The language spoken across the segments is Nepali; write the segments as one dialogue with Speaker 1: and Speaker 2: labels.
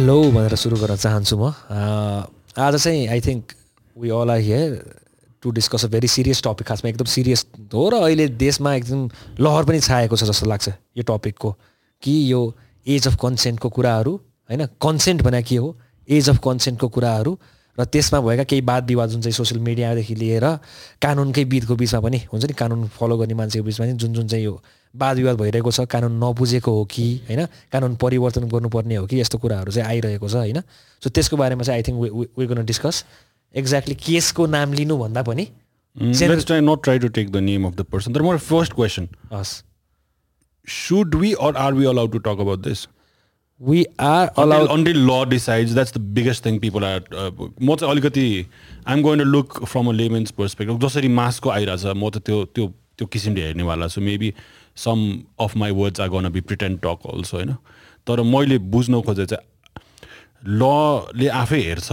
Speaker 1: हेलो भनेर सुरु गर्न चाहन्छु म। आज चाहिँ I think we all are here to discuss a very serious topic खासमा एकदम सिरियस हो र अहिले देशमा एकदम लहर पनि छाएको छ जस्तो लाग्छ यो टपिकको कि। यो एज अफ कन्सेन्टको कुराहरू होइन? कन्सेन्ट भने के हो? एज अफ कन्सेन्टको कुराहरू र त्यसमा भएका केही वाद विवाद जुन चाहिँ सोसियल मिडियादेखि लिएर कानुनकै बिचको बिचमा पनि हुन्छ नि कानुन फलो गर्ने मान्छेको बिचमा पनि जुन जुन चाहिँ यो वाद विवाद भइरहेको छ कानुन नबुझेको हो कि होइन कानुन परिवर्तन गर्नुपर्ने हो कि यस्तो कुराहरू चाहिँ आइरहेको छ होइन सो त्यसको बारेमा चाहिँ आई थिङ्क वी गर्न डिस्कस एक्ज्याक्टली केसको नाम लिनुभन्दा पनि
Speaker 2: not try to take the name of the person. Then, my first question:
Speaker 1: हस्
Speaker 2: Should we or are we allowed to talk about this?
Speaker 1: We are allowed
Speaker 2: law decides, that's the biggest thing people are. Uh, म चाहिँ अलिकति I'm going to look from a layman's perspective जसरी मासको आइरहेछ म त त्यो त्यो त्यो किसिमले हेर्नेवाला छु maybe some of my words are gonna be pretend talk also होइन तर मैले बुझ्न खोजे चाहिँ लले आफै हेर्छ।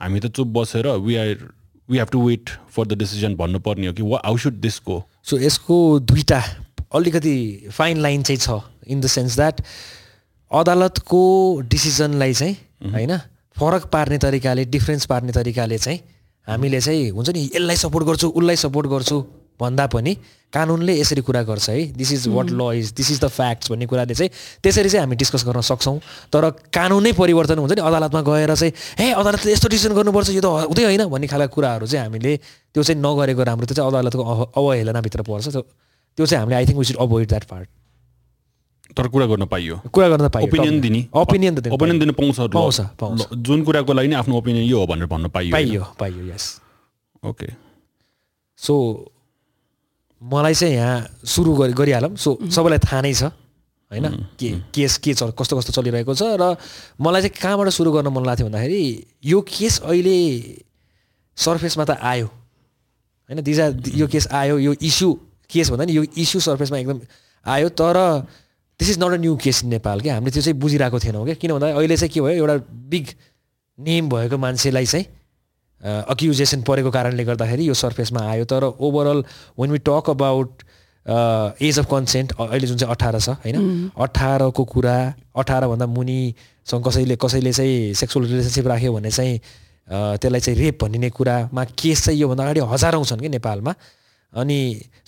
Speaker 2: हामी त चुप बसेर we are we have to wait for the decision भन्नुपर्ने हो कि how should this go
Speaker 1: so यसको दुईवटा अलिकति फाइन लाइन चाहिँ छ इन द सेन्स द्याट अदालतको डिसिजनलाई चाहिँ होइन फरक पार्ने तरिकाले डिफ्रेन्स पार्ने तरिकाले चाहिँ हामीले चाहिँ हुन्छ नि यसलाई सपोर्ट गर्छु उसलाई सपोर्ट गर्छु। भन्दा पनि कानुनले यसरी कुरा गर्छ है। This is what law is this is the facts भन्ने कुराले चाहिँ त्यसरी चाहिँ हामी डिस्कस गर्न सक्छौँ। तर कानुनै परिवर्तन हुन्छ नि अदालतमा गएर चाहिँ हे अदालतले यस्तो डिसिजन गर्नुपर्छ यो त हुँदै होइन भन्ने खालको कुराहरू चाहिँ हामीले त्यो चाहिँ नगरेको राम्रो त्यो चाहिँ अदालतको अवहेलनाभित्र पर्छ। त्यो त्यो चाहिँ हामीले I think we should avoid that part
Speaker 2: तर कुरा गर्न पाइयो।
Speaker 1: कुरा गर्न पाइयो
Speaker 2: ओपिनियन दिने।
Speaker 1: ओपिनियन त
Speaker 2: ओपिनियन दिन पाउँछ
Speaker 1: पाउँछ,
Speaker 2: जुन कुराको लागि नि आफ्नो ओपिनियन यो हो भनेर भन्न पाइयो
Speaker 1: पाइयो पाइयो यस
Speaker 2: ओके
Speaker 1: सो मलाई चाहिँ यहाँ सुरु गरि गरिहालौँ। सो सबैलाई थाहा नै छ होइन? के केस के चल कस्तो कस्तो चलिरहेको छ र मलाई चाहिँ कहाँबाट सुरु गर्न मन लाग्थ्यो भन्दाखेरि यो केस अहिले सर्फेसमा त आयो। होइन? दिज यो केस आयो यो इस्यु केस भन्दा नि यो इस्यु सर्फेसमा एकदम आयो। तर this is not a new case in Nepal क्या? हामीले त्यो चाहिँ बुझिरहेको थिएनौँ क्या? किन भन्दा अहिले चाहिँ के भयो? एउटा बिग नेम भएको मान्छेलाई चाहिँ अक्युजेसन परेको कारणले गर्दाखेरि यो सर्फेसमा आयो। तर overall when we talk about age of consent अहिले जुन चाहिँ अठार छ होइन? अठारको कुरा अठारभन्दा मुनिसँग कसैले कसैले चाहिँ सेक्सुअल रिलेसनसिप राख्यो भने चाहिँ त्यसलाई चाहिँ रेप भनिने कुरामा केस चाहिँ योभन्दा अगाडि हजारौँ छन् कि नेपालमा। अनि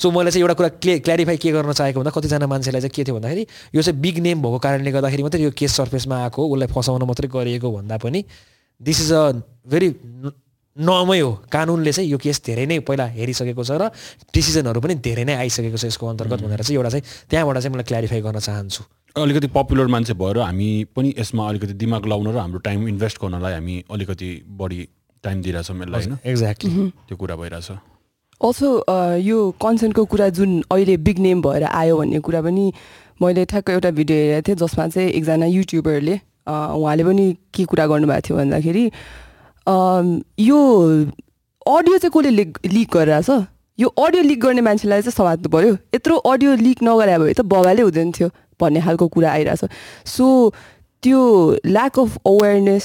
Speaker 1: सो मैले चाहिँ एउटा कुरा क्लियर क्ल्यारिफाई के गर्न चाहेको भन्दा कतिजना मान्छेलाई चाहिँ के थियो भन्दाखेरि यो चाहिँ बिग नेम भएको कारणले गर्दाखेरि मात्रै यो केस सर्फेसमा आएको उसलाई फसाउन मात्रै गरिएको भन्दा पनि this is a very normal हो कानुनले चाहिँ यो केस धेरै नै पहिला हेरिसकेको छ र डिसिजनहरू पनि धेरै नै आइसकेको छ यसको अन्तर्गत भनेर चाहिँ एउटा चाहिँ त्यहाँबाट चाहिँ मलाई क्ल्यारिफाई गर्न चाहन्छु।
Speaker 2: अलिकति पपुलर मान्छे भएर हामी पनि यसमा अलिकति दिमाग लाउन र हाम्रो टाइम इन्भेस्ट गर्नलाई हामी अलिकति बढी टाइम दिइरहेछौँ यसलाई होइन?
Speaker 1: एक्ज्याक्टली
Speaker 2: त्यो कुरा भइरहेछ।
Speaker 3: अल्सो यो कन्सेन्टको कुरा जुन अहिले बिग नेम भएर आयो भन्ने कुरा पनि मैले ठ्याक्क एउटा भिडियो हेरेको थिएँ जसमा चाहिँ एकजना युट्युबरले उहाँले पनि के कुरा गर्नुभएको थियो भन्दाखेरि यो अडियो चाहिँ कसले लिक लिक गरिरहेछ? यो अडियो लिक गर्ने मान्छेलाई चाहिँ समात्नु पऱ्यो यत्रो अडियो लिक नगरे भए त बबाले हुँदैन थियो भन्ने खालको कुरा आइरहेछ। सो त्यो lack of awareness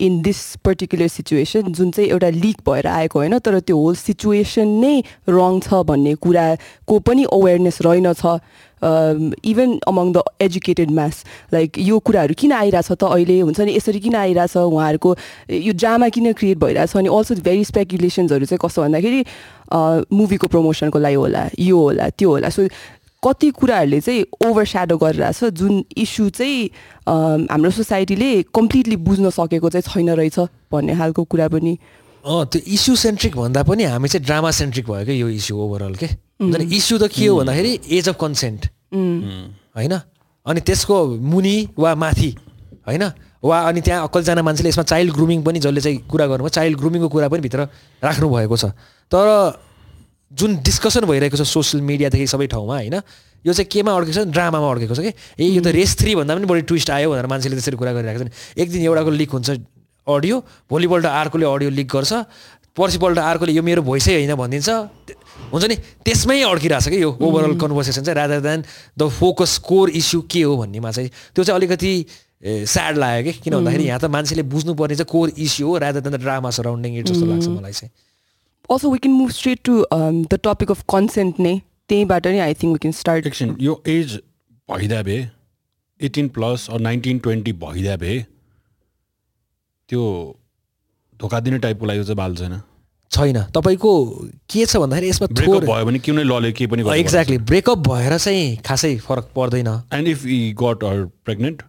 Speaker 3: in this particular situation जुन चाहिँ एउटा लिक भएर आएको होइन तर त्यो होल सिचुएसन नै रङ छ भन्ने कुराको पनि अवेरनेस रहेनछ even among the educated mass like यो कुराहरू किन आइरहेछ त अहिले? हुन्छ नि यसरी किन आइरहेछ उहाँहरूको? यो ड्रामा किन क्रिएट भइरहेछ? अनि अल्सो भेरी स्पेकुलेसन्सहरू चाहिँ कस्तो भन्दाखेरि मुभीको प्रमोसनको लागि होला यो होला त्यो होला। सो कति कुराहरूले चाहिँ ओभर स्याडो गरिरहेछ जुन इस्यु चाहिँ हाम्रो सोसाइटीले कम्प्लिटली बुझ्न सकेको चाहिँ छैन रहेछ भन्ने खालको कुरा पनि।
Speaker 1: अँ त्यो इस्यु सेन्ट्रिक भन्दा पनि हामी चाहिँ ड्रामा सेन्ट्रिक भयो क्या यो इस्यु ओभरअल के? इस्यु त के हो भन्दाखेरि एज अफ कन्सेन्ट होइन? अनि त्यसको मुनि वा माथि होइन? वा अनि त्यहाँ कतिजना मान्छेले यसमा चाइल्ड ग्रुमिङ पनि जसले चाहिँ कुरा गर्नुभयो चाइल्ड ग्रुमिङको कुरा पनि भित्र राख्नु भएको छ। तर जुन डिस्कसन भइरहेको छ सोसियल मिडियादेखि सबै ठाउँमा होइन? यो चाहिँ केमा अड्केको छ? ड्रामामा अड्केको छ कि? ए यो त रेस थ्री भन्दा पनि बढी ट्विस्ट आयो भनेर मान्छेले त्यसरी कुरा गरिरहेको छन्। एक दिन एउटाको लिक हुन्छ अडियो भोलिपल्ट अर्कोले अडियो लिक गर्छ पर्सिपल्ट अर्कोले यो मेरो भोइसै होइन भनिदिन्छ। हुन्छ नि? त्यसमै अड्किरहेछ कि यो ओभरअल कन्भर्सेसन चाहिँ rather than the focus core issue के हो भन्नेमा चाहिँ। त्यो चाहिँ अलिकति स्याड लाग्यो कि? किन भन्दाखेरि यहाँ त मान्छेले बुझ्नुपर्ने चाहिँ कोर इस्यु हो rather than the drama surrounding it जस्तो लाग्छ मलाई चाहिँ।
Speaker 3: Also we can move straight to the topic of consent नै त्यहीँबाट नै I think we can start
Speaker 2: एकछिन यो एज भइदिया भए एटिन प्लस नाइन्टिन ट्वेन्टी भइदिया भए त्यो धोका दिने टाइपको लागि चाहिँ बाल छैन।
Speaker 1: छैन। तपाईँको के छ भन्दाखेरि यसमा
Speaker 2: ब्रेकअप
Speaker 1: थोर
Speaker 2: भयो भने कुनै लले केही पनि
Speaker 1: एक्ज्याक्टली ब्रेकअप भएर चाहिँ खासै फरक पर्दैन।
Speaker 2: And if he got her pregnant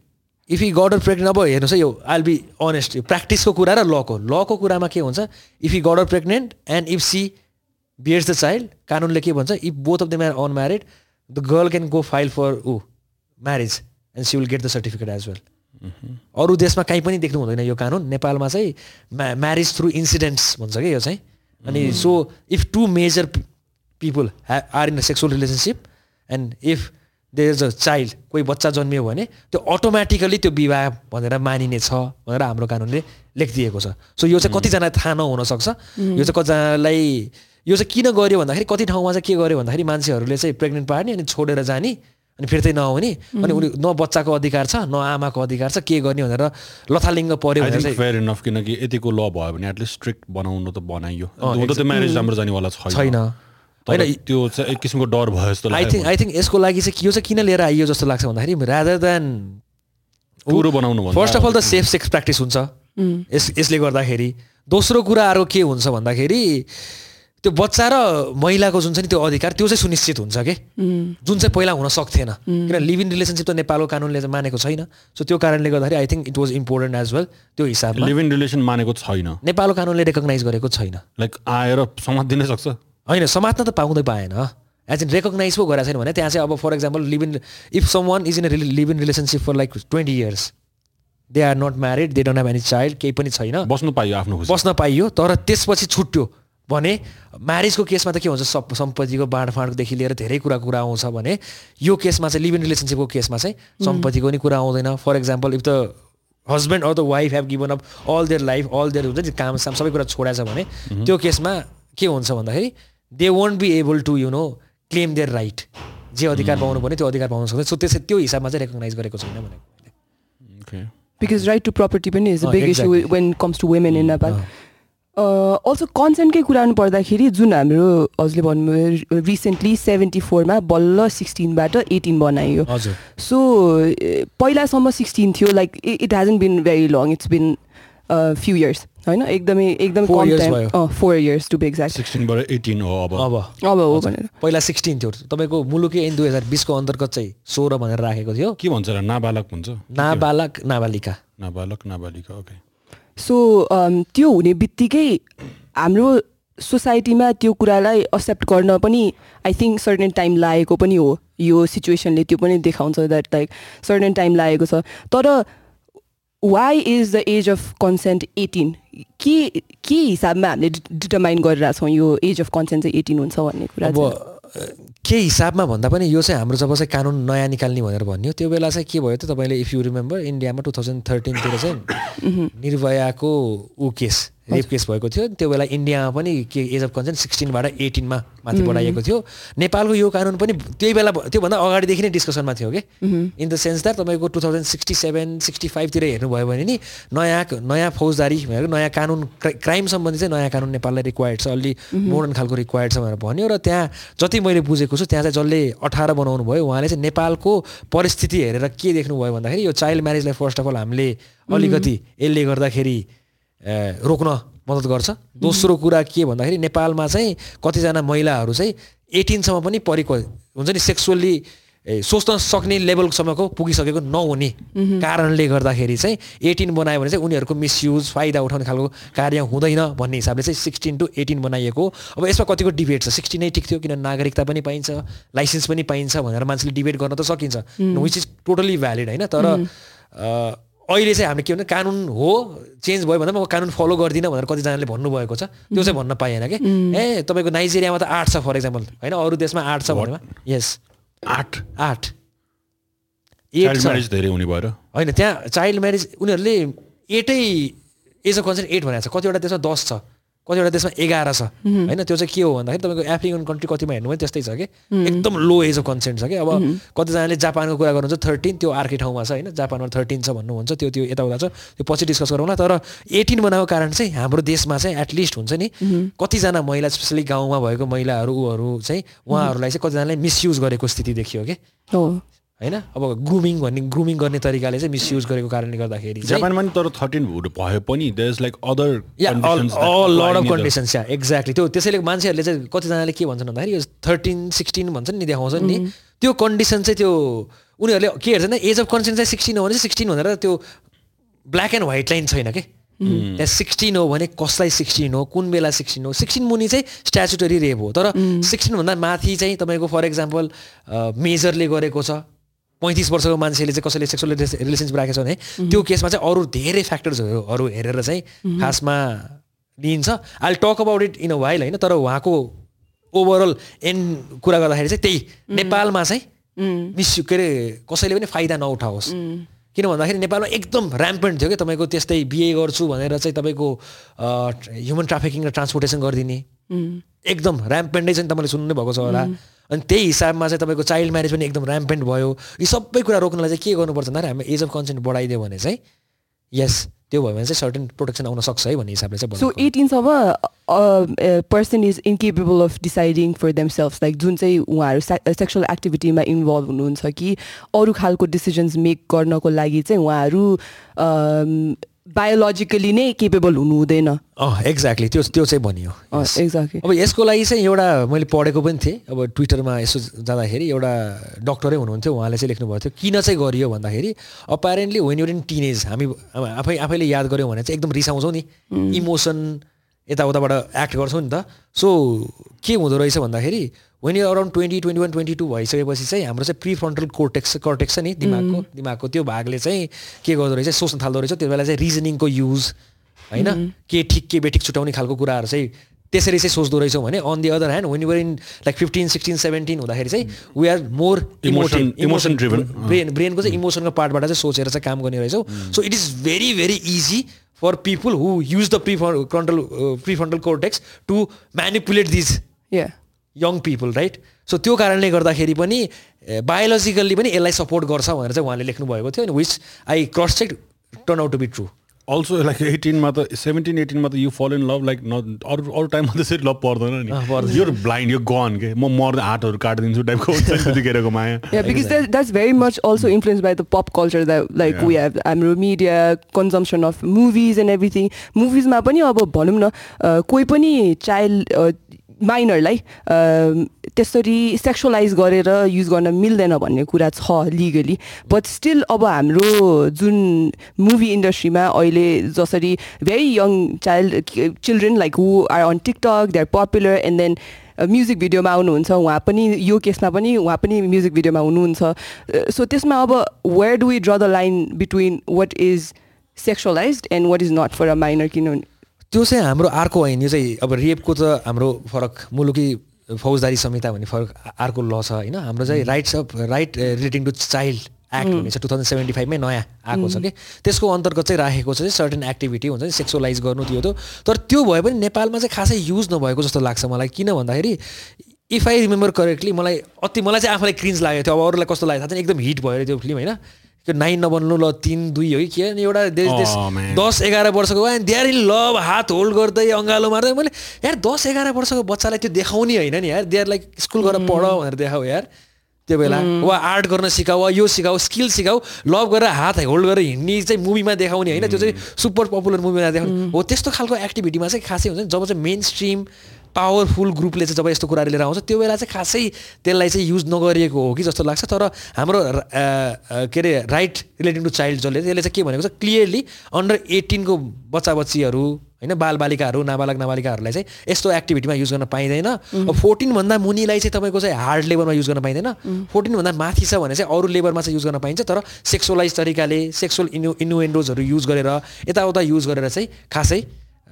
Speaker 1: if he got her pregnant अब हेर्नुहोस् है यो आइल बी अनेस्ट प्र्याक्टिसको कुरा र लको लको कुरामा के हुन्छ? If he got her pregnant and if she bears the child कानुनले के भन्छ? If both of the are unmarried the girl can go file for ऊ marriage and she will get the certificate as well अरू देशमा कहीँ पनि देख्नु हुँदैन यो कानुन। नेपालमा चाहिँ म्या म्यारिज थ्रु इन्सिडेन्ट्स भन्छ कि यो चाहिँ। अनि so if two major people are in a sexual relationship and if there is a child कोही बच्चा जन्मियो भने त्यो अटोमेटिकली त्यो विवाह भनेर मानिने छ भनेर हाम्रो कानुनले लेखिदिएको छ। सो यो चाहिँ कतिजना थाहा नहुनसक्छ। यो चाहिँ कतिजनालाई यो चाहिँ किन गर्यो भन्दाखेरि कति ठाउँमा चाहिँ के गर्यो भन्दाखेरि मान्छेहरूले चाहिँ प्रेग्नेन्ट पार्ने अनि छोडेर जाने अनि फिर्तै नआउने अनि उसले न बच्चाको अधिकार छ न आमाको अधिकार छ के गर्ने भनेर लथालिङ्ग पऱ्यो चाहिँ
Speaker 2: फेयर इनफ किनकि यतिको ल भयो भने एटलिस्ट स्ट्रिक्ट बनाउनु त बनाइयो। त म्यारेज राम्रो जानेवाला
Speaker 1: छैन। होइन
Speaker 2: त्यो चाहिँ एक किसिमको डर भयो जस्तो
Speaker 1: आई थिङ्क आई थिङ्क यसको लागि चाहिँ यो चाहिँ किन लिएर आइयो जस्तो लाग्छ भन्दाखेरि रादर देन
Speaker 2: पुरो बनाउनु भन्दा
Speaker 1: फर्स्ट अफ अल त सेफ सेक्स प्र्याक्टिस हुन्छ। यस यसले गर्दाखेरि। दोस्रो कुरा अरू के हुन्छ भन्दाखेरि त्यो बच्चा र महिलाको जुन छ नि त्यो अधिकार त्यो चाहिँ सुनिश्चित हुन्छ कि? जुन चाहिँ पहिला हुन सक्थेन। किन लिभ इन रिलेसनसिप त नेपालको कानुनले चाहिँ मानेको छैन। सो त्यो कारणले गर्दाखेरि I think it was important as well त्यो हिसाबमा।
Speaker 2: लिभ इन रिलेसन मानेको छैन।
Speaker 1: नेपालको कानुनले रेकगनाइज गरेको छैन।
Speaker 2: लाइक आएर समात्दिनै सक्छ
Speaker 1: होइन समात्न त पाउँदै पाएन। एज इन रेकगनाइज पो गरेको छैन भने त्यहाँ चाहिँ अब for example live in if someone is in live in relationship for like twenty years they are not married they don't have any child केही पनि छैन।
Speaker 2: बस्नु पाइयो आफ्नो खुसी।
Speaker 1: बस्न पाइयो तर त्यसपछि छुट्यो भने म्यारिजको केसमा त के हुन्छ सप सम्पत्तिको बाँडफाँडदेखि लिएर धेरै कुरा कुरा आउँछ भने यो केसमा चाहिँ लिभ इन रिलेसनसिपको केसमा चाहिँ सम्पत्तिको नि कुरा आउँदैन। For example if the husband or the wife have given up all their life all their हुन्छ नि काम साम सबै कुरा छोडेछ भने त्यो केसमा के हुन्छ भन्दाखेरि they won't be able to you know claim their right जे अधिकार पाउनु पर्ने त्यो अधिकार पाउन सक्दैन। सो त्यस त्यो हिसाबमा चाहिँ रेकगनाइज गरेको छैन भनेको
Speaker 2: Okay.
Speaker 3: Because right to property पनि is a big issue. When comes to women in Nepal
Speaker 1: अँ।
Speaker 3: अल्सो कन्सेन्टकै कुरा पर्दाखेरि जुन हाम्रो हजुरले भन्नुभयो रिसेन्टली सेभेन्टी फोरमा बल्ल सिक्सटिनबाट एटिन बनाइयो।
Speaker 1: हजुर।
Speaker 3: सो पहिलासम्म सिक्सटिन थियो like it hasn't been very long it's been few years होइन? एकदमै एकदमै कम time. Four years to be exact
Speaker 2: सिक्सटिनबाट eighteen हो अब।
Speaker 1: अब।
Speaker 3: अब हो भनेर।
Speaker 1: पहिला सिक्सटिन थियो। तपाईँको मुलुकी ऐन दुई हजार बिसको अन्तर्गत चाहिँ सोह्र भनेर राखेको थियो।
Speaker 2: के भन्छ र नाबालक भन्छ?
Speaker 1: नाबालक नाबालिका।
Speaker 2: नाबालक नाबालिका ओके
Speaker 3: सो त्यो हुने बित्तिकै हाम्रो सोसाइटीमा त्यो कुरालाई एक्सेप्ट गर्न पनि आई थिङ्क सर्टेन टाइम लागेको पनि हो। यो सिचुएसनले त्यो पनि देखाउँछ द्याट लाइक सर्टेन टाइम लागेको छ। तर why is the age of consent eighteen के के हिसाबमा हामीले डिटर्माइन गरिरहेछौँ यो एज अफ कन्सेन्ट चाहिँ एटिन हुन्छ भन्ने कुरा
Speaker 1: अब के हिसाबमा भन्दा पनि यो चाहिँ हाम्रो जब चाहिँ कानुन नयाँ निकाल्ने भनेर भन्यो त्यो बेला चाहिँ के भयो त तपाईँले इफ यु रिमेम्बर इन्डियामा टु थाउजन्ड थर्टिनतिर चाहिँ निर्भयाको ऊ केस रेप केस भएको थियो। त्यो बेला इन्डियामा पनि के एज अफ कन्सेन्ट सिक्सटिनबाट एटिनमा माथि बढाइएको थियो। नेपालको यो कानुन पनि त्यही बेला त्योभन्दा अगाडिदेखि नै डिस्कसनमा थियो कि। इन द सेन्स द्याट तपाईँको two thousand sixty seven sixty फाइभतिर हेर्नुभयो भने नि नयाँ नयाँ फौजदारी भनेको नयाँ कानुन क्रा- क्राइम सम्बन्धी चाहिँ नयाँ कानुन नेपाललाई रिक्वायर्ड छ। अलि मोडर्न खालको रिक्वायर्ड छ भनेर भन्यो र त्यहाँ जति मैले बुझेको छु त्यहाँ चाहिँ जसले अठार बनाउनु भयो उहाँले चाहिँ नेपालको परिस्थिति हेरेर के देख्नुभयो भन्दाखेरि यो चाइल्ड म्यारेजलाई फर्स्ट अफ अल हामीले अलिकति यसले गर्दाखेरि रोक्न मद्दत गर्छ। दोस्रो कुरा के भन्दाखेरि नेपालमा चाहिँ कतिजना महिलाहरू चाहिँ एटिनसम्म पनि परेको हुन्छ नि सेक्सुअल्ली सोच्न सक्ने लेभलसम्मको पुगिसकेको नहुने कारणले गर्दाखेरि चाहिँ एटिन बनायो भने चाहिँ उनीहरूको मिसयुज फाइदा उठाउने खालको कार्य हुँदैन भन्ने हिसाबले चाहिँ सिक्सटिन टु एटिन बनाइएको। अब यसमा कतिको डिबेट छ? सिक्सटिनै ठिक थियो किन नागरिकता पनि पाइन्छ लाइसेन्स पनि पाइन्छ भनेर मान्छेले डिबेट गर्न त सकिन्छ। विच इज टोटली भ्यालिड होइन? तर अहिले चाहिँ हामीले के भन्छ कानुन हो चेन्ज भयो भन्दा म कानुन फलो गर्दिनँ भनेर कतिजनाले भन्नुभएको छ। त्यो चाहिँ भन्न पाइएन कि? ए तपाईँको नाइजेरियामा त आठ छ फर इक्जाम्पल होइन? अरू देशमा आठ छ भनेमा? यस
Speaker 2: आठ?
Speaker 1: आठ।
Speaker 2: धेरै हुने भएर
Speaker 1: होइन त्यहाँ चाइल्ड म्यारेज उनीहरूले एटै एज अ कन्सेन्ट एट भनेको छ। कतिवटा देशमा दस छ। कतिवटा देशमा एघार छ। होइन त्यो चाहिँ के हो भन्दाखेरि तपाईँको एफ्रिकन कन्ट्री कतिमा हेर्नु भने त्यस्तै छ कि? एकदम लो एज अफ कन्सेन्ट छ कि? अब कतिजनाले जापानको कुरा गर्नुहुन्छ थर्टिन त्यो अर्कै ठाउँमा छ होइन? जापानमा थर्टिन छ भन्नुहुन्छ त्यो त्यो यताउता छ त्यो पछि डिस्कस गरौँला। तर एटिन बनाएको कारण चाहिँ हाम्रो देशमा चाहिँ एटलिस्ट हुन्छ नि कतिजना महिला स्पेसली गाउँमा भएको महिलाहरू ऊहरू चाहिँ उहाँहरूलाई चाहिँ कतिजनाले मिसयुज गरेको स्थिति देखियो कि? होइन? अब ग्रुमिङ भन्ने ग्रुमिङ गर्ने तरिकाले चाहिँ मिसयुज गरेको कारणले गर्दाखेरि
Speaker 2: जापानमा नि तर थर्टिन भए पनि there is like other
Speaker 1: lot of conditions yeah exactly त्यो त्यसैले मान्छेहरूले चाहिँ कतिजनाले के भन्छन् भन्दाखेरि यो थर्टिन सिक्सटिन भन्छन् नि देखाउँछन् नि। त्यो कन्डिसन चाहिँ त्यो उनीहरूले के हेर्छ एज अफ कन्सेन्ट चाहिँ सिक्सटिन हो भने चाहिँ सिक्सटिन भनेर त्यो ब्ल्याक एन्ड व्हाइट लाइन छैन कि? त्यहाँ सिक्सटिन हो भने कसलाई सिक्सटिन हो कुन बेला सिक्सटिन हो? सिक्सटिन मुनि चाहिँ स्ट्याचुटरी रेप हो। तर सिक्सटिनभन्दा माथि चाहिँ तपाईँको फर इक्जाम्पल मेजरले गरेको छ। पैँतिस वर्षको मान्छेले चाहिँ कसैले सेक्सुअल रिलेसनसिप राखेको छ भने त्यो केसमा चाहिँ अरू धेरै फ्याक्टर्सहरू हेरेर चाहिँ खासमा लिइन्छ। I talk about it in a while होइन? तर उहाँको ओभरअल एन्ड कुरा गर्दाखेरि चाहिँ त्यही। नेपालमा चाहिँ मिस के अरे कसैले पनि फाइदा नउठाओस्। किन भन्दाखेरि नेपालमा एकदम ऱ्याम्पेन्ट थियो कि तपाईँको त्यस्तै बिए गर्छु भनेर चाहिँ तपाईँको ह्युमन ट्राफिकिङ र ट्रान्सपोर्टेसन गरिदिने। एकदम ऱ्याम्पेन्टै चाहिँ तपाईँले सुन्नु भएको छ होला। अनि त्यही हिसाबमा चाहिँ तपाईँको चाइल्ड म्यारेज पनि एकदम ऱ्याम्पेन्ट भयो। यी सबै कुरा रोक्नलाई चाहिँ के गर्नुपर्छ भन्दाखेरि हामी एज अफ कन्सेन्ट बढाइदियो भने चाहिँ यस त्यो भयो भने चाहिँ सर्टेन प्रोटेक्सन आउन सक्छ है भन्ने हिसाबले चाहिँ
Speaker 3: so एटिनसम्म person is incapable of deciding for them self like जुन चाहिँ उहाँहरू सेक्सुअल एक्टिभिटीमा इन्भल्भ हुनुहुन्छ कि अरू खालको डिसिजन्स मेक गर्नको लागि चाहिँ उहाँहरू बायोलोजिकली नै केपेबल हुनु हुँदैन
Speaker 1: एक्ज्याक्टली त्यो त्यो चाहिँ भनियो।
Speaker 3: एक्ज्याक्टली
Speaker 1: अब यसको लागि चाहिँ एउटा मैले पढेको पनि थिएँ। अब ट्विटरमा यसो जाँदाखेरि एउटा डक्टरै हुनुहुन्थ्यो उहाँले चाहिँ लेख्नुभएको थियो किन चाहिँ गरियो? भन्दाखेरि apparently when you're in teenage हामी आफै आफैले याद गऱ्यौँ भने चाहिँ एकदम रिसाउँछौँ नि। इमोसन यताउताबाट एक्ट गर्छौँ नि त। सो के हुँदो रहेछ भन्दाखेरि when you around twenty twenty one twenty two भइसकेपछि चाहिँ हाम्रो चाहिँ प्रि फ्रन्टल कोर्टेक्स कर्टेक्स छ नि दिमागको दिमागको त्यो भागले चाहिँ के गर्दो रहेछ सोच्न थाल्दो रहेछ त्यो बेला चाहिँ रिजनिङको युज होइन? के ठिक के बेठिक छुट्याउने खालको कुराहरू चाहिँ त्यसरी चाहिँ सोच्दो रहेछौँ भने on the other hand when you're in like fifteen sixteen seventeen हुँदाखेरि चाहिँ we are more
Speaker 2: emotion emotion driven
Speaker 1: brain ब्रेनको चाहिँ इमोसनको पार्टबाट चाहिँ सोचेर चाहिँ काम गर्ने रहेछौँ। So it is very very easy for people who use the prefrontal prefrontal cortex to manipulate these young people right so त्यो कारणले गर्दाखेरि पनि बायोलोजिकल्ली पनि यसलाई सपोर्ट गर्छ भनेर चाहिँ उहाँले लेख्नुभएको थियो अनि which I cross check turn out to be true
Speaker 2: also like एटिनमा त सेभेन्टिन एटिनमा त यु फल इन लभ लाइक न अरू अरू टाइममा त्यसरी लभ पर्दैन नि। यो ब्लाइन्ड यो गन के म मर्दा हातहरू काटिदिन्छु टाइपको त्यतिखेरको माया।
Speaker 3: Because that's very much also influence by the pop culture that like we have हाम्रो media consumption of movies and everything मुभिजमा पनि अब भनौँ न कोही पनि चाइल्ड माइनरलाई त्यसरी सेक्सुलाइज गरेर युज गर्न मिल्दैन भन्ने कुरा छ लिगली बट स्टिल अब हाम्रो जुन मुभी इन्डस्ट्रीमा अहिले जसरी very young child children like who are on TikTok they are popular and then music भिडियोमा आउनुहुन्छ उहाँ पनि यो केसमा पनि उहाँ पनि म्युजिक भिडियोमा हुनुहुन्छ। सो त्यसमा अब where do we draw the line between what is sexualize and what is not for a minor किनभने
Speaker 1: त्यो चाहिँ हाम्रो अर्को होइन यो चाहिँ अब रेपको त हाम्रो फरक मुलुकी फौजदारी संहिता भन्ने फरक अर्को ल छ होइन। हाम्रो चाहिँ rights of right relating to child act भन्ने छ टु थाउजन्ड सेभेन्टी फाइभमै नयाँ आएको छ कि। त्यसको अन्तर्गत चाहिँ राखेको छ सर्टेन एक्टिभिटी हुन्छ नि सेक्सुलाइज गर्नु त्यो त तर त्यो भए पनि नेपालमा चाहिँ खासै युज नभएको जस्तो लाग्छ मलाई किन भन्दाखेरि इफ आई रिमेम्बर करेक्टली मलाई अति मलाई चाहिँ आफूलाई क्रिन्ज लागेको थियो अब अरूलाई कस्तो लाग्यो थाहा छैन एकदम हिट भयो त्यो फिल्म होइन? त्यो नाइन नबन्नु ल तिन दुई हो कि के? अनि एउटा देश देश दस एघार वर्षको भयो देयर इन लभ हात होल्ड गर्दै अँगालो मार्दै मैले यार दस एघार वर्षको बच्चालाई त्यो देखाउने होइन नि यार। देयर लाइक स्कुल गएर पढ भनेर देखाऊ यार। त्यो बेला। वा आर्ट गर्न सिकाऊ वा यो सिकाऊ स्किल सिकाऊ लभ गरेर हात होल्ड गरेर हिँड्ने चाहिँ मुभीमा देखाउने होइन। त्यो चाहिँ सुपर पपुलर मुभीमा देखाउने। हो त्यस्तो खालको एक्टिभिटीमा चाहिँ खासै हुन्छ नि जब चाहिँ मेन स्ट्रिम पावरफुल ग्रुपले चाहिँ जब यस्तो कुराहरू लिएर आउँछ त्यो बेला चाहिँ खासै त्यसलाई चाहिँ युज नगरिएको हो कि जस्तो लाग्छ। तर हाम्रो के अरे राइट रिलेटिङ टु चाइल्ड जसले त्यसले चाहिँ के भनेको छ क्लियरली अन्डर एटिनको बच्चा बच्चीहरू होइन बालबालिकाहरू नाबालक नाबालिकाहरूलाई चाहिँ यस्तो एक्टिभिटीमा युज गर्न पाइँदैन। फोर्टिनभन्दा मुनिलाई चाहिँ तपाईँको चाहिँ हार्ड लेभलमा युज गर्न पाइँदैन। फोर्टिनभन्दा माथि छ भने चाहिँ अरू लेभलमा चाहिँ युज गर्न पाइन्छ। तर सेक्सुलाइज तरिकाले सेक्सुअल इनु इन्युएन्डोजहरू युज गरेर यताउता युज गरेर चाहिँ खासै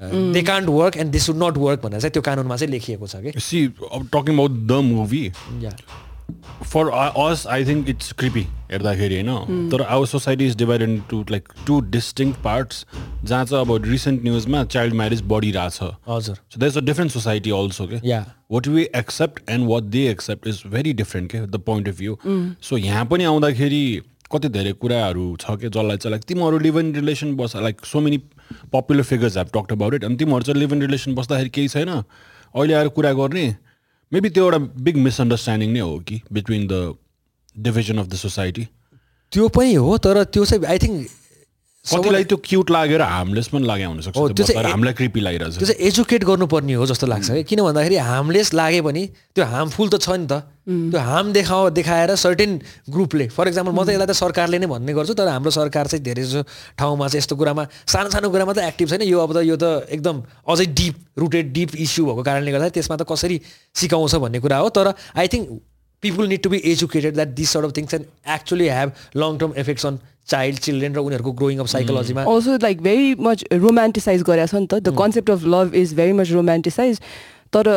Speaker 1: they can't work and they should not work भनेर चाहिँ त्यो कानुनमा चाहिँ लेखिएको छ कि?
Speaker 2: She talking about the movie for us I think it's creepy हेर्दाखेरि होइन? तर our society is divided to like two distinct parts जहाँ चाहिँ अब रिसेन्ट न्युजमा चाइल्ड म्यारेज बढिरहेछ।
Speaker 1: हजुर।
Speaker 2: So that's a different society also के what we accept and what they accept is very different के the point of view so यहाँ पनि आउँदाखेरि कति धेरै कुराहरू छ कि जसलाई चाहिँ लाइक तिमीहरू live in relation bus like so many popular figures have talked about it अनि तिमीहरू चाहिँ लिभ इन रिलेसन बस्दाखेरि केही छैन। अहिले आएर कुरा गर्ने मेबी त्यो एउटा बिग मिसअन्डरस्ट्यान्डिङ नै हो कि between the division of the society
Speaker 1: त्यो पनि हो तर त्यो चाहिँ आई थिङ्क
Speaker 2: कतिलाई त्यो क्युट लागेर हार्मलेस पनि लागे हुनसक्छ त्यो
Speaker 1: चाहिँ
Speaker 2: तर
Speaker 1: ए-
Speaker 2: हामीलाई क्रिपी
Speaker 1: त्यो
Speaker 2: लागिरहेछ
Speaker 1: चाहिँ एजुकेट गर्नुपर्ने हो जस्तो लाग्छ कि किन भन्दाखेरि हार्मलेस लागे पनि त्यो हार्मफुल त छ नि त। त्यो हार्म देखाओ देखाएर सर्टेन ग्रुपले फर इक्जाम्पल म त यसलाई त सरकारले नै भन्ने गर्छु तर हाम्रो सरकार चाहिँ धेरै जसो ठाउँमा चाहिँ यस्तो कुरामा सानो सानो कुरामा त एक्टिभ छैन। यो अब त यो त एकदम अझै डिप रुटेड डिप इस्यु भएको कारणले गर्दा त्यसमा त कसरी सिकाउँछ भन्ने कुरा हो। तर I think people need to be educated that this sort of things and actually have long term effects on child children र उनीहरूको growing up साइकोलोजीमा
Speaker 3: also like very much romanticise गरेको छ नि त। The concept of love is very much romanticise तर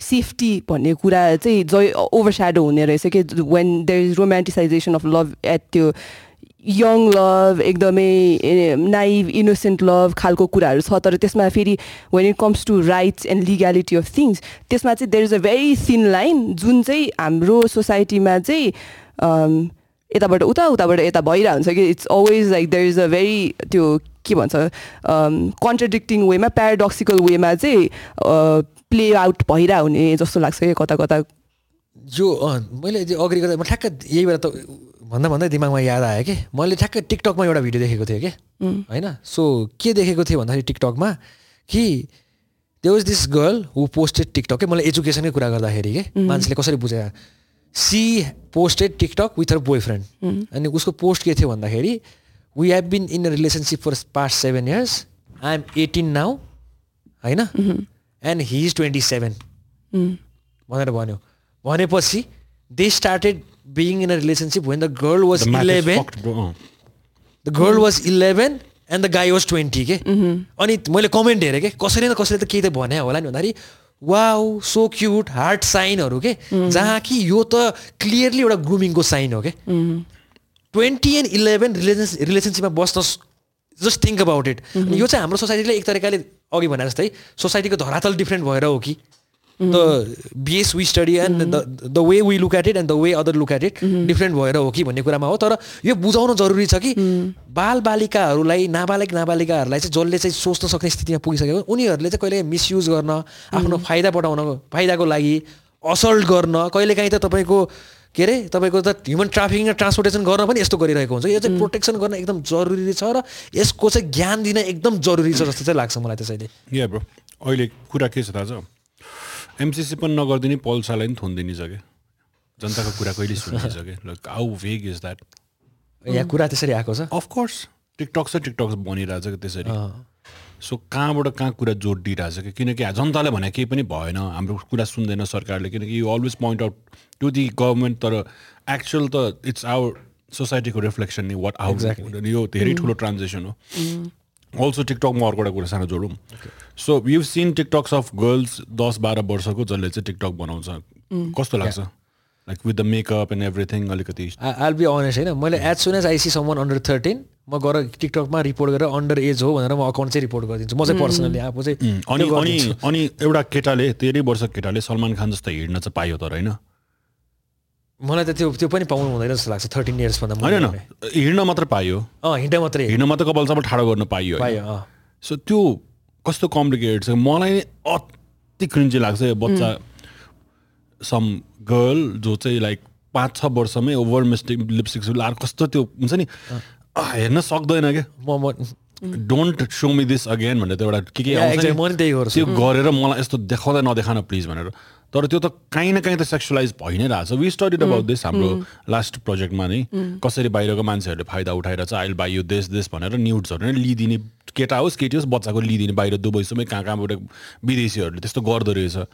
Speaker 3: सेफ्टी भन्ने कुरा चाहिँ जय ओभर स्याडो हुने रहेछ कि when there is romanticization of love at त्यो यङ लभ एकदमै नाइभ इनोसेन्ट लभ खालको कुराहरू छ। तर त्यसमा फेरि when it comes to rights and legality of things त्यसमा चाहिँ there is a very thin line जुन चाहिँ हाम्रो सोसाइटीमा चाहिँ um, यताबाट उता उताबाट यता भइरहेको हुन्छ कि it's always like there is a very त्यो के भन्छ कन्ट्रडिक्टिङ वेमा प्याराडक्सिकल वेमा चाहिँ प्ले आउट भइरहेको हुने जस्तो लाग्छ कि कता कता।
Speaker 1: अँ, मैले अगाडि गर्दा म ठ्याक्क यही बेला त भन्दा भन्दै दिमागमा याद आयो कि? मैले ठ्याक्क टिकटकमा एउटा भिडियो देखेको थिएँ कि? होइन? सो के देखेको थिएँ भन्दाखेरि टिकटकमा? कि they was this girl who posted TikTok के मैले एजुकेसनकै कुरा गर्दाखेरि के? मान्छेले कसरी बुझायो she posted TikTok with her boyfriend अनि उसको पोस्ट के थियो भन्दाखेरि we have been in a relationship for past seven years I am eighteen now होइन? And he is twenty seven भनेर भन्यो। भनेपछि they started being in a relationship when the girl was
Speaker 2: The math is
Speaker 1: eleven
Speaker 2: fucked, bro. अँ.
Speaker 1: The girl was eleven and the guy was twenty के अनि मैले कमेन्ट हेरेँ कि कसैले न कसैले त केही त भने होला नि भन्दाखेरि वाउ सो क्युट हार्ट साइनहरू के जहाँ कि यो त क्लियरली एउटा ग्रुमिङको साइन हो के ट्वेन्टी एन्ड इलेभेन रिलेसन रिलेसनसिपमा बस्न जस्ट थिङ्क अबाउट इट यो चाहिँ हाम्रो सोसाइटीले एक तरिकाले अघि भने जस्तै सोसाइटीको धरातल डिफ्रेन्ट भएर हो कि? The base we study and the way we look at it and the way other look at it different भएर हो कि भन्ने कुरामा हो। तर यो बुझाउन जरुरी छ कि बाल बालिकाहरूलाई नाबालिक नाबालिकाहरूलाई चाहिँ जसले चाहिँ सोच्न सक्ने स्थितिमा पुगिसक्यो उनीहरूले चाहिँ कहिले मिसयुज गर्न आफ्नो फाइदा बढाउन फाइदाको लागि असल्ट गर्न कहिलेकाहीँ त तपाईँको के अरे तपाईँको त ह्युमन ट्राफिकिङ र ट्रान्सपोर्टेसन गर्न पनि यस्तो गरिरहेको हुन्छ। यो चाहिँ प्रोटेक्सन गर्न एकदम जरुरी छ र यसको चाहिँ ज्ञान दिन एकदम जरुरी छ जस्तो चाहिँ लाग्छ मलाई त्यसैले।
Speaker 2: या ब्रो अहिले कुरा के छ थाहा छ एमसिसी पनि नगरिदिने पल्सालाई पनि थुनिदिने छ क्या जनताको कुरा कहिले सुनिन्छ क्या like how vague is that
Speaker 1: यहाँ कुरा त्यसरी आएको छ?
Speaker 2: अफकोर्स टिकटक छ टिकटक भनिरहेछ कि त्यसरी। सो कहाँबाट कहाँ कुरा जोडिरहेछ कि? किनकि जनताले भने केही पनि भएन हाम्रो कुरा सुन्दैन सरकारले। किनकि you always point out to the government तर एक्चुअल त इट्स आवर सोसाइटीको रिफ्लेक्सन नि वाट आउट यो धेरै ठुलो ट्रान्जेक्सन हो। अल्सो टिकटकमा अर्को एउटा कुरा सानो जोडौँ। So you seen TikToks of girls दस बाह्र वर्षको जसले चाहिँ टिकटक बनाउँछ। कस्तो लाग्छ? Like with the makeup and everything अलिकति।
Speaker 1: आल बी अनेस्ट होइन? मैले as soon as I see someone under thirteen म गएर टिकटकमा रिपोर्ट गरेर अन्डर एज हो भनेर म अकाउन्ट चाहिँ रिपोर्ट गरिदिन्छु। म चाहिँ पर्सनली आफू चाहिँ
Speaker 2: अनि
Speaker 1: त्यो
Speaker 2: अनि। अनि एउटा केटाले तेह्रै वर्ष केटाले सलमान खान जस्तो हिँड्न चाहिँ पायो तर होइन?
Speaker 1: मलाई त त्यो त्यो पनि पाउनु हुँदैन जस्तो लाग्छ थर्टिन इयर्सभन्दा
Speaker 2: होइन
Speaker 1: मुनि
Speaker 2: न? हिँड्न मात्र पायो।
Speaker 1: अँ हिँड्दा मात्रै।
Speaker 2: हिँड्न मात्र कपालसम्म ठाडो गर्न पाइयो होइन?
Speaker 1: पायो
Speaker 2: सो त्यो कस्तो कम्प्लिकेटेड छ? मलाई अति क्रिन्जी लाग्छ यो बच्चा सम गर्ल जो चाहिँ लाइक पाँच छ वर्षमै ओभर मिस्टेक लिपस्टिक्स लाएर कस्तो त्यो हुन्छ नि? हेर्न सक्दैन क्या।
Speaker 1: म
Speaker 2: don't show me this again भनेर त्यो एउटा के के आउँछ। त्यो गरेर मलाई यस्तो देखाउँदै नदेखान प्लिज भनेर। तर त्यो त काहीँ न काहीँ त सेक्सुलाइज भइ नै रहेछ। वी स्टडी अबाउट दिस हाम्रो लास्ट प्रोजेक्टमा नै। कसरी बाहिरको मान्छेहरूले फाइदा उठाएर चाहिँ आइल बाई यो देश देश भनेर न्युड्सहरू नै लिइदिने। केटा होस् केटी होस् बच्चाको लिइदिने। बाहिर दुबईसम्मै कहाँ कहाँबाट विदेशीहरूले त्यस्तो गर्दो रहेछ।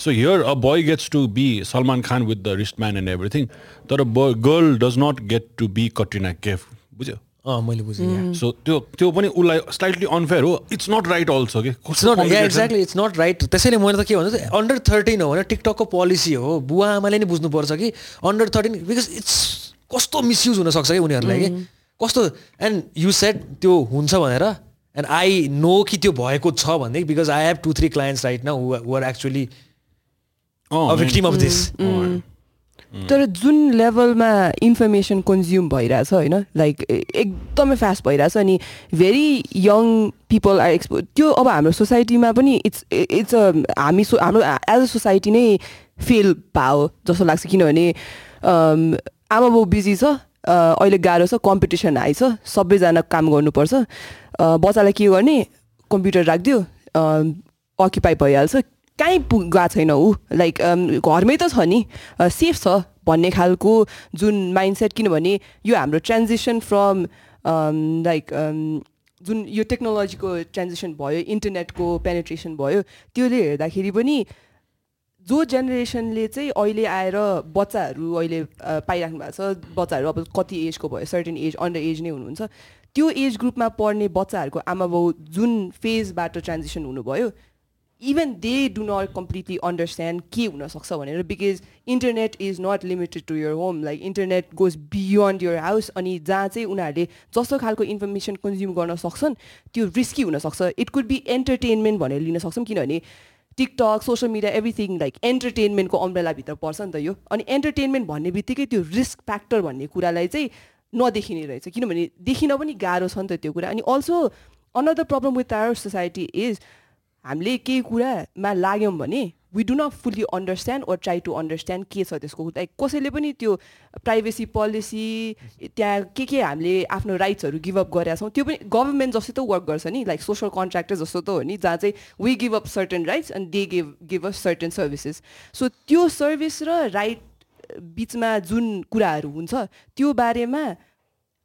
Speaker 2: So here a boy gets to be Salman Khan with the wrist man and everything तर girl does not get to be Katrina Kaif बुझ्यो?
Speaker 1: मैले बुझेँ.
Speaker 2: सो त्यो त्यो पनि उसलाई स्लाइटली अनफेयर हो। इट्स नट राइट अल्सो कि
Speaker 1: it's not exactly it's not right त्यसैले मैले त के भन्छु अन्डर थर्टिन हो भने टिकटकको पोलिसी हो। बुवा आमाले नै बुझ्नुपर्छ कि अन्डर थर्टिन बिकज इट्स कस्तो मिसयुज हुनसक्छ कि उनीहरूलाई कि? कस्तो एन्ड यु सेट त्यो हुन्छ भनेर एन्ड आई नो कि त्यो भएको छ भनेदेखि because I have two three clients right न were actually victim of this
Speaker 3: तर जुन लेभलमा इन्फर्मेसन कन्ज्युम भइरहेछ होइन? लाइक एकदमै फास्ट भइरहेछ अनि very young people are expo त्यो अब हाम्रो सोसाइटीमा पनि इट्स इट्स अ हामी सो हाम्रो एज अ सोसाइटी नै फेल भयो जस्तो लाग्छ किनभने आमा बाउ बिजी छ अ, अहिले गाह्रो छ कम्पिटिसन हाई छ सबैजना काम गर्नुपर्छ। अ, बच्चालाई के गर्ने? कम्प्युटर राखिदियो अक्युपाई भइहाल्छ कहीँ गएको छैन ऊ। लाइक अम, घरमै त छ नि। सेफ छ भन्ने खालको जुन माइन्डसेट किनभने यो हाम्रो ट्रान्जिसन फ्रम लाइक जुन यो टेक्नोलोजीको ट्रान्जिसन भयो इन्टरनेटको पेनिट्रेसन भयो त्यसले हेर्दाखेरि पनि जो जेनेरेसनले चाहिँ अहिले आएर बच्चाहरू अहिले अ, पाइराख्नु भएको छ बच्चाहरू अब कति एजको भयो सर्टेन एज अन्डर एज नै हुनुहुन्छ त्यो एज ग्रुपमा पढ्ने बच्चाहरूको आमा बाउ जुन फेजबाट ट्रान्जिसन हुनुभयो even they do not completely understand के हुनसक्छ भनेर because internet is not limited to your home like internet goes beyond your house अनि जहाँ चाहिँ उनीहरूले जस्तो खालको इन्फर्मेसन कन्ज्युम गर्न सक्छन् त्यो रिस्की हुनसक्छ इट कुड बी एन्टरटेनमेन्ट भनेर लिन सक्छौँ किनभने TikTok social media everything like एन्टरटेनमेन्टको अम्ब्रेलाभित्र पर्छ नि त यो. अनि एन्टरटेनमेन्ट भन्ने बित्तिकै त्यो रिस्क फ्याक्टर भन्ने कुरालाई चाहिँ नदेखिने रहेछ किनभने देखिन पनि गाह्रो छ नि त त्यो कुरा. अनि also another problem with our society is हामीले केही कुरामा लाग्यौँ भने we do not fully understand or try to understand के छ त्यसको लाइक कसैले पनि त्यो प्राइभेसी पोलिसी त्यहाँ के के हामीले आफ्नो राइट्सहरू गिभअप गरेका छौँ त्यो पनि गभर्मेन्ट जस्तै त वर्क गर्छ नि लाइक सोसल कन्ट्र्याक्टर जस्तो त हो नि जहाँ चाहिँ we give up certain rights and they give give up certain services so त्यो सर्भिस र राइट बिचमा जुन कुराहरू हुन्छ त्यो बारेमा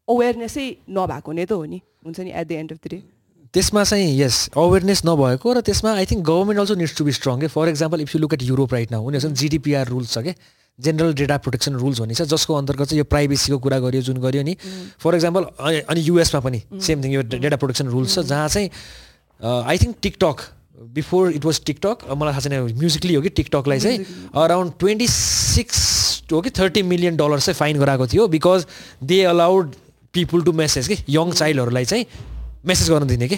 Speaker 3: अवेरनेसै नभएको नै त हो नि। हुन्छ नि at the end of the day
Speaker 1: त्यसमा चाहिँ यस अवेरनेस नभएको र त्यसमा I think government also needs to be strong के for example if you look at Europe right now उनीहरूसँग जिडिपिआर रुल्स छ क्या जेनरल डेटा प्रोटेक्सन रुल्स भन्ने छ जसको अन्तर्गत चाहिँ यो प्राइभेसीको कुरा गरियो जुन गरियो नि। फर एक्जाम्पल अनि युएसमा पनि सेम थिङ यो डेटा प्रोटेक्सन रुल्स छ जहाँ चाहिँ I think TikTok before it was TikTok मलाई थाहा छैन म्युजिकली हो कि टिकटकलाई चाहिँ अराउन्ड ट्वेन्टी सिक्स हो कि थर्टी मिलियन डलर चाहिँ फाइन गराएको थियो because they allowed people to message कि यङ चाइल्डहरूलाई चाहिँ मेसेज गर्न दिने कि?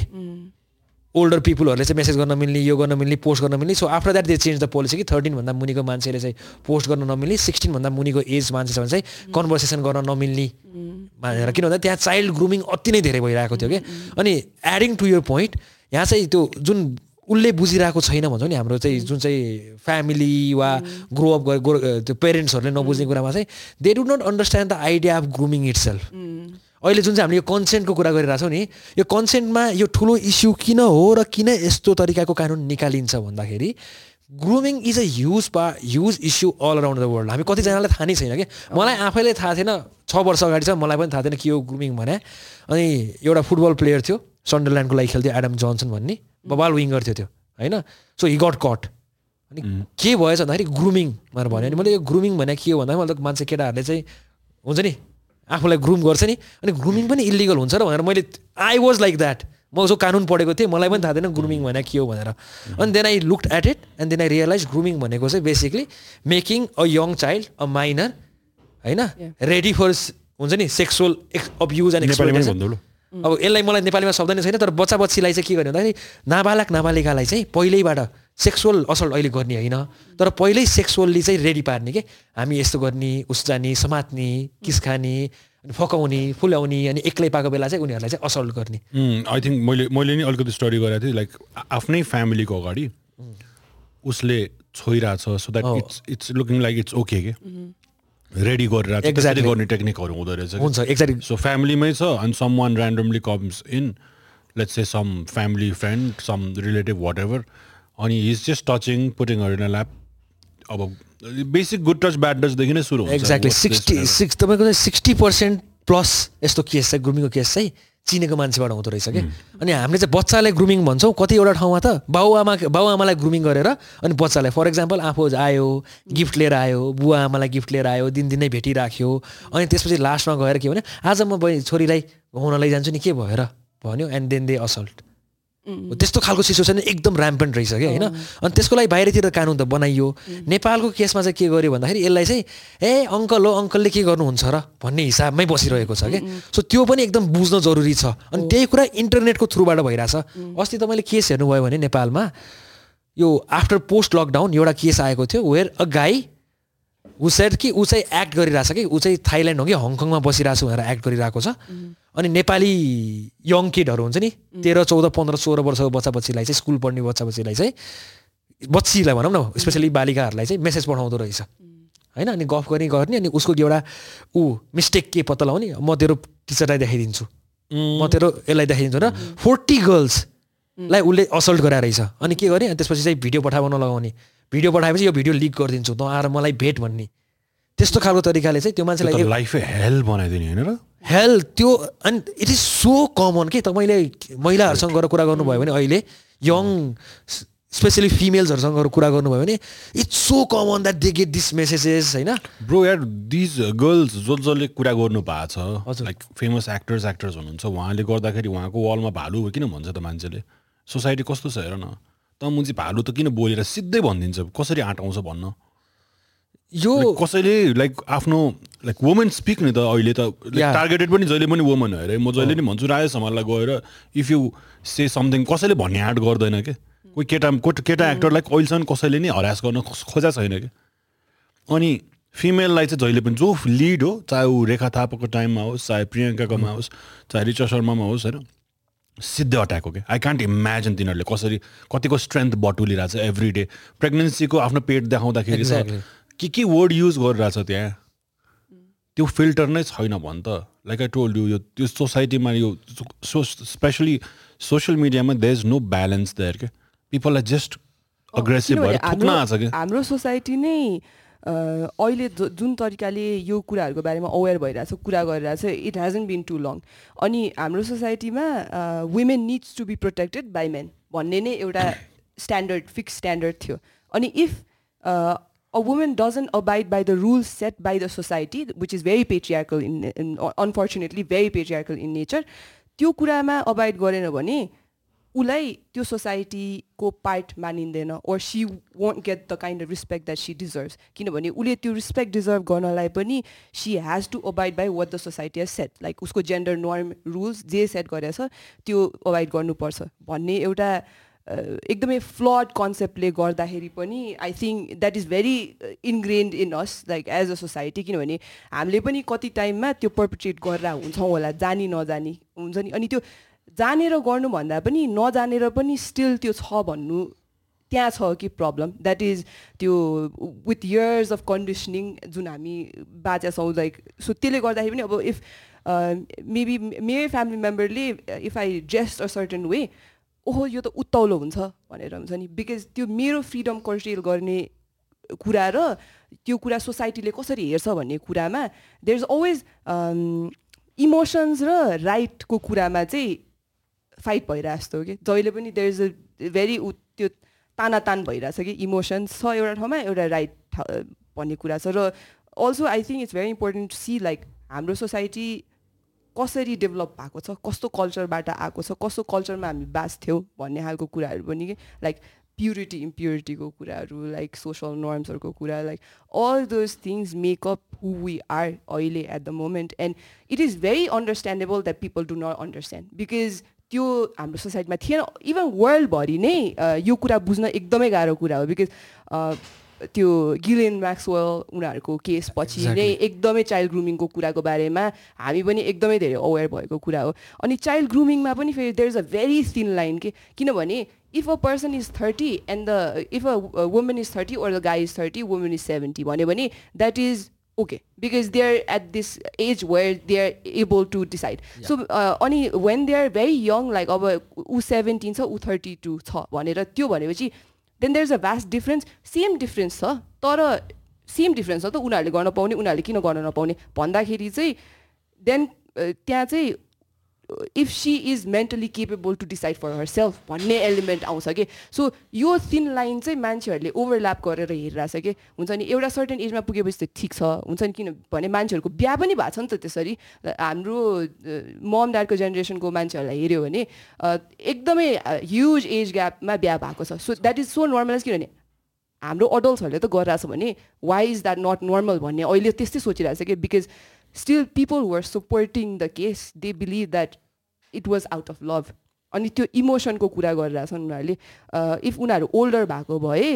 Speaker 1: ओल्डर पिपुलहरूले चाहिँ मेसेज गर्न मिल्ने यो गर्न मिल्ने पोस्ट गर्न मिल्ने। So after that they change the policy कि थर्टिनभन्दा मुनिको मान्छेले चाहिँ पोस्ट गर्न नमिल्ने सिक्सटिनभन्दा मुनिको एज मान्छे छ भने चाहिँ कन्भर्सेसन गर्न नमिल्ने भनेर किन भन्दा त्यहाँ चाइल्ड ग्रुमिङ अति नै धेरै भइरहेको थियो कि। अनि एडिङ टु यो पोइन्ट यहाँ चाहिँ त्यो जुन उसले बुझिरहेको छैन भन्छौँ नि हाम्रो चाहिँ जुन चाहिँ फ्यामिली वा ग्रो अप गरे त्यो पेरेन्ट्सहरूले नबुझ्ने कुरामा चाहिँ they do not understand the idea of grooming itself अहिले जुन चाहिँ हामीले यो कन्सेन्टको कुरा गरिरहेछौँ नि यो कन्सेन्टमा यो ठुलो इस्यु किन हो र किन यस्तो तरिकाको कानुन निकालिन्छ भन्दाखेरि ग्रुमिङ इज अ ह्युज पा huge issue all around the world. हामी कतिजनालाई थाहा नै छैन कि? मलाई आफैले थाहा थिएन छ वर्ष अगाडि चाहिँ मलाई पनि थाहा थिएन के हो ग्रुमिङ भने। अनि एउटा फुटबल प्लेयर थियो सन्डरल्यान्डको लागि खेल्थ्यो एडम जोन्सन भन्ने। बबाल विङ्गर थियो त्यो होइन? सो हि गट कट अनि के भएछ भन्दाखेरि ग्रुमिङ भनेर भन्यो। अनि मैले यो ग्रुमिङ भने के हो भन्दा मैले त मान्छे केटाहरूले चाहिँ हुन्छ नि आफूलाई ग्रुम गर्छ नि। अनि ग्रुमिङ पनि इलिगल हुन्छ र भनेर मैले आई वाज लाइक द्याट म जो कानुन पढेको थिएँ मलाई पनि थाहा थिएन ग्रुमिङ भने के हो भनेर। अनि then I looked at it and then I realize grooming भनेको चाहिँ basically making a young child a minor होइन? रेडी फर हुन्छ नि सेक्सुअल अब्युज एन्ड
Speaker 2: ल
Speaker 1: अब यसलाई मलाई नेपालीमा शब्द नै छैन तर बच्चा बच्चीलाई चाहिँ के गर्ने भन्दाखेरि नाबालक नाबालिकालाई चाहिँ पहिल्यैबाट सेक्सुअल असल्ट अहिले गर्ने होइन तर पहिल्यै सेक्सुअल्ली चाहिँ रेडी पार्ने के? हामी यस्तो गर्ने उस जाने समात्ने किस खाने अनि फकाउने फुल्याउने अनि एक्लै पाएको बेला चाहिँ उनीहरूलाई चाहिँ असल्ट गर्ने।
Speaker 2: आई थिङ्क मैले मैले नि अलिकति स्टडी गरेको थिएँ लाइक आफ्नै फ्यामिलीको अगाडि उसले छोइरहेछ so that it's it's looking like it's okay के? रेडी गरिरहेको त्यसरी
Speaker 1: Exactly.
Speaker 2: गर्ने टेक्निकहरू हुँदो रहेछ।
Speaker 1: हुन्छ एक्ज्याक्टली
Speaker 2: सो फ्यामिलीमै छ अनि someone randomly comes in let's say some family friend some relative whatever अनि he's just touching putting in lap अब बेसिक गुड टच ब्याड टचदेखि नै सुरु हुन्छ।
Speaker 1: एक्ज्याक्टली सिक्सटी सिक्स तपाईँको चाहिँ सिक्सटी पर्सेन्ट प्लस यस्तो केस चाहिँ ग्रुमिङको केस चाहिँ चिनेको मान्छेबाट हुँदो रहेछ कि? अनि हामीले चाहिँ बच्चालाई ग्रुमिङ भन्छौँ कतिवटा ठाउँमा त बाउआमा बाउआमालाई ग्रुमिङ गरेर अनि बच्चालाई फर इक्जाम्पल आफू आयो गिफ्ट लिएर आयो बुवा आमालाई गिफ्ट लिएर आयो दिनदिनै भेटिराख्यो अनि त्यसपछि लास्टमा गएर के भने आज म छोरीलाई घुमाउन लैजान्छु नि के भएर? भन्यो एन्ड देन दे असल्ट त्यस्तो खालको सिचुएसन एकदम ऱ्याम्पेन्ट रहेछ कि होइन? अनि त्यसको लागि बाहिरतिर कानुन त बनाइयो। नेपालको केसमा चाहिँ के गर्यो भन्दाखेरि यसलाई चाहिँ ए अङ्कल हो अङ्कलले के गर्नुहुन्छ र? भन्ने हिसाबमै बसिरहेको छ कि सो त्यो पनि एकदम बुझ्न जरुरी छ। अनि त्यही कुरा इन्टरनेटको थ्रुबाट भइरहेछ। अस्ति तपाईँले केस हेर्नुभयो भने नेपालमा यो आफ्टर पोस्ट लकडाउन एउटा केस आएको थियो वेयर अ गाई ऊ सेड कि ऊ चाहिँ एक्ट गरिरहेछ कि ऊ चाहिँ थाइल्यान्ड हो कि हङकङमा बसिरहेको छु भनेर एक्ट गरिरहेको छ। अनि नेपाली यङ किडहरू हुन्छ नि तेह्र चौध पन्ध्र सोह्र वर्षको बच्चा बच्चीलाई चाहिँ स्कुल पढ्ने बच्चा बच्चीलाई चाहिँ बच्चीलाई भनौँ न स्पेसली बालिकाहरूलाई चाहिँ मेसेज पठाउँदो रहेछ। होइन अनि गफ गर्ने गर्ने अनि उसको एउटा ऊ मिस्टेक के पत्ता लगाउने म तेरो टिचरलाई देखाइदिन्छु। म तेरो यसलाई देखाइदिन्छु र फोर्टी गर्ल्सलाई उसले असल्ट गराएर रहेछ अनि के गर्ने अनि त्यसपछि चाहिँ भिडियो पठाउन लगाउने। भिडियो पठाएपछि यो भिडियो लिक गरिदिन्छु त आएर मलाई भेट भन्ने। त्यस्तो खालको तरिकाले चाहिँ त्यो मान्छेलाई
Speaker 2: लाइफै हेल बनाइदिने होइन र?
Speaker 1: हेल त्यो अनि इट इज सो कमन के तपाईँले महिलाहरूसँग गएर कुरा गर्नुभयो भने अहिले यङ स्पेसली फिमेल्सहरूसँग गएर कुरा गर्नुभयो भने it's so common that they get this messages होइन?
Speaker 2: ब्रो यार दिज गर्ल्स जो जसले कुरा गर्नु भएको छ। लाइक फेमस एक्टर्स एक्टर्स हुनुहुन्छ उहाँले गर्दाखेरि उहाँको वालमा भालु किन भन्छ त मान्छेले? सोसाइटी कस्तो छ हेर न। त मुजी भालु त किन बोलेर सिधै भनिदिन्छ? कसरी आँटाउँछ भन्न?
Speaker 1: यो
Speaker 2: कसैले लाइक आफ्नो लाइक वुमेन स्पिक नि त अहिले त. टार्गेटेड पनि जहिले पनि वुमन हो अरे। म जहिले नि भन्छु राय गएर इफ यु से समथिङ कसैले भन्ने आँट गर्दैन कि? कोही केटा को- केटा एक्टरलाई अहिलेसम्म कसैले नि हरास गर्न खोज- छैन कि? अनि फिमेललाई चाहिँ जहिले पनि जो लिड हो चाहे ऊ रेखा थापाको टाइममा होस् चाहे प्रियङ्काकोमा होस् चाहे रिचा शर्मामा होस् होइन? सिधै अट्याक हो क्या? आई कान्ट इमेजिन तिनीहरूले कसरी कतिको स्ट्रेन्थ बटुलिरहेको छ एभ्री डे प्रेग्नेन्सीको आफ्नो पेट देखाउँदाखेरि
Speaker 1: Exactly.
Speaker 2: के के वर्ड युज गरिरहेछ त्यहाँ? त्यो फिल्टर नै छैन भन् त। लाइक आई टोल्ड यु यो त्यो सोसाइटीमा यो सो स्पेसली सोसियल मिडियामा they is no balance there के पिपललाई जस्ट अग्रेसिभ भएर थुक्न आएको छ कि
Speaker 3: हाम्रो सोसाइटी नै अहिले जुन तरिकाले यो कुराहरूको बारेमा अवेर भइरहेछ कुरा गरिरहेछ it has been too long अनि हाम्रो सोसाइटीमा women needs to be protected by men भन्ने नै एउटा स्ट्यान्डर्ड फिक्स स्ट्यान्डर्ड थियो. अनि if a women doesn't abide by the rules set by the society which is very patriarchal in unfortunately very patriarchal in nature त्यो कुरामा अबाइड गरेन भने उसलाई त्यो सोसाइटीको पार्ट मानिँदैन or she won't get the kind of respect that she deserve किनभने उसले त्यो रिस्पेक्ट डिजर्भ गर्नलाई पनि she has to abide by what the society has set like उसको जेन्डर नर्म रुल्स जे सेट गरेछ त्यो अबाइड गर्नुपर्छ. भन्ने एउटा एकदमै फ्लड कन्सेप्टले गर्दाखेरि पनि I think that is very ingrained in us like as a society किनभने हामीले पनि कति टाइममा त्यो पर्पिट्रेट गरेर हुन्छौँ होला जानी नजानी हुन्छ नि। अनि त्यो जानेर गर्नुभन्दा पनि नजानेर पनि स्टिल त्यो छ भन्नु त्यहाँ छ कि प्रब्लम द्याट इज त्यो विथ इयर्स अफ कन्डिसनिङ जुन हामी बाँचेका छौँ लाइक सो त्यसले गर्दाखेरि पनि अब इफ मेबी मेरो family मेम्बरले if I dress a certain way ओहो यो त उत्तौलो हुन्छ भनेर हुन्छ नि। बिकज त्यो मेरो फ्रिडम कर्टेल गर्ने कुरा र त्यो कुरा सोसाइटीले कसरी हेर्छ भन्ने कुरामा देयर इज अलवेज इमोसन्स र राइटको कुरामा चाहिँ फाइट भइरहेको जस्तो हो कि? जहिले पनि देयर इज अ भेरी उ त्यो तानातान भइरहेछ कि? इमोसन्स छ एउटा ठाउँमा एउटा राइट भन्ने कुरा छ। र also I think it's very important to see like हाम्रो सोसाइटी कसरी डेभलप भएको छ कस्तो कल्चरबाट आएको छ कस्तो कल्चरमा हामी बाँच्थ्यौँ भन्ने खालको कुराहरू पनि कि? लाइक प्युरिटी इम्प्युरिटीको कुराहरू लाइक सोसल नर्म्सहरूको कुरा like all those things makeup who we are अहिले at the moment and it is very understandable that people do not understand because त्यो हाम्रो सोसाइटीमा थिएन. इभन वर्ल्डभरि नै यो कुरा बुझ्न एकदमै गाह्रो कुरा हो बिकज त्यो गिलेन म्याक्सवेल उनीहरूको केस पछि नै एकदमै चाइल्ड ग्रुमिङको कुराको बारेमा हामी पनि एकदमै धेरै अवेर भएको कुरा हो। अनि चाइल्ड ग्रुमिङमा पनि फेरि there is a very thin line के किनभने if a person is thirty and the if a woman is thirty or the guy is thirty woman is seventy भन्यो भने that is okay because they are at this age where they are able to decide so अनि when they are very young like अब ऊ सेभेन्टिन छ ऊ थर्टी टू छ भनेर त्यो भनेपछि then there is a vast difference same difference छ तर सेम डिफ्रेन्स छ त उनीहरूले गर्न पाउने उनीहरूले किन गर्न नपाउने? भन्दाखेरि चाहिँ देन त्यहाँ चाहिँ if she is mentally capable to decide for herself भन्ने एलिमेन्ट आउँछ कि? सो यो थिन लाइन चाहिँ मान्छेहरूले ओभरल्याप गरेर हेरिरहेछ कि? हुन्छ नि एउटा सर्टेन एजमा पुगेपछि त ठिक छ हुन्छ नि किनभने मान्छेहरूको बिहा पनि भएको छ नि त त्यसरी। हाम्रो मम ड्याडको जेनेरेसनको मान्छेहरूलाई हेऱ्यो भने एकदमै ह्युज एज ग्यापमा बिहा भएको छ। So that is so normalize किनभने हाम्रो अडल्ट्सहरूले त गरिरहेछ भने why is that not normal भन्ने अहिले त्यस्तै सोचिरहेछ कि? Because still people were supporting the case they believe that it was out of love अनि त्यो इमोसनको कुरा गरिरहेछन् उनीहरूले इफ उनीहरू ओल्डर भएको भए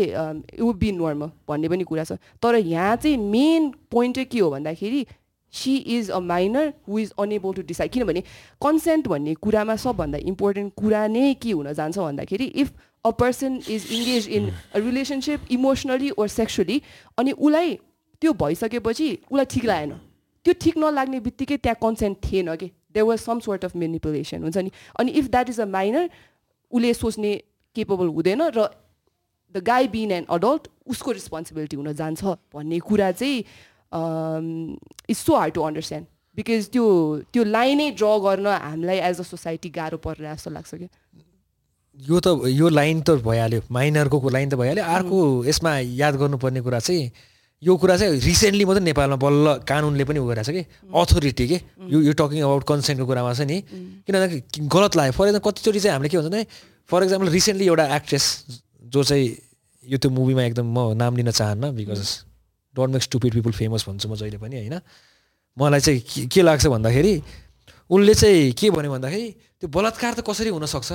Speaker 3: वुड बी नर्मल भन्ने पनि कुरा छ। तर यहाँ चाहिँ मेन पोइन्ट चाहिँ के हो भन्दाखेरि she is a minor who is unable to decide किनभने कन्सेन्ट भन्ने कुरामा सबभन्दा इम्पोर्टेन्ट कुरा नै के हुन जान्छ भन्दाखेरि if a person is engage in a relationship emotionally or sexually अनि उसलाई त्यो भइसकेपछि उसलाई ठिक लागेन। त्यो ठिक नलाग्ने बित्तिकै त्यहाँ कन्सेन्ट थिएन कि? There was some sort of manipulation हुन्छ नि? अनि if that is a minor उसले सोच्ने केपेबल हुँदैन र the guy been an adult उसको रेस्पोन्सिबिलिटी हुन जान्छ भन्ने कुरा चाहिँ it's so hard to understand because त्यो त्यो लाइनै ड्र गर्न हामीलाई एज अ सोसाइटी गाह्रो परेर जस्तो लाग्छ क्या।
Speaker 1: यो त यो लाइन त भइहाल्यो। माइनरको लाइन त भइहाल्यो। अर्को यसमा याद गर्नुपर्ने कुरा चाहिँ यो कुरा चाहिँ रिसेन्टली मात्रै नेपालमा बल्ल कानुनले पनि उ गरेको छ कि? अथोरिटी के? यो यो टकिङ अबाउट कन्सेन्टको कुरामा चाहिँ नि। किनभने गलत लाग्यो। फर एक्जाम्पल कतिचोटि चाहिँ हामीले के भन्छ भने फर एक्जाम्पल रिसेन्टली एउटा एक्ट्रेस जो चाहिँ यो त्यो मुभीमा एकदम म नाम लिन चाहन्न because don't make stupid people famous भन्छु म जहिले पनि होइन? मलाई चाहिँ के- के लाग्छ भन्दाखेरि उनले चाहिँ के भन्यो भन्दाखेरि त्यो बलात्कार त कसरी हुनसक्छ?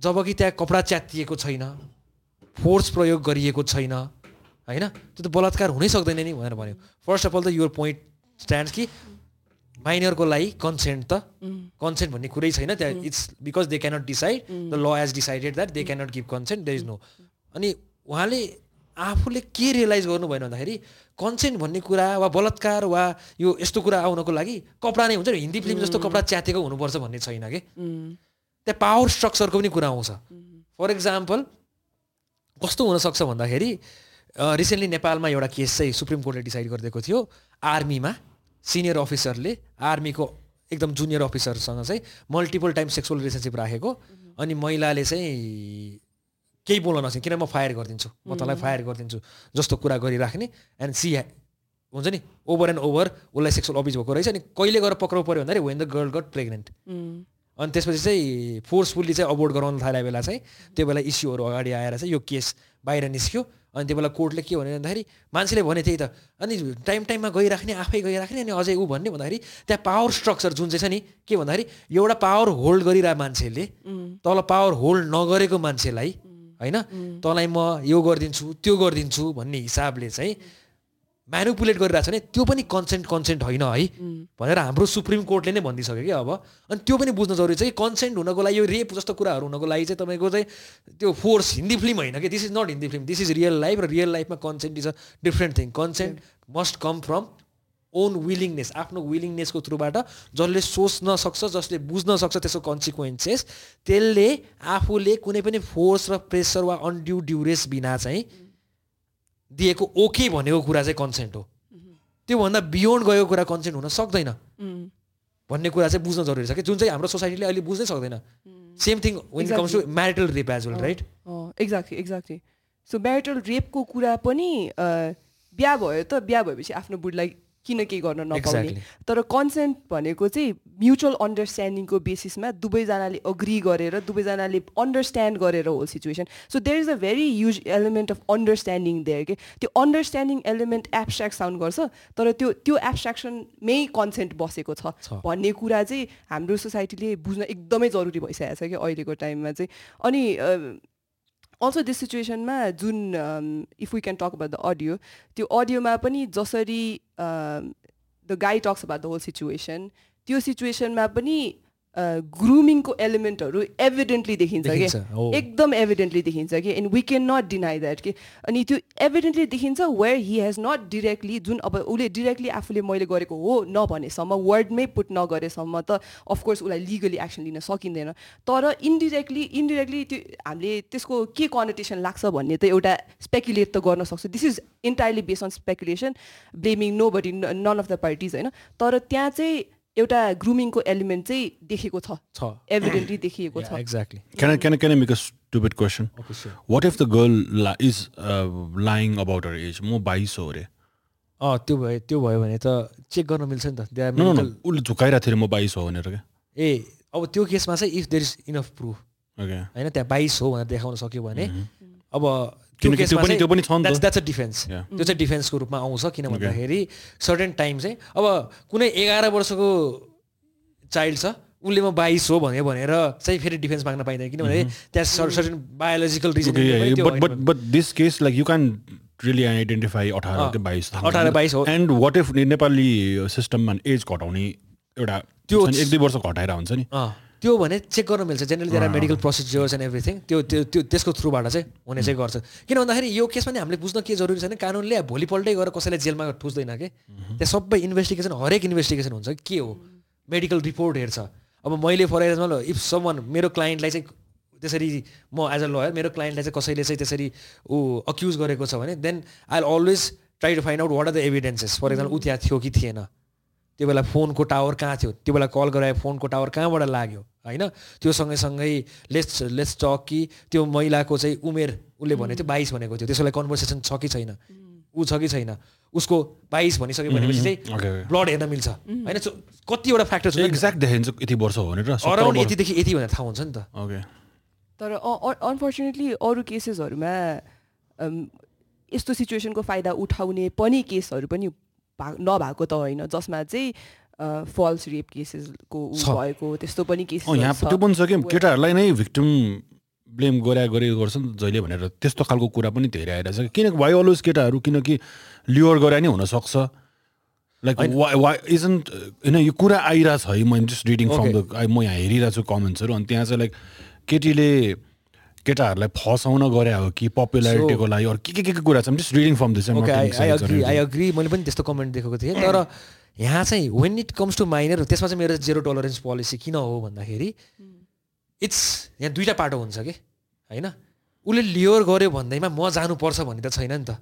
Speaker 1: जब कि त्यहाँ कपडा च्यातिएको छैन फोर्स प्रयोग गरिएको छैन होइन? त्यो त बलात्कार हुनै सक्दैन नि भनेर भन्यो। फर्स्ट अफ अल त युर पोइन्ट स्ट्यान्ड कि माइनरको लागि कन्सेन्ट त कन्सेन्ट भन्ने कुरै छैन। त्यहाँ it's because they cannot decide the law as decided that they cannot give consent they is no अनि उहाँले आफूले के रियलाइज गर्नु भएन भन्दाखेरि कन्सेन्ट भन्ने कुरा वा बलात्कार वा यो यस्तो कुरा आउनको लागि कपडा नै हुन्छ नि। हिन्दी फिल्म जस्तो कपडा च्यातेको हुनुपर्छ भन्ने छैन कि। त्यहाँ पावर स्ट्रक्चरको पनि कुरा आउँछ। फर इक्जाम्पल कस्तो हुनसक्छ भन्दाखेरि रिसेन्टली नेपालमा एउटा केस चाहिँ सुप्रिम कोर्टले डिसाइड गरिदिएको थियो। आर्मीमा सिनियर अफिसरले आर्मीको एकदम जुनियर अफिसरसँग चाहिँ मल्टिपल टाइम सेक्सुअल रिलेसनसिप राखेको। अनि महिलाले चाहिँ केही बोल्न नसक्ने किन म फायर गरिदिन्छु? म तँलाई फायर गरिदिन्छु जस्तो कुरा गरिराख्ने। एन्ड सी हुन्छ नि ओभर एन्ड ओभर उसलाई सेक्सुअल अबिज भएको रहेछ। अनि कहिले गएर पक्राउ पऱ्यो भन्दाखेरि when the girl got pregnant अनि त्यसपछि चाहिँ फोर्सफुल्ली चाहिँ अबोर्ड गराउन थाले बेला चाहिँ त्यो बेला इस्युहरू अगाडि आएर चाहिँ यो केस बाहिर निस्क्यो। अनि त्यो बेला कोर्टले के भन्यो भन्दाखेरि मान्छेले भने त्यही त। अनि टाइम टाइममा गइराख्ने आफै गइराख्ने अनि अझै ऊ भन्ने भन्दाखेरि त्यहाँ पावर स्ट्रक्चर जुन चाहिँ छ नि के भन्दाखेरि एउटा पावर होल्ड गरिरहेको मान्छेले तल पावर होल्ड नगरेको मान्छेलाई होइन तँलाई म यो गरिदिन्छु त्यो गरिदिन्छु भन्ने हिसाबले चाहिँ म्यानुपुलेट गरिरहेको छ भने त्यो पनि कन्सेन्ट कन्सेन्ट होइन है। भनेर हाम्रो सुप्रिम कोर्टले नै भनिदिइसक्यो कि अब। अनि त्यो पनि बुझ्न जरुरी छ कि कन्सेन्ट हुनको लागि यो रेप जस्तो कुराहरू हुनको लागि चाहिँ तपाईँको चाहिँ त्यो फोर्स हिन्दी फिल्म होइन कि? This is not Hindi film this is real life र रियल लाइफमा consent is a different thing consent must come from own willingness आफ्नो विलिङनेसको थ्रुबाट जसले सोच्न सक्छ जसले बुझ्न सक्छ त्यसको कन्सिक्वेन्सेस त्यसले आफूले कुनै पनि फोर्स र प्रेसर वा अनड्यु ड्युरेस बिना चाहिँ दिएको ओके भनेको कुरा चाहिँ कन्सेन्ट हो। त्योभन्दा बियोन्ड गएको कुरा कन्सेन्ट हुन सक्दैन। भन्ने कुरा चाहिँ बुझ्न जरुरी छ कि? जुन चाहिँ हाम्रो सोसाइटीले अहिले बुझ्नै सक्दैन। Same thing when comes to marital rape as well right
Speaker 3: exactly exactly so marital Repco कुरा पनि अ, बिहा भयो त बिहा भएपछि आफ्नो बुढीलाई किन केही गर्न नपाउने. तर कन्सेन्ट भनेको चाहिँ म्युचुअल अन्डरस्ट्यान्डिङको बेसिसमा दुवैजनाले अग्री गरेर दुवैजनाले अन्डरस्ट्यान्ड गरेर whole situation so there is a very huge element of understanding there के त्यो अन्डरस्ट्यान्डिङ एलिमेन्ट एब्स्ट्राक्ट साउन्ड गर्छ तर त्यो त्यो एब्स्ट्राक्सनमै कन्सेन्ट बसेको छ।
Speaker 1: छ।
Speaker 3: भन्ने कुरा चाहिँ हाम्रो सोसाइटीले बुझ्न एकदमै जरुरी भइसकेको छ कि अहिलेको टाइममा चाहिँ। अनि अल्सो दिस सिचुएसनमा जुन if we can talk about the audio त्यो अडियोमा पनि जसरी the guy talks about the whole situation त्यो सिचुएसनमा पनि ग्रुमिङको एलिमेन्टहरू एभिडेन्टली देखिन्छ कि। एकदम एभिडेन्टली देखिन्छ कि? And we can not deny that कि? अनि त्यो एभिडेन्टली देखिन्छ where he has not directly जुन अब उसले डिरेक्टली आफूले मैले गरेको हो नभनेसम्म वर्डमै पुट नगरेसम्म त अफकोर्स उसलाई लिगली एक्सन लिन सकिँदैन। तर इन्डिरेक्टली इन्डिरेक्टली त्यो हामीले त्यसको के कनेटेसन लाग्छ भन्ने त एउटा स्पेकुलेट त गर्न सक्छ। This is entirely based on speculation blaming nobody none of the parties होइन? तर त्यहाँ चाहिँ एउटा ग्रुमिङको एलिमेन्ट चाहिँ देखेको छ।
Speaker 1: छ।
Speaker 3: एभिडेन्टली देखिएको छ।
Speaker 1: Exactly
Speaker 2: Can I, can I, can I make a stupid question?
Speaker 1: Okay, sure.
Speaker 2: What if the girl li- is uh, lying about her age? म बाइस हो अरे।
Speaker 1: अँ त्यो भयो त्यो भयो भने त चेक गर्न मिल्छ नि त।
Speaker 2: उसले झुकाइरहेको थियो अरे म बाइस हो भनेर क्या?
Speaker 1: ए अब त्यो केसमा चाहिँ if there is enough proof
Speaker 2: okay
Speaker 1: होइन त्यहाँ बाइस हो भनेर देखाउन सक्यो भने अब द्याट्स अ डिफेन्स. त्यो चाहिँ डिफेन्सको रूपमा आउँछ किन भन्दाखेरि सर्टेन टाइम चाहिँ अब कुनै एघार वर्षको चाइल्ड छ उसले म बाइस हो भने भनेर चाहिँ फेरि डिफेन्स माग्न पाइँदैन किनभने त्यहाँ certain biological reason
Speaker 2: this case like you can really identify अठार बाइस
Speaker 1: 18 22 हो।
Speaker 2: एन्ड वाट इफ नेपाली सिस्टममा एज घटाउने एउटा
Speaker 1: त्यो
Speaker 2: एक दुई वर्ष घटाएर हुन्छ नि।
Speaker 1: त्यो भने चेक गर्न मिल्छ generally there are medical procedures and everything त्यो त्यो त्यो त्यसको थ्रुबाट चाहिँ हुने चाहिँ गर्छ। किन भन्दाखेरि यो केसमा नि हामीले बुझ्न के जरुरी छैन कानुनले भोलिपल्टै गएर कसैलाई जेलमा ठुस्दैन कि? त्यहाँ सबै इन्भेस्टिगेसन हरेक इन्भेस्टिगेसन हुन्छ के हो? मेडिकल रिपोर्ट हेर्छ। अब मैले for example if someone मेरो क्लाइन्टलाई चाहिँ त्यसरी म एज अ लयर मेरो क्लाइन्टलाई चाहिँ कसैले चाहिँ त्यसरी ऊ अक्युज गरेको छ भने then I always try to find out what are the evidences for example ऊ त्यहाँ थियो कि थिएन। त्यो बेला फोनको टावर कहाँ थियो? त्यो बेला कल गरायो फोनको टावर कहाँबाट लाग्यो? होइन? त्यो सँगैसँगै लेट्स लेट्स टक कि त्यो महिलाको चाहिँ उमेर उसले भनेको थियो बाइस भनेको थियो। त्यसोलाई कन्भर्सेसन छ कि छैन? ऊ छ कि छैन? उसको बाइस भनिसक्यो भनेपछि चाहिँ. ब्लड हेर्न मिल्छ। होइन? सो कतिवटा फ्याक्टर्स हुन्छ
Speaker 2: एक्ज्याक्ट देखाइन्छ यति वर्ष हो भनेर
Speaker 1: अराउन्ड यतिदेखि यति भनेर थाहा हुन्छ नि त।
Speaker 2: ओके
Speaker 3: तर अनफर्चुनेटली अरू केसेसहरूमा यस्तो सिचुएसनको फाइदा उठाउने पनि केसहरू पनि भा- नभएको त होइन जसमा चाहिँ फल्स रेप केसेसको ऊ। भएको त्यस्तो पनि केस
Speaker 2: यहाँ त्यो पनि छ कि केटाहरूलाई नै भिक्टिम ब्लेम गरे गरे गर्छ नि त जहिले भनेर त्यस्तो खालको कुरा पनि धेरै आइरहेछ। कि किनकि वाइ अलवेज केटाहरू? किनकि लिवर गरे नि हुनसक्छ। लाइक वाइ इजन्ट होइन यो कुरा आइरहेछ है म जस्ट रिडिङ फ्रम द म यहाँ हेरिरहेको छु कमेन्ट्सहरू अनि त्यहाँ चाहिँ लाइक केटीले केटाहरूलाई फसाउन गरे हो कि पपुलारिटीको लागि अरू के के के के कुरा छ? Just reading from this
Speaker 1: agree I agree मैले पनि त्यस्तो कमेन्ट देखेको थिएँ। तर यहाँ चाहिँ when it comes to minor त्यसमा चाहिँ मेरो जेरो टलरेन्स पोलिसी किन हो भन्दाखेरि इट्स यहाँ दुइटा पाटो हुन्छ कि होइन? उसले लियोर गर्यो भन्दैमा म जानुपर्छ भन्ने त छैन नि त।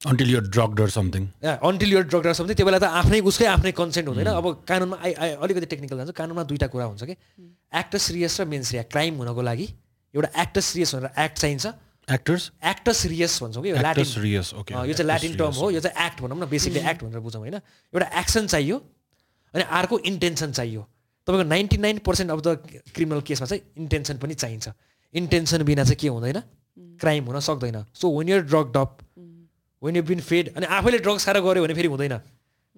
Speaker 2: अन्टिल यो ड्रग डर समथिङ
Speaker 1: अन्टिल यो ड्रग समथिङ त्यो बेला त आफ्नै उसकै आफ्नै कन्सेन्ट हुँदैन। अब कानुनमा आई आई अलिकति टेक्निकल जान्छु। कानुनमा दुइटा कुरा हुन्छ कि? एक्टस रियस र मेन्स रिया क्राइम हुनको लागि एउटा एक्टस रियस भनेर एक्ट चाहिन्छ।
Speaker 2: एक्टर्स
Speaker 1: एक्टस रियस भन्छौँ कि ल्याटिन
Speaker 2: रियस ओके
Speaker 1: अँ, यो चाहिँ ल्याटिन टर्म हो यो चाहिँ एक्ट भनौँ न बेसिकली एक्ट भनेर बुझौँ होइन? एउटा एक्सन चाहियो अनि अर्को इन्टेन्सन चाहियो। तपाईँको ninety nine percent of the criminal केसमा चाहिँ इन्टेन्सन पनि चाहिन्छ। इन्टेन्सन बिना चाहिँ के हुँदैन? क्राइम हुन सक्दैन। So when your drug up when you been fed अनि आफैले ड्रग्स खाएर गऱ्यो भने फेरि हुँदैन।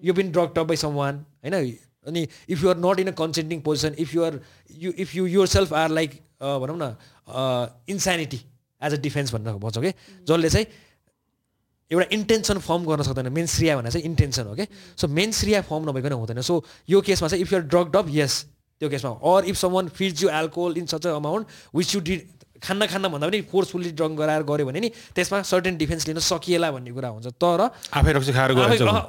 Speaker 1: You been drug up by someone होइन? अनि if you are not in a consenting position if you're you if you yourself are like भनौँ न इन्सानिटी एज अ डिफेन्स भनेर भन्छौँ कि जसले चाहिँ एउटा इन्टेन्सन फर्म गर्न सक्दैन मेन्सरिया भनेर चाहिँ इन्टेन्सन हो कि सो मेन्सरिया फर्म नभइकन हुँदैन। सो यो केसमा चाहिँ इफ युआर ड्रग डप यस त्यो केसमा। Or if someone feeds you alcohol in such a amount which you did खान्न खान्न भन्दा पनि फोर्सफुल्ली ड्रङ गराएर गऱ्यो भने नि त्यसमा सर्टेन डिफेन्स लिन सकिएला भन्ने कुरा हुन्छ। तर
Speaker 2: आफै रक्सी खाएर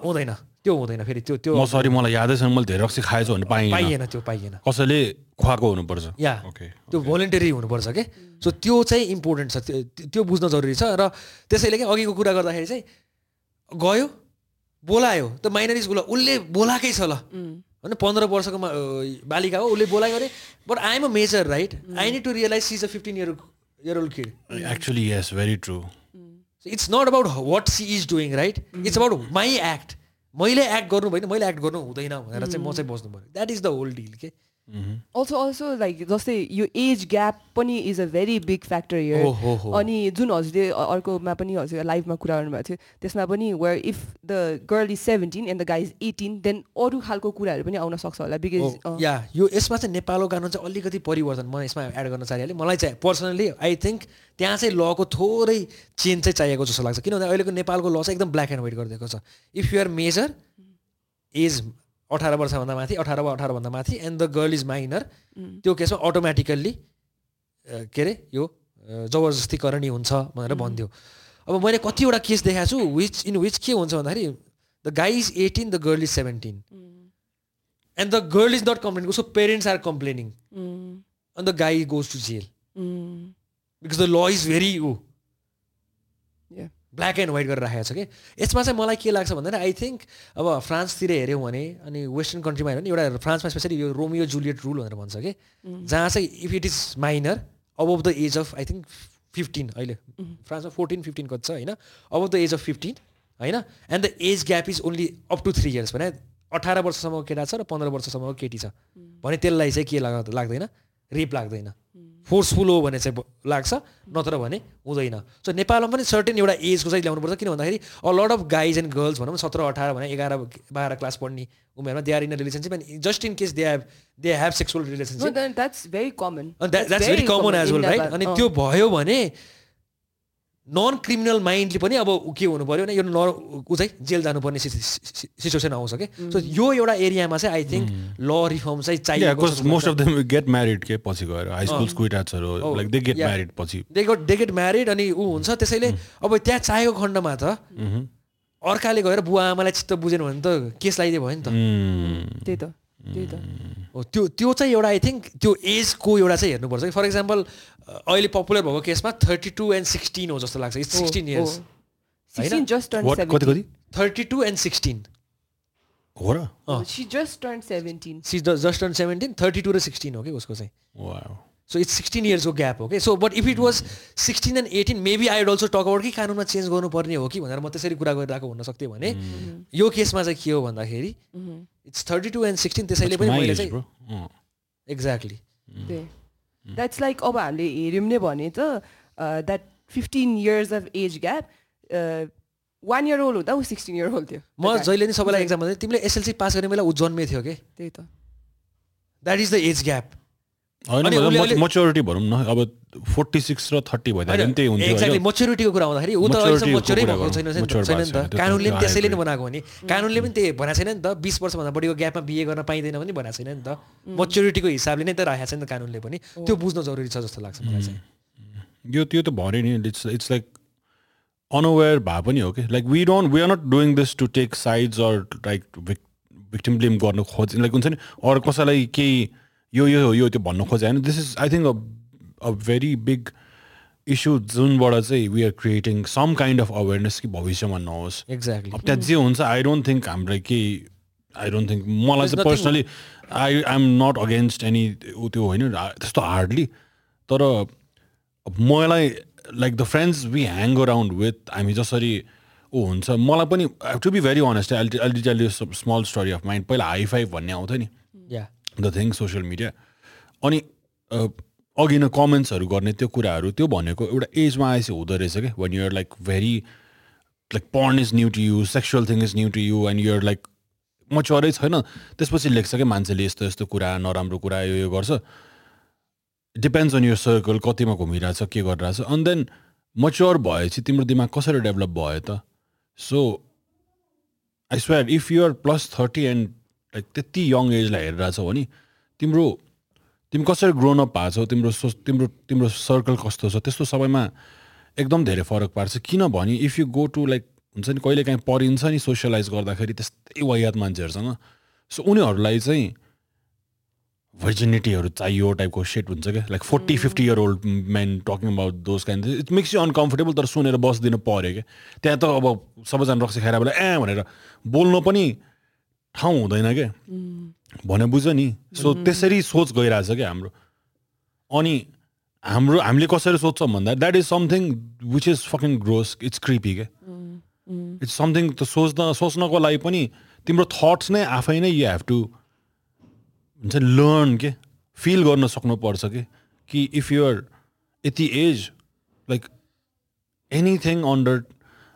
Speaker 1: हुँदैन। त्यो हुँदैन फेरि त्यो त्यो
Speaker 2: म सरी मलाई यादै छैन मैले धेरै रक्सी खाएछु भने पाइएन।
Speaker 1: पाइएन त्यो पाइएन।
Speaker 2: कसैले खुवाएको हुनुपर्छ।
Speaker 1: या
Speaker 2: ओके
Speaker 1: त्यो भोलिन्टरी हुनुपर्छ कि? सो त्यो चाहिँ इम्पोर्टेन्ट छ त्यो बुझ्न जरुरी छ। र त्यसैले कि? अघिको कुरा गर्दाखेरि चाहिँ गयो बोलायो। त माइनर स्कुल उसले बोलाएकै छ ल। होइन पन्ध्र वर्षको बालिका हो उसले बोलाइ गरे but I am a major right I need to realise she's a fifteen year year old kid
Speaker 2: actually yes very true
Speaker 1: it's not about what she is doing right it's about my act मैले एक्ट गर्नु भएन मैले एक्ट गर्नु हुँदैन भनेर चाहिँ म चाहिँ बस्नु पऱ्यो that is the whole deal के
Speaker 3: अल्सो अल्सो लाइक जस्तै यो एज ग्याप पनि is a very big factor here. अनि जुन हजुरले अर्कोमा पनि हजुर लाइभमा कुरा गर्नुभएको थियो त्यसमा पनि where if the girl is seventeen and the guy is eighteen then अरू खालको कुराहरू पनि आउन सक्छ होला बिकज
Speaker 1: या यो यसमा चाहिँ नेपालको कानुन चाहिँ अलिकति परिवर्तन म यसमा एड गर्न चाहिहालेँ मलाई चाहिँ पर्सनली आई थिङ्क त्यहाँ चाहिँ लको थोरै चेन्ज चाहिँ चाहिएको जस्तो लाग्छ। किनभने अहिलेको नेपालको ल चाहिँ एकदम ब्ल्याक एन्ड व्हाइट गरिदिएको छ। इफ युआर मेजर एज अठार वर्षभन्दा माथि अठार वा अठारभन्दा माथि and the girl is minor त्यो केसमा अटोमेटिकल्ली के अरे यो जबरजस्तीकरणी हुन्छ भनेर भन्थ्यो अब मैले कतिवटा केस देखाएको छु विच इन विच के हुन्छ भन्दाखेरि the guy is eighteen the girl is seventeen and the girl is not complaining उसको parents are complaining the guy goes to jail because the law is very ऊ. ब्ल्याक एन्ड व्हाइट गरेर राखेको छ कि? यसमा चाहिँ मलाई के लाग्छ भन्दाखेरि आई थिङ्क अब फ्रान्सतिर हेऱ्यौँ भने अनि वेस्टर्न कन्ट्रीमा हेऱ्यो भने एउटा फ्रान्समा स्पेसली यो रोमियो जुलियट रुल भनेर भन्छ कि? जहाँ चाहिँ if it is minor above the age of I think fifteen अहिले। फ्रान्समा फोर्टिन फिफ्टिन कति छ होइन? Above the age of fifteen होइन? And the age gap is only up to three years भने अठार वर्षसम्मको केटा छ र पन्ध्र वर्षसम्मको केटी छ। भने त्यसलाई चाहिँ के लाग लाग्दैन? रेप लाग्दैन। फोर्सफुल हो भने चाहिँ लाग्छ नत्र भने हुँदैन। सो नेपालमा पनि सर्टेन एउटा एजको चाहिँ ल्याउनुपर्छ किन भन्दाखेरि a lot of guys and girls भनौँ सत्र अठार भने एघार बाह्र क्लास पढ्ने उमेरमा they are in relationship and just in case they have they have sexual relationship
Speaker 3: that's very common
Speaker 1: that's very common as well right अनि त्यो भयो भने नन क्रिमिनल माइन्डले पनि अब के हुनु पऱ्यो भने यो न ऊ चाहिँ जेल जानुपर्ने सिचुएसन आउँछ कि? सो यो एउटा एरियामा चाहिँ आई थिङ्क ल रिफर्म चाहिँ चाहिएको
Speaker 2: because most of them get married के पछि गएर? हाई स्कुल स्कुइटार्सहरू लाइक दे गेट. म्यारिड पछि।
Speaker 1: They got they get married अनि ऊ हुन्छ त्यसैले अब त्यहाँ चाहेको खण्डमा त अर्काले गएर बुवा आमालाई चित्त बुझेन भने त केस लगाइदियो भयो नि त।
Speaker 2: Mm.
Speaker 3: त्यही त त्यही त।
Speaker 1: हो त्यो त्यो चाहिँ एउटा आई थिङ्क त्यो एजको एउटा चाहिँ हेर्नुपर्छ कि। फर इक्जाम्पल अहिले पपुलर भएको केसमा थर्टी टू एन्ड सिक्सटिन हो जस्तो लाग्छ। इट्स सिक्सटिन इयर्स
Speaker 2: कति
Speaker 1: थर्टी टू एन्ड सिक्सटिन
Speaker 2: हो र?
Speaker 3: She just turn seventeen
Speaker 1: she just turn seventeen thirty two र सिक्सटिन हो कि उसको चाहिँ. सो इट्स सिक्सटिन इयर्सको ग्याप हो कि so but if it was sixteen and eighteen maybe I also talk out कि कानुनमा चेन्ज गर्नुपर्ने हो कि भनेर म त्यसरी कुरा गरिरहेको हुन सक्थेँ भने यो केसमा चाहिँ के हो भन्दाखेरि it's thirty two and sixteen त्यसैले पनि मैले चाहिँ. एक्ज्याक्टली
Speaker 3: द्याट्स लाइक अब हामीले हेऱ्यौँ नै भने त that fifteen years of age gap one year old हुँदा ऊ सिक्सटिन इयर ओल्ड थियो।
Speaker 1: म जहिले नि सबैलाई एक्जाम तिमीले एसएलसी पास गर्ने बेला ऊ जन्मे थियो कि
Speaker 3: त्यही त।
Speaker 1: That is the age gap
Speaker 2: होइन मच्योरिटी भनौँ न अब फोर्टी सिक्स र थर्टी भइदियो त्यही हुन्थ्यो
Speaker 1: एक्ज्याक्टली? मेच्योरिटीको कुरा आउँदाखेरि ऊ त अहिलेसम्म मच्योरै
Speaker 2: कुरा
Speaker 1: भएको। छैन छैन नि त। कानुनले पनि त्यसैले नै. बनाएको हो नि। कानुनले पनि त्यही भनेको छैन नि त बिस वर्षभन्दा बढीको ग्यापमा बिहे गर्न पाइँदैन पनि भनेको छैन नि त। मच्योरिटीको हिसाबले नै त राखेको छ नि त कानुनले पनि। त्यो बुझ्न जरुरी छ जस्तो लाग्छ मलाई चाहिँ।
Speaker 2: यो त्यो त भने नि इट्स इट्स लाइक अनअवेयर भए पनि हो कि। Like we don't we are not doing this to take sides or like victim blame गर्न खोज लाइक हुन्छ नि? अरू कसैलाई केही यो यो यो त्यो भन्नु खोजे होइन। This is I think a very big issue जुनबाट चाहिँ we are creating some kind of awareness कि भविष्यमा नहोस्।
Speaker 1: एक्ज्याक्टली
Speaker 2: अब त्यहाँ जे हुन्छ आई डोन्ट थिङ्क हामीलाई केही आई डोन्ट थिङ्क मलाई चाहिँ personally I I am not against any त्यो होइन त्यस्तो हार्डली तर मलाई like the friends we hang around with हामी जसरी ऊ हुन्छ मलाई पनि to be very honest small story of mind पहिला हाई फाइभ भन्ने आउँथ्यो नि।
Speaker 1: या
Speaker 2: द थिङ सोसियल मिडिया अनि अघि नै कमेन्ट्सहरू गर्ने त्यो कुराहरू त्यो भनेको एउटा एजमा आएपछि हुँदो रहेछ क्या one you're like very like porn is new to you sexual thing is new to you and you're like मच्योरै छैन त्यसपछि लेख्छ क्या मान्छेले यस्तो यस्तो कुरा नराम्रो कुरा यो यो गर्छ। डिपेन्ड्स अन यर सर्कल कतिमा घुमिरहेछ के गरिरहेछ। अनि देन मच्योर भएपछि तिम्रो दिमाग कसरी डेभलप भयो त? So I swear if you're plus thirty and like त्यति यङ एजलाई हेरिरहेछौ भने तिम्रो तिमी कसरी ग्रोन अप भएको छौ तिम्रो सो तिम्रो तिम्रो सर्कल कस्तो छ त्यस्तो सबैमा एकदम धेरै फरक पार्छ। किनभने if you go to like हुन्छ नि कहिले काहीँ परिन्छ नि सोसियलाइज गर्दाखेरि त्यस्तै वायात मान्छेहरूसँग सो उनीहरूलाई चाहिँ भर्जिनिटीहरू चाहियो टाइपको सेट हुन्छ क्या। Like forty fifty year old men talking about those kind it makes you uncomfortable तर सुनेर बस्दिन पऱ्यो क्या। त्यहाँ त अब सबैजना रक्सी खाएर बेला ए भनेर बोल्नु पनि ठाउँ हुँदैन क्या भने बुझ नि। सो त्यसरी सोच गइरहेछ क्या हाम्रो? अनि हाम्रो हामीले कसरी सोध्छौँ भन्दा that is something which is fucking gross it's creepy क्या इट्स समथिङ त सोच्न सोच्नको लागि पनि तिम्रो थट्स नै आफै नै यु हेभ टु हुन्छ नि लर्न के? फिल गर्न सक्नुपर्छ कि? कि इफ युआर यति age like anything under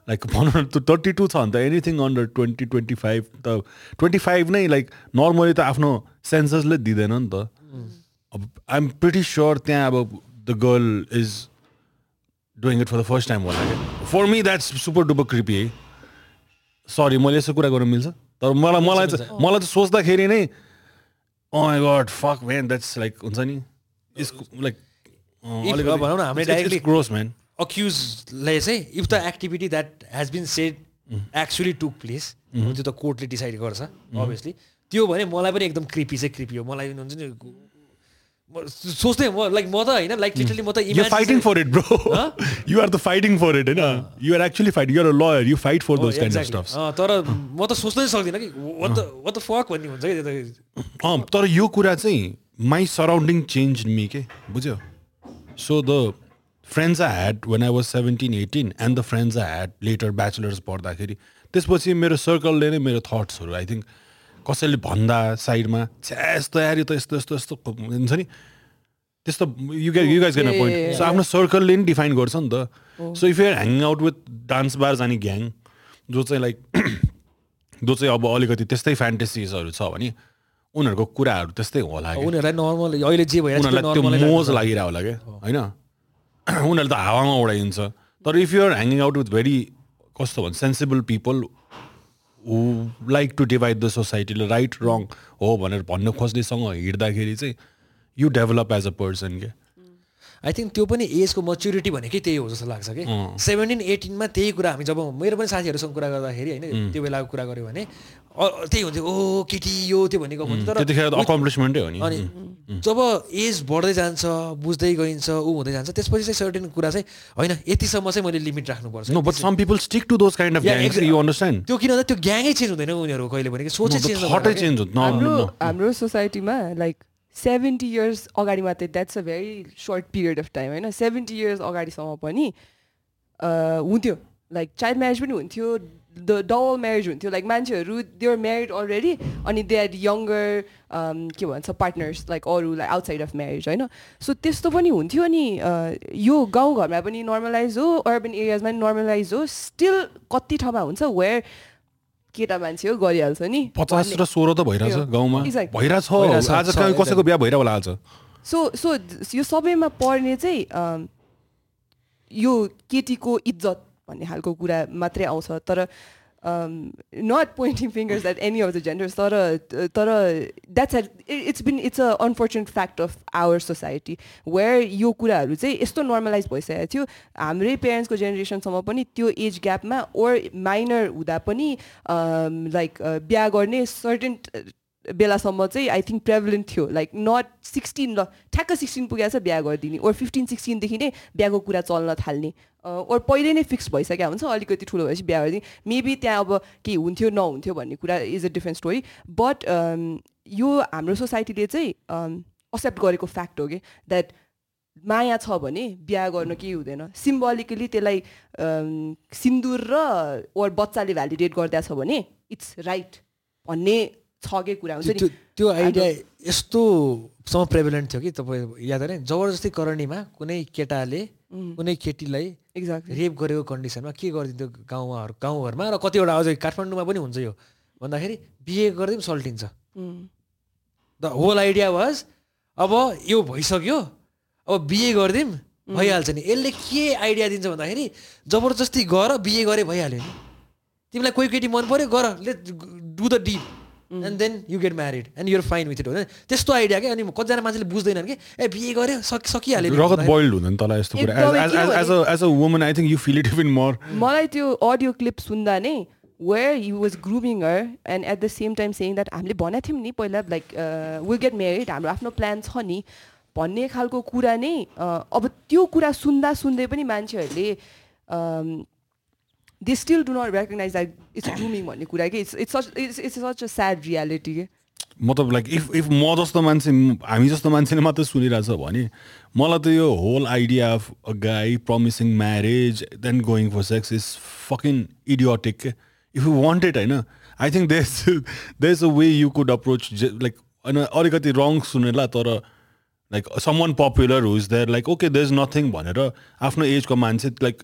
Speaker 2: like भनौँ न थर्टी टू छ भने त anything under twenty twenty five त ट्वेन्टी फाइभ नै लाइक नर्मली त आफ्नो सेन्सेसले दिँदैन नि त अब आइएम प्रिटी स्योर त्यहाँ अब the girl is doing it for the first time होला for me that's super duper creepy है सरी मैले यस्तो कुरा गर्नु मिल्छ तर मलाई मलाई चाहिँ मलाई चाहिँ सोच्दाखेरि नै my god fuck man that's like हुन्छ नि यसको लाइक
Speaker 1: uh, भनौँ न, हामीले directly-
Speaker 2: ग्रोस म्यान
Speaker 1: अक्युजलाई चाहिँ if the activity that has been said actually took place त्यो त कोर्टले डिसाइड गर्छ अभियसली त्यो भने मलाई पनि एकदम क्रिपी चाहिँ क्रिपी हो। मलाई हुन्छ नि सोच्दै म लाइक म त होइन लाइक लिटरली म त
Speaker 2: fighting for it bro you are the fighting for it होइन? You are actually fighting you are a liar you fight for those kind of
Speaker 1: अँ, तर म त सोच्नै सक्दिनँ कि what the- what the fuck भन्ने हुन्छ कि त्यो त।
Speaker 2: अँ तर यो कुरा चाहिँ माई सराउन्डिङ चेन्ज मी के? बुझ्यो? So the friends I had when I was seventeen eighteen and the friends I had later bachelors पढ्दाखेरि त्यसपछि मेरो सर्कलले नै मेरो थट्सहरू आई थिङ्क कसैले भन्दा साइडमा छ्या यस्तो यार त यस्तो यस्तो यस्तो हुन्छ नि? त्यस्तो you gay you guys
Speaker 3: Yeah,
Speaker 2: point so आफ्नो सर्कलले नि डिफाइन गर्छ नि त। So if you're hang out with dance bar जाने ग्याङ जो चाहिँ लाइक जो चाहिँ अब अलिकति त्यस्तै फ्यान्टेसिजहरू छ भने उनीहरूको कुराहरू त्यस्तै होला
Speaker 1: उनीहरूलाई नर्मल अहिले जे भइरहेको छ
Speaker 2: उनीहरूलाई त्यो मोज
Speaker 1: लाग्छ।
Speaker 2: लागिरह होला क्या होइन? उनीहरूले त हावामा उडाइदिन्छ। तर if you're hanging out with very कस्तो भन्छ sensible people who like to divide the सोसाइटीले right wrong हो भनेर भन्न खोज्नेसँग हिँड्दाखेरि चाहिँ you develop as a person के?
Speaker 1: आई थिङ्क त्यो पनि एजको मच्युरिटी भनेकै त्यही हो जस्तो लाग्छ कि। सेभेन्टिन एटिनमा त्यही कुरा हामी जब मेरो पनि साथीहरूसँग कुरा गर्दाखेरि होइन त्यो बेलाको कुरा गऱ्यो भने त्यही हुन्थ्यो ओ केटी यो त्यो भनेको हुन्थ्यो। तर
Speaker 2: अकम्प्लिसमेन्टै हो नि।
Speaker 1: अनि जब एज बढ्दै जान्छ बुझ्दै गइन्छ ऊ हुँदै जान्छ त्यसपछि चाहिँ सर्टेन कुरा चाहिँ होइन यतिसम्म चाहिँ मैले लिमिट राख्नुपर्छ।
Speaker 2: No but some people stick to those kind of you understand
Speaker 1: त्यो किन भन्दा त्यो ग्याङै चेन्ज हुँदैन उनीहरू कहिले कि सोचै चेन्ज
Speaker 3: हाम्रो सोसाइटीमा लाइक सेभेन्टी इयर्स अगाडि मात्रै that's a very short period of time होइन? सेभेन्टी इयर्स अगाडिसम्म पनि हुन्थ्यो. लाइक चाइल्ड म्यारेज पनि हुन्थ्यो द डबल म्यारेज हुन्थ्यो. लाइक मान्छेहरू देवर म्यारिड अलरेडी अनि दे आर यङ्गर के भन्छ पार्टनर्स लाइक अरू लाइक आउटसाइड अफ म्यारेज होइन? सो त्यस्तो पनि हुन्थ्यो अनि यो गाउँघरमा पनि नर्मलाइज हो अर्बन एरियाजमा पनि नर्मलाइज हो. स्टिल कति ठाउँमा हुन्छ वेयर केटा मान्छे हो गरिहाल्छ नि।
Speaker 2: पचास र सोह्र त भइरहेछ गाउँमा। भइरहेछ। आज कहीँ. कसैको बिहा भइरहेको होला आज?
Speaker 3: सो सो यो सबैमा पर्ने चाहिँ यो केटीको इज्जत भन्ने खालको कुरा मात्रै आउँछ। तर not pointing fingers at any of the genders तर तर that's it's been it's a unfortunate fact of our society where यो कुराहरू चाहिँ यस्तो नर्मलाइज भइसकेको थियो हाम्रै पेरेन्ट्सको जेनेरेसनसम्म पनि त्यो एज ग्यापमा ओर माइनर हुँदा पनि लाइक बिहा गर्ने सर्टेन बेलासम्म चाहिँ आई थिङ्क प्रेभलेन्ट थियो. लाइक नट सिक्सटिन ल ठ्याक्क सिक्सटिन पुगेको छ बिहा गरिदिने. ओर फिफ्टिन सिक्सटिनदेखि नै बिहाको कुरा चल्न थाल्ने. ओर पहिल्यै नै फिक्स भइसकेको हुन्छ अलिकति ठुलो भएपछि बिहा गरिदिने. मेबी त्यहाँ अब केही हुन्थ्यो नहुन्थ्यो भन्ने कुरा is a different story but यो हाम्रो सोसाइटीले चाहिँ एक्सेप्ट गरेको फ्याक्ट हो कि द्याट माया छ भने बिहा गर्न केही हुँदैन. सिम्बोलिकली त्यसलाई अम, सिन्दुर र ओर बच्चाले भ्यालिडेट गरिदिएको छ भने इट्स राइट भन्ने छकै कुरा हुन्छ
Speaker 1: त्यो
Speaker 3: नि
Speaker 1: त्यो आइडिया यस्तोसम्म प्रेभलेन्ट थियो कि तपाईँ याद होइन जबरजस्ती करणीमा कुनै केटाले कुनै केटीलाई
Speaker 3: एक्ज्याक्टली
Speaker 1: रेप गरेको कन्डिसनमा के गरिदिन्थ्यो गाउँमा गाउँघरमा र कतिवटा अझै काठमाडौँमा पनि हुन्छ यो भन्दाखेरि बिहे गरिदिउँ सल्टिन्छ द होल आइडिया वाज अब यो भइसक्यो अब बिहे गरिदिउँ भइहाल्छ नि यसले के आइडिया दिन्छ भन्दाखेरि जबरजस्ती गर बिहे गरे भइहाल्यो नि तिमीलाई कोही केटी मन पऱ्यो गर let do the deep and then you get married and you're fine with it होइन त्यस्तो आइडिया क्या अनि कतिजना मान्छेले बुझ्दैनन् कि? ए बिहे गऱ्यो सकि सकिहाल्यो नि
Speaker 2: रगत बोइल्ड हुँदैन तँलाई यस्तो कुरा. As a woman I think you feel it even more
Speaker 3: मलाई त्यो अडियो क्लिप सुन्दा नै where you was grooming her and at the same time saying that हामीले भनेको थियौँ नि पहिला लाइक विल गेट म्यारिड हाम्रो आफ्नो प्लान छ नि. भन्ने खालको कुरा नै अब त्यो कुरा सुन्दा सुन्दै पनि मान्छेहरूले they still do not recognise that it's grooming भन्ने कुरा कि it's it's it's such a sad reality के
Speaker 2: मतलब लाइक इफ इफ म जस्तो मान्छे हामी जस्तो मान्छेले मात्रै सुनिरहेछ भने मलाई त यो whole idea of a guy promising marriage then going for sex is fucking idiotic के इफ यु वान्ट इट होइन I think this this a way you could approach like होइन अलिकति रङ सुनेला तर like someone popular who is there like okay there is nothing भनेर आफ्नो एजको मान्छे like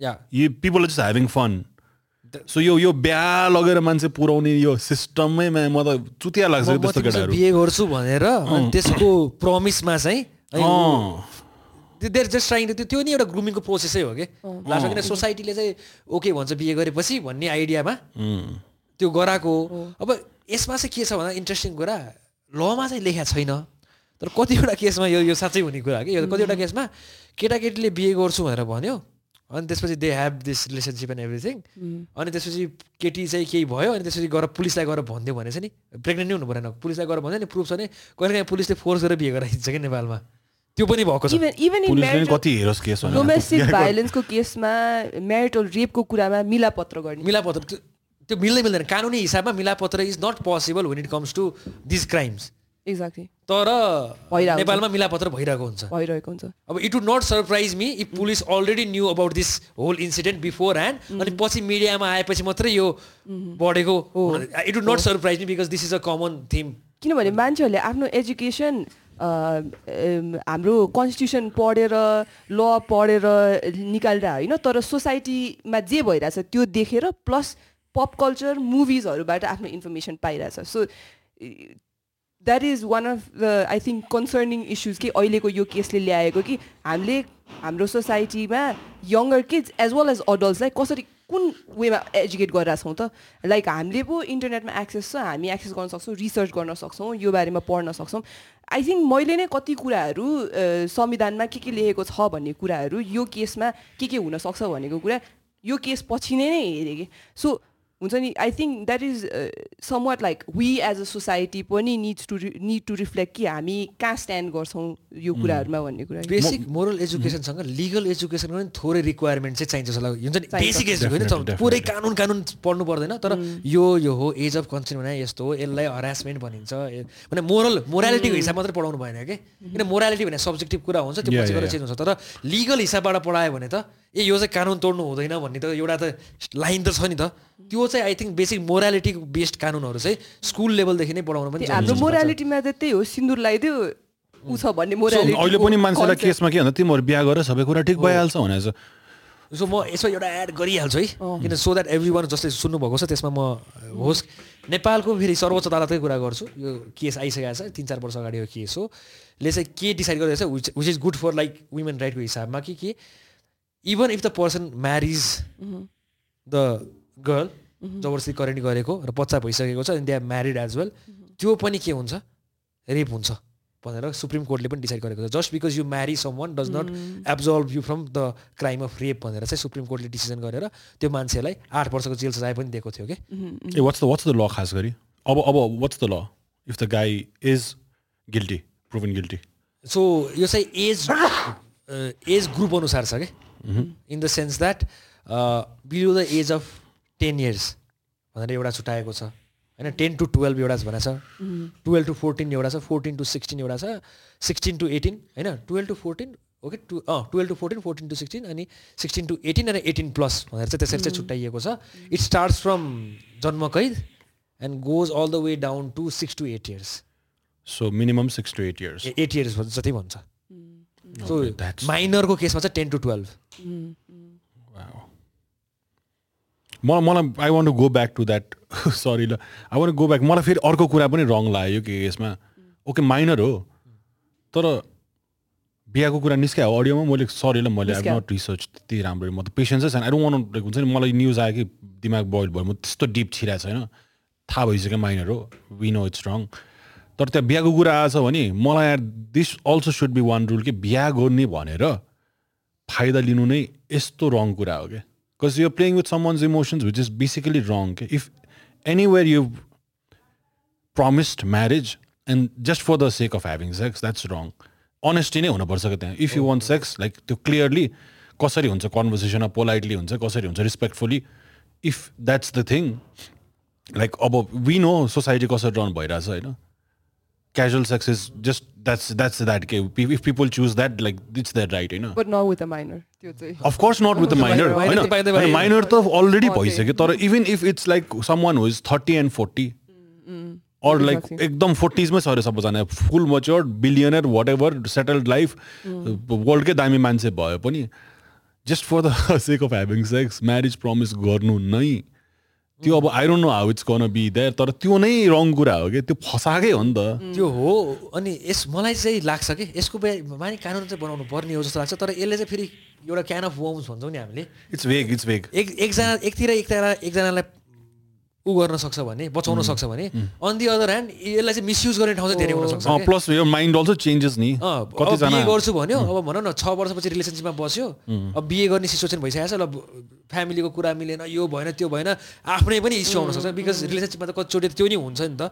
Speaker 1: yeah
Speaker 2: you people just having fun so यो यो बिहा लगेर मान्छे पुऱ्याउने यो सिस्टममै म त चुतिया लाग्छ
Speaker 1: म
Speaker 2: कि
Speaker 1: म
Speaker 2: त्यस्तो केटाहरू
Speaker 1: बिहे गर्छु भनेर त्यसको प्रमिसमा चाहिँ। देयर जस्ट ट्राइङ त्यो त्यो नि एउटा ग्रुमिङको प्रोसेसै हो कि लास्टमा किन सोसाइटीले चाहिँ ओके भन्छ बिहे गरेपछि भन्ने आइडियामा. त्यो गराएको अब यसमा चाहिँ के छ भन्दा इन्ट्रेस्टिङ कुरा लमा चाहिँ लेखा छैन। तर कतिवटा केसमा यो यो साँच्चै हुने कुरा हो कि? यो कतिवटा केसमा केटाकेटीले बिहे गर्छु भनेर भन्यो। अनि त्यसपछि they have this relationship and everything अनि त्यसपछि केटी चाहिँ केही भयो अनि त्यसपछि गएर पुलिसलाई गएर भनिदियो भने चाहिँ नि प्रेग्नेन्ट नै हुनु परेन। पुलिसलाई गएर भन्यो नि प्रुफ छ भने कहिले काहीँ पुलिसले फोर्स गरेर बिहे गराइदिन्छ कि नेपालमा? त्यो पनि भएको छ।
Speaker 3: इभन इभन इन
Speaker 2: पुलिसले नि
Speaker 3: म्यारिटल
Speaker 2: कति हेरोस् केस भने
Speaker 3: डोमेस्टिक भाइलेन्सको केसमा म्यारिटल रेपको कुरामा मिलापत्र गर्ने।
Speaker 1: मिलापत्र त्यो त्यो मिल्दै मिल्दैन। कानुनी हिसाबमा मिलापत्र is not possible when it comes to this crimes
Speaker 3: exactly
Speaker 1: तर। नेपालमा मिलापत्र भइरहेको हुन्छ।
Speaker 3: भइरहेको हुन्छ।
Speaker 1: अब it would not surprise me if police already knew about this whole incident beforehand अनि पछि मिडियामा आएपछि मात्रै यो बढेको it would not surprise me because this is a common theme
Speaker 3: किनभने मान्छेहरूले आफ्नो एजुकेसन हाम्रो कन्स्टिट्युसन पढेर ल पढेर निकालेर होइन तर सोसाइटीमा जे भइरहेछ त्यो देखेर प्लस पप कल्चर मुभिजहरूबाट आफ्नो information पाइरहेछ। So that is one of the I think concerning issues कि अहिलेको यो केसले ल्याएको कि हामीले हाम्रो सोसाइटीमा younger kids as well as अडल्ट्सलाई कसरी कुन वेमा एजुकेट गरेर छौँ त? लाइक हामीले पो इन्टरनेटमा एक्सेस छ हामी एक्सेस गर्न सक्छौँ रिसर्च गर्न सक्छौँ यो बारेमा पढ्न सक्छौँ। आई थिङ्क मैले नै कति कुराहरू संविधानमा के के लेखेको छ भन्ने कुराहरू यो केसमा के के हुनसक्छ भनेको कुरा यो केस पछि नै हेरेँ कि। सो हुन्छ नि I think that is somewhat like we as a society पनि needs to need to reflect कि हामी कहाँ स्ट्यान्ड गर्छौँ यो कुराहरूमा भन्ने कुरा
Speaker 1: बेसिक मोरल एजुकेसनसँग लिगल एजुकेसनको पनि थोरै रिक्वायरमेन्ट चाहिँ चाहिन्छ जस्तो लाग्यो। हुन्छ नि। बेसिक एजुकेसन पुरै कानुन कानुन पढ्नु पर्दैन तर यो यो हो एज अफ कन्सेन्ट भने यस्तो हो यसलाई हरासमेन्ट भनिन्छ भने मोरल मोरालिटीको हिसाब मात्रै पढाउनु भएन कि किन मोरालिटी भने सब्जेक्टिभ कुरा हुन्छ त्यो पछि गएर चेन्ज हुन्छ। तर लिगल हिसाबबाट पढायो भने त ए यो चाहिँ कानुन तोड्नु हुँदैन भन्ने त एउटा त लाइन त छ नि त। त्यो चाहिँ I think basic morality based कानुनहरू चाहिँ स्कुल लेभलदेखि नै पढाउनु पनि
Speaker 3: हाम्रो। मोरालिटीमा त त्यही हो सिन्दुर लगाइदियो ऊ छ भन्ने मोरालिटी
Speaker 2: अहिले पनि मान्छेलाई केसमा के भन्दा तिमीहरू बिहा गरेर सबै कुरा ठिक भइहाल्छ भनेर चाहिँ
Speaker 1: सो म यसमा एउटा एड गरिहाल्छु है किन सो द्याट एभ्री वान जसले सुन्नुभएको छ त्यसमा म होस्। नेपालको फेरि सर्वोच्च अदालतकै कुरा गर्छु। यो केस आइसकेको छ तिन चार वर्ष अगाडि यो केस हो। ले चाहिँ के डिसाइड गरिरहेछ which is good for like women राइटको हिसाबमा कि के even if the person marriage the girl जबरजस्ती करेन्ट गरेको र बच्चा भइसकेको छ they are married as well त्यो पनि के हुन्छ? रेप हुन्छ भनेर सुप्रिम कोर्टले पनि डिसाइड गरेको छ। Just because you marry someone does not absolve you from the crime of rape भनेर चाहिँ सुप्रिम कोर्टले डिसिजन गरेर त्यो मान्छेलाई आठ वर्षको जेल सजाय पनि दिएको थियो कि
Speaker 2: ए what's the what's the law खास गरी? अब अब what's the law if the guy is guilty proven guilty
Speaker 1: so यो चाहिँ एज एज ग्रुप अनुसार छ कि in the sense that below the age of ten years भनेर एउटा छुट्याएको छ. होइन टेन टु टुवेल्भ एउटा भनेको छ. टुवेल्भ टु फोर्टिन एउटा छ फोर्टिन टु सिक्सटिन एउटा छ सिक्सटिन टु एटिन होइन twelve to fourteen okay to um twelve to fourteen fourteen to sixteen अनि सिक्सटिन टु एटिन अनि एटिन प्लस भनेर चाहिँ त्यसरी चाहिँ छुट्याइएको छ. इट स्टार्ट्स फ्रम जन्म कैद and goes all the way down to six to eight years
Speaker 2: so minimum six to eight years
Speaker 1: eight years जति भन्छ। सो माइनरको केसमा चाहिँ टेन टु टुवेल्भ
Speaker 2: मलाई मलाई I want to go back to that sorry law. I want go back मलाई फेरि अर्को कुरा पनि रङ लाग्यो कि यसमा। ओके माइनर हो। तर बिहाको कुरा निस्क्यायो अडियोमा मैले सरी ल मैले आई। नट रिसर्च त्यति राम्रो म त पेसेन्सै छैन आई डोन्ट वान्ट लाइक हुन्छ नि मलाई न्युज आयो कि दिमाग बोइल भयो। म त्यस्तो डिप छिरहेको छैन। थाहा भइसक्यो माइनर हो। वी नो इट्स रङ तर त्यहाँ बिहाको कुरा आएछ भने मलाई this also should be one rule कि बिहा गर्ने भनेर फाइदा लिनु नै यस्तो रङ कुरा हो क्या। Because you're playing with someone's emotions which is basically wrong के। If anywhere you promised marriage and just for the sake of having sex that's wrong honesty नै हुनुपर्छ क्या त्यहाँ। If you want sex like त्यो क्लियरली कसरी हुन्छ कन्भर्सेसनमा पोलाइटली हुन्छ कसरी हुन्छ respectfully if that's the thing like अब वी नो सोसाइटी कसरी रन भइरहेछ होइन। जस्ट द्याट्स द्याट्स द्याट के if people choose that like it's that right होइन
Speaker 3: बट न विथ अ माइनर त्यो चाहिँ।
Speaker 2: Of course not with the minor
Speaker 1: Minor त the
Speaker 2: होइन माइनर त अलरेडी
Speaker 3: अँ, त्यही।
Speaker 2: भइसक्यो तर even if it's like someone who is thirty and forty or like
Speaker 3: Exactly.
Speaker 2: एकदम फोर्टिजमै छ अरे सबैजना full mature billionaire whatever settled life वर्ल्डकै दामी मान्छे भए पनि just for the sake of having sex marriage promise गर्नु नै त्यो अब I don't know how it's can be there तर त्यो नै रङ कुरा हो कि त्यो फसाएकै हो नि त।
Speaker 1: त्यो हो अनि यस मलाई चाहिँ लाग्छ कि यसको माने कानुन चाहिँ बनाउनु पर्ने हो जस्तो लाग्छ तर यसले चाहिँ फेरि एउटा क्यान अफ वम्स भन्छौँ नि हामीले।
Speaker 2: इट्स वेग इट्स वेग
Speaker 1: एक एकजना एकतिर एकजना एकजनालाई ऊ गर्न सक्छ भने बचाउन सक्छ भने अन दि अदर ह्यान्ड यसलाई चाहिँ मिसयुज गर्ने ठाउँ चाहिँ धेरै हुनसक्छ।
Speaker 2: प्लस यो माइन्ड अल्सो चेन्जेस नि।
Speaker 1: बिए गर्छु भन्यो अब भनौँ न छ वर्षपछि रिलेसनसिपमा बस्यो अब बिए गर्ने सिचुएसन भइसकेको छ ल फ्यामिलीको कुरा मिलेन यो भएन त्यो भएन आफ्नै पनि इस्यु आउनसक्छ बिकज रिलेसनसिपमा त कतिचोटि त्यो नि हुन्छ नि त।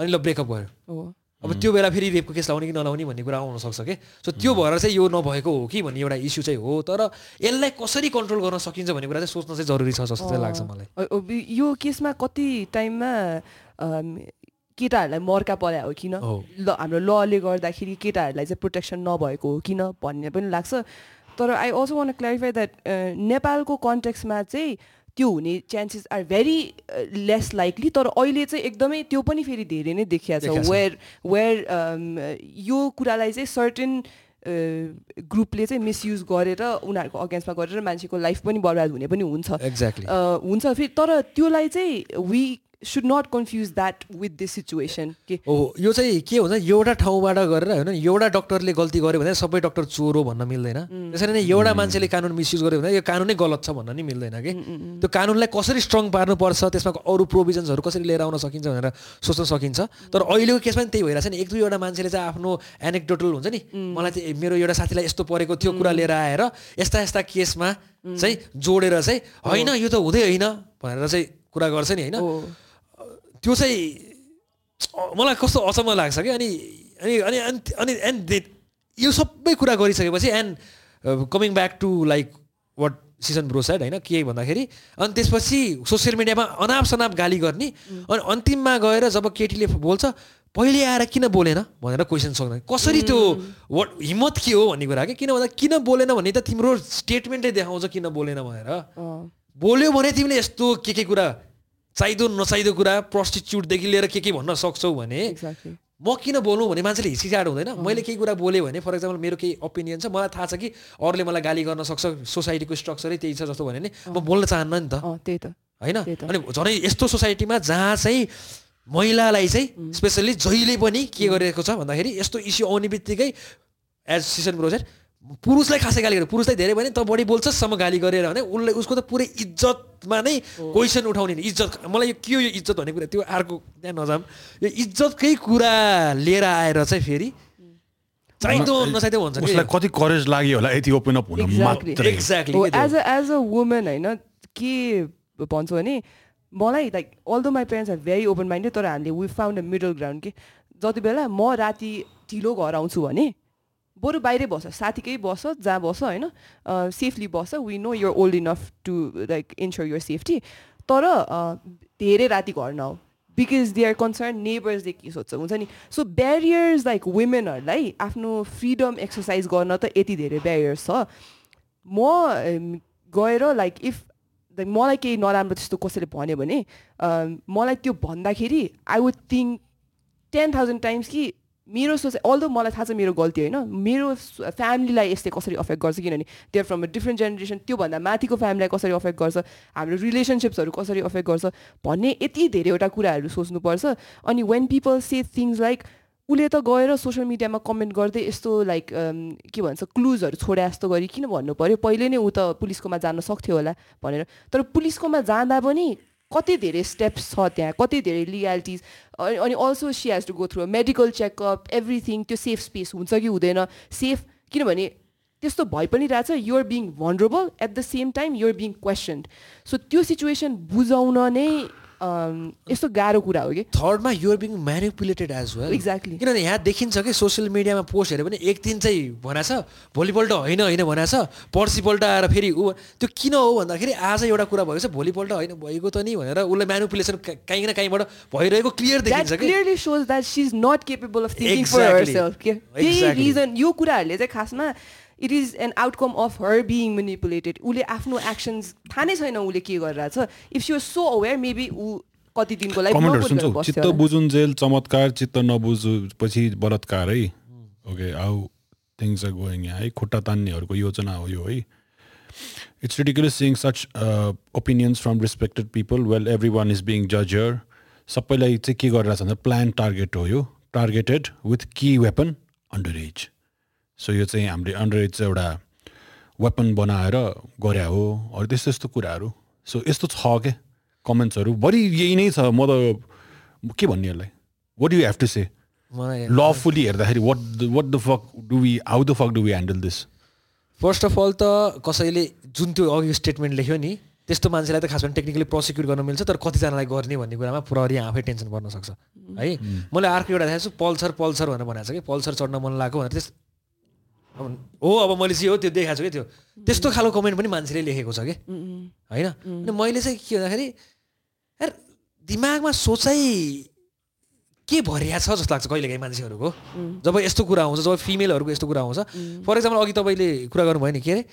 Speaker 1: अनि ल ब्रेकअप भयो। अब त्यो बेला फेरि रेपको केस लाउने कि नलाउने भन्ने कुरा आउन सक्छ कि? सो त्यो भएर चाहिँ यो नभएको हो कि भन्ने एउटा इस्यु चाहिँ हो। तर यसलाई कसरी कन्ट्रोल गर्न सकिन्छ भन्ने कुरा चाहिँ सोच्न चाहिँ जरुरी छ जस्तो चाहिँ लाग्छ मलाई।
Speaker 3: यो केसमा कति टाइममा केटाहरूलाई मर्का पर्या हो किन। ल हाम्रो लले गर्दाखेरि केटाहरूलाई चाहिँ प्रोटेक्सन नभएको हो किन भन्ने पनि लाग्छ। तर I also want clarify that नेपालको कन्टेक्समा चाहिँ त्यो हुने chances are very less likely तर अहिले चाहिँ एकदमै त्यो पनि फेरि धेरै नै देखिया छ। वेयर वेयर यो कुरालाई चाहिँ सर्टेन ग्रुपले चाहिँ मिसयुज गरेर उनीहरूको अगेन्स्टमा गरेर मान्छेको लाइफ पनि बर्बाद हुने पनि हुन्छ।
Speaker 1: एक्ज्याक्टली
Speaker 3: हुन्छ फेरि तर त्योलाई चाहिँ we should not confuse that with this situation के
Speaker 1: हो यो चाहिँ के हुन्छ एउटा ठाउँबाट गरेर होइन एउटा डक्टरले गल्ती गर्यो भने सबै डक्टर चोर हो भन्न मिल्दैन। त्यसरी नै एउटा मान्छेले कानुन मिसयुज गर्यो भने यो कानुनै गलत छ भन्न नि मिल्दैन कि त्यो कानुनलाई कसरी स्ट्रङ पार्नुपर्छ त्यसमा अरू प्रोभिजन्सहरू कसरी लिएर आउन सकिन्छ भनेर सोच्न सकिन्छ। तर अहिलेको केसमा पनि त्यही भइरहेछ नि। एक दुईवटा मान्छेले चाहिँ आफ्नो एनेक्डोटल हुन्छ नि। मलाई चाहिँ मेरो एउटा साथीलाई यस्तो परेको थियो कुरा लिएर आएर यस्ता यस्ता केसमा चाहिँ जोडेर चाहिँ होइन यो त हुँदै होइन भनेर चाहिँ कुरा गर्छ नि होइन?
Speaker 3: हो
Speaker 1: त्यो चाहिँ मलाई कस्तो अचम्म लाग्छ कि अनि अनि अनि अनि- एन्ड यो सबै कुरा गरिसकेपछि and coming back to like what season bro side होइन? के भन्दाखेरि अनि त्यसपछि सोसियल मिडियामा अनाप सनाप गाली गर्ने अनि अन्तिममा गएर जब केटीले बोल्छ पहिले आएर किन बोलेन? भनेर क्वेसन सोध्न। कसरी त्यो वाट हिम्मत के हो भन्ने कुरा कि किन भन्दा किन बोलेन भन्ने त तिम्रो स्टेटमेन्टले देखाउँछ किन बोलेन भनेर। बोल्यो भने तिमीले यस्तो के के कुरा चाहिँदो नचाहिँदो कुरा प्रस्टिच्युटदेखि लिएर के के भन्न सक्छौ भने. म किन बोल्नु भने मान्छेले हिचकिचाट हुँदैन। मैले केही कुरा बोलेँ भने फर इक्जाम्पल मेरो केही ओपिनियन छ मलाई थाहा छ कि अरूले मलाई गाली गर्न सक्छ सोसाइटीको स्ट्रक्चरै त्यही छ जस्तो भने नि म बोल्न चाहन्न नि त।
Speaker 3: अँ, त्यही त।
Speaker 1: होइन। अनि झनै यस्तो सोसाइटीमा जहाँ चाहिँ महिलालाई चाहिँ स्पेसल्ली जहिले पनि के गरिरहेको छ भन्दाखेरि यस्तो इस्यु आउने बित्तिकै एज सिसन ब्रोजेट पुरुषलाई खासै गाली गरेर पुरुषलाई धेरै भने त बढी बोल्छसम्म गाली गरेर भने उसले उसको त पुरै इज्जतमा नै क्वेसन उठाउने इज्जत मलाई यो के हो यो इज्जत भन्ने कुरा? त्यो अर्को त्यहाँ नजाम यो इज्जतकै कुरा लिएर आएर चाहिँ फेरि चाहिँदो नचाहिँदो भन्छ
Speaker 2: उसलाई कति करेज लाग्यो होला यति ओपन अप हुन. मात्रै।
Speaker 1: एक्ज्याक्टली
Speaker 3: हो as a as a woman होइन के भन्छु भने मलाई like although my parents are very open minded तर हामीले we found a middle ground के जति बेला म राति ढिलो घर आउँछु भने बरु बाहिरै बस साथीकै बस जहाँ बस होइन? Safely bus we know you're old enough to like ensure your safety तर धेरै राति घर नआऊ। बिकज दे आर कन्सर्न नेबर्सले के सोध्छ हुन्छ नि? सो ब्यारियर्स लाइक वुमेनहरूलाई आफ्नो फ्रिडम एक्सर्साइज गर्न त यति धेरै ब्यारियर्स छ। म गएर लाइक इफ मलाई केही नराम्रो त्यस्तो कसैले भन्यो भने मलाई त्यो भन्दाखेरि I would think ten thousand times कि मेरो सोच अल्दो मलाई थाहा छ मेरो गल्ती होइन मेरो फ्यामिलीलाई यसले कसरी अफेक्ट गर्छ किनभने they're from a different generation त्योभन्दा माथिको फ्यामिलीलाई कसरी अफेक्ट गर्छ हाम्रो रिलेसनसिप्सहरू कसरी अफेक्ट गर्छ भन्ने यति धेरैवटा कुराहरू सोच्नुपर्छ। अनि when people say things like उसले त गएर सोसियल मिडियामा कमेन्ट गर्दै यस्तो लाइक के भन्छ क्लुजहरू छोडे जस्तो गरी किन भन्नु पऱ्यो पहिले नै ऊ त पुलिसकोमा जान सक्थ्यो होला भनेर। तर पुलिसकोमा जाँदा पनि कति धेरै स्टेप्स छ त्यहाँ कति धेरै लिगालिटिज अनि also she has to go through medical checkup everything त्यो सेफ स्पेस हुन्छ कि हुँदैन? सेफ किनभने त्यस्तो भइ पनि रहेछ you're being vulnerable at the same time you're being questioned so त्यो सिचुएसन बुझाउन नै यस्तो गाह्रो कुरा हो कि
Speaker 1: थर्डमा you're being manipulated as well
Speaker 3: Exactly.
Speaker 1: किनभने यहाँ देखिन्छ कि सोसियल मिडियामा पोस्ट हेऱ्यो भने एक दिन चाहिँ भनेछ भोलिपल्ट होइन होइन भनेछ पर्सिपल्ट आएर फेरि ऊ त्यो किन हो भन्दाखेरि आज एउटा कुरा भएको छ भोलिपल्ट होइन भएको त नि भनेर उसलाई म्यानिपुलेसन काहीँ न काहीँबाट भइरहेको क्लियर देखिन्छ
Speaker 3: clearly shows that she is not capable of thinking for
Speaker 1: Exactly.
Speaker 3: Self के त्यही
Speaker 1: Exactly.
Speaker 3: रिजन यो कुराहरूले चाहिँ खासमा it is an outcome of her being manipulated उसले आफ्नो एक्सन्स थाहा नै छैन उसले के गरिरहेछ। If she was so aware maybe ऊ कति दिनको लागि
Speaker 2: चित्त
Speaker 3: होला।
Speaker 2: बुझुन्जेल चमत्कार चित्त नबुझु पछि बलात्कार है? Okay how things are going है? खुट्टा तान्नेहरूको योजना हो यो है? It's ridiculous seeing such opinions from respected people well everyone is being Jhajjar सबैलाई चाहिँ के गरिरहेछ भन्दा प्लान टार्गेट हो यो। Targeted with key weapon underage so यो चाहिँ हामीले अन्डर एज चाहिँ एउटा वेपन बनाएर गरे हो अरू त्यस्तो यस्तो कुराहरू। सो यस्तो छ के? कमेन्ट्सहरू बढी यही नै छ। म त के भन्ने यसलाई? What you have to say lawfully हेर्दाखेरि what what the fuck do we how the fuck do we handle this
Speaker 1: first of all त कसैले जुन त्यो अघि स्टेटमेन्ट लेख्यो नि त्यस्तो मान्छेलाई त खास गरी टेक्निकली प्रोसिक्युट गर्न मिल्छ तर कतिजनालाई गर्ने भन्ने कुरामा प्रहरी आफै टेन्सन पर्न सक्छ। है? मैले अर्को एउटा देखाएको छु पल्सर पल्सर भनेर भनेको छ कि? पल्सर चढ्न मन लाग्यो भनेर। त्यस हो अब मैले चाहिँ हो त्यो देखाएको छु कि त्यो। त्यस्तो खालको कमेन्ट पनि मान्छेले लेखेको छ कि। होइन? अनि मैले चाहिँ के भन्दाखेरि यार दिमागमा सोचाइ के भरिया छ जस्तो लाग्छ कहिलेकाहीँ मान्छेहरूको? जब यस्तो कुरा आउँछ जब फिमेलहरूको यस्तो कुरा आउँछ फर इक्जाम्पल अघि तपाईँले कुरा गर्नुभयो नि के अरे?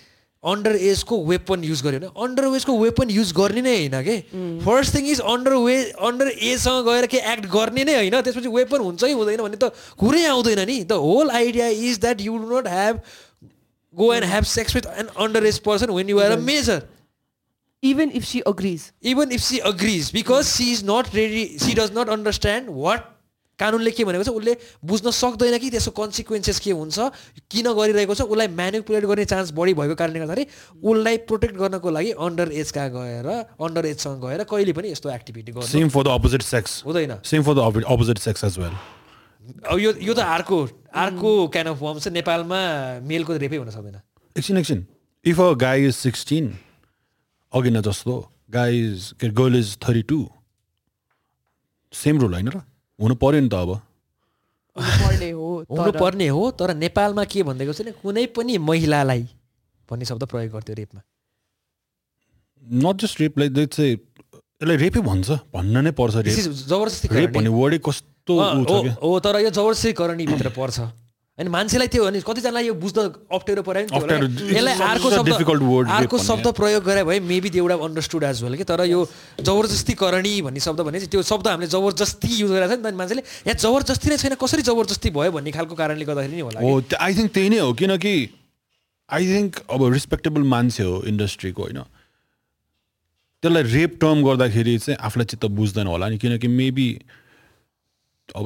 Speaker 1: अन्डर एजको वेपन युज गर्यो भने अन्डर एजको वेपन युज गर्ने नै होइन कि first thing is under way under एजसँग गएर के एक्ट गर्ने नै होइन त्यसपछि वेपन हुन्छ कि हुँदैन भन्ने त कुरै आउँदैन नि the whole idea is that you do not have go and have sex with an underage person when you are a major
Speaker 3: even if she agrees
Speaker 1: even if she agrees because she is not ready she does not understand what कानुनले के भनेको छ उसले बुझ्न सक्दैन कि त्यसको कन्सिक्वेन्सेस के हुन्छ किन गरिरहेको छ उसलाई म्यानिपुलेट गर्ने चान्स बढी भएको कारणले गर्दाखेरि उसलाई प्रोटेक्ट गर्नको लागि अन्डर एजका गएर अन्डर एजसँग गएर कहिले पनि यस्तो एक्टिभिटी गर्नु
Speaker 2: same for the opposite sex
Speaker 1: हुँदैन।
Speaker 2: Same for the opposite sex as well
Speaker 1: अब यो यो त अर्को अर्को क्यान अफ फर्म चाहिँ नेपालमा मेलको रेपै हुन सक्दैन।
Speaker 2: एकछिन एकछिन। If a guy is sixteen अघि न जस्तो गाई इज के girl is thirty two same rule होइन र? हुनु पऱ्यो नि त अब।
Speaker 3: पर्ने हो
Speaker 1: हुनु
Speaker 3: तर
Speaker 1: पर्ने हो तर नेपालमा के भनिदिएको छ भने कुनै पनि महिलालाई भन्ने शब्द प्रयोग गर्थ्यो रेपमा।
Speaker 2: नट जस्ट रेप लाइक चाहिँ यसलाई रेपै भन्छ भन्न नै पर्छ रेप
Speaker 1: जबरजस्ती
Speaker 2: रेप। भन्ने वर्डै कस्तो
Speaker 1: हो तर यो जबरजस्ती करणीभित्र पर्छ। होइन मान्छेलाई त्यो भने कतिजनालाई यो बुझ्न अप्ठ्यारो पऱ्यो नि यसलाई अर्को शब्द अर्को। शब्द प्रयोग गरे भए maybe they would understood as well कि तर यो जबरजस्ती करणी भन्ने शब्द भने चाहिँ त्यो शब्द हामीले जबरजस्ती युज गरेको छ नि त मान्छेले यहाँ जबरजस्ती नै छैन कसरी जबरजस्ती भयो भन्ने खालको कारणले गर्दाखेरि नि होला।
Speaker 2: हो आई थिङ्क त्यही नै हो किनकि आई थिङ्क अब रिस्पेक्टेबल मान्छे हो इन्डस्ट्रीको होइन त्यसलाई रेप टर्म गर्दाखेरि चाहिँ आफूलाई चित्त बुझ्दैन होला नि किनकि मेबी अब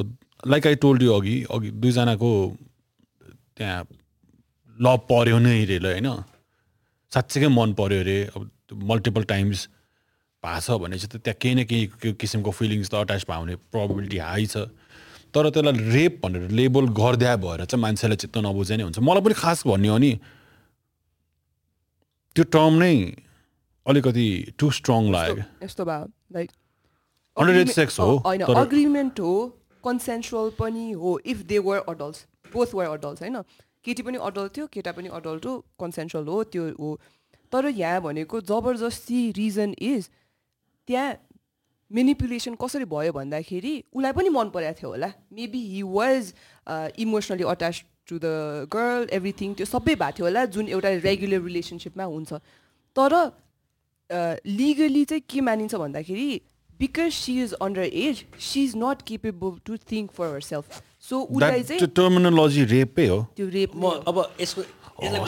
Speaker 2: लाइक आई टोल्ड यु अघि अघि दुईजनाको त्यहाँ ल पऱ्यो नै अरे ल होइन? साँच्चीकै मन पऱ्यो अरे अब मल्टिपल टाइम्स भएको छ भने चाहिँ त्यहाँ केही न केही कि- किसिमको फिलिङ्स त अट्याच भयो भने प्रोबेबिलिटी हाई छ। तर त्यसलाई रेप भनेर लेबल गरिदिया भएर चाहिँ मान्छेलाई चित्त नबुझे नै हुन्छ। मलाई पनि खास भन्ने हो नि त्यो टर्म नै अलिकति टु स्ट्रङ लाग्यो।
Speaker 3: यस्तो भयो लाइक
Speaker 2: Underage sex हो,
Speaker 3: अग्रिमेन्ट हो कन्सेन्सुअल पनि हो if they were adults both were adults होइन? केटी पनि अडल्ट थियो केटा पनि अडल्ट हो कन्सेन्सुअल हो त्यो हो। तर यहाँ भनेको जबरजस्ती रिजन इज त्यहाँ मेनिपुलेसन कसरी भयो भन्दाखेरि उसलाई पनि मन परेको थियो होला। Maybe he was emotionally attach to the girl everything त्यो सबै भएको थियो होला जुन एउटा रेगुलर रिलेसनसिपमा हुन्छ। तर लिगली चाहिँ के मानिन्छ भन्दाखेरि because she is underage she is not capable to think for herself so उसलाई चाहिँ
Speaker 2: त्यो टर्मिनोलोजी रेपै हो
Speaker 3: त्यो रेप
Speaker 1: म अब यसको यसलाई
Speaker 2: Oh,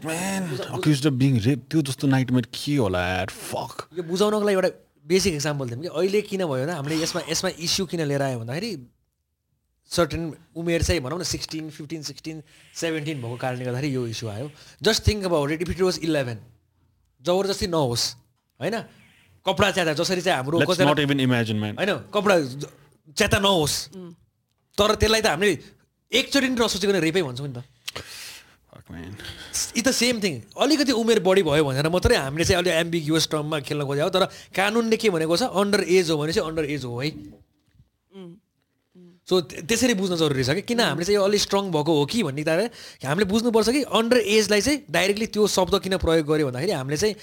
Speaker 2: raped. त्यो जस्तो नाइटमेयर के होला यार? फक
Speaker 1: यो बुझाउनको लागि एउटा बेसिक इक्जाम्पल दिउँ कि अहिले किन भयो भने हामीले यसमा यसमा इस्यु किन लिएर आयो भन्दाखेरि सर्टेन उमेर चाहिँ भनौँ न सिक्सटिन फिफ्टिन सिक्सटिन सेभेन्टिन भएको कारणले गर्दाखेरि यो इस्यु आयो। Just think about it if it was eleven जबरजस्ती नहोस् होइन? कपडा च्याता जसरी चाहिँ हाम्रो
Speaker 2: लेट्स
Speaker 1: कतिजना
Speaker 2: नट इभन इमेजिन म्यान
Speaker 1: होइन? कपडा च्याता नहोस्। तर त्यसलाई त हामीले एकचोटि नि नसोचेको रेपै भन्छौँ नि त।
Speaker 2: फक म्यान
Speaker 1: इ त सेम थिङ अलिकति उमेर बढी भयो भनेर मात्रै हामीले चाहिँ अलिक एम्बिग्युस टर्ममा खेल्न खोजेको हो। तर कानुनले के भनेको छ? अन्डर एज हो भने चाहिँ अन्डर एज हो है। सो त्य- त्यसरी बुझ्न जरुरी छ कि? किन हामीले चाहिँ यो अलिक स्ट्रङ भएको हो कि भन्ने हामीले बुझ्नुपर्छ कि अन्डर एजलाई चाहिँ डाइरेक्टली त्यो शब्द किन प्रयोग गर्यो भन्दाखेरि हामीले चाहिँ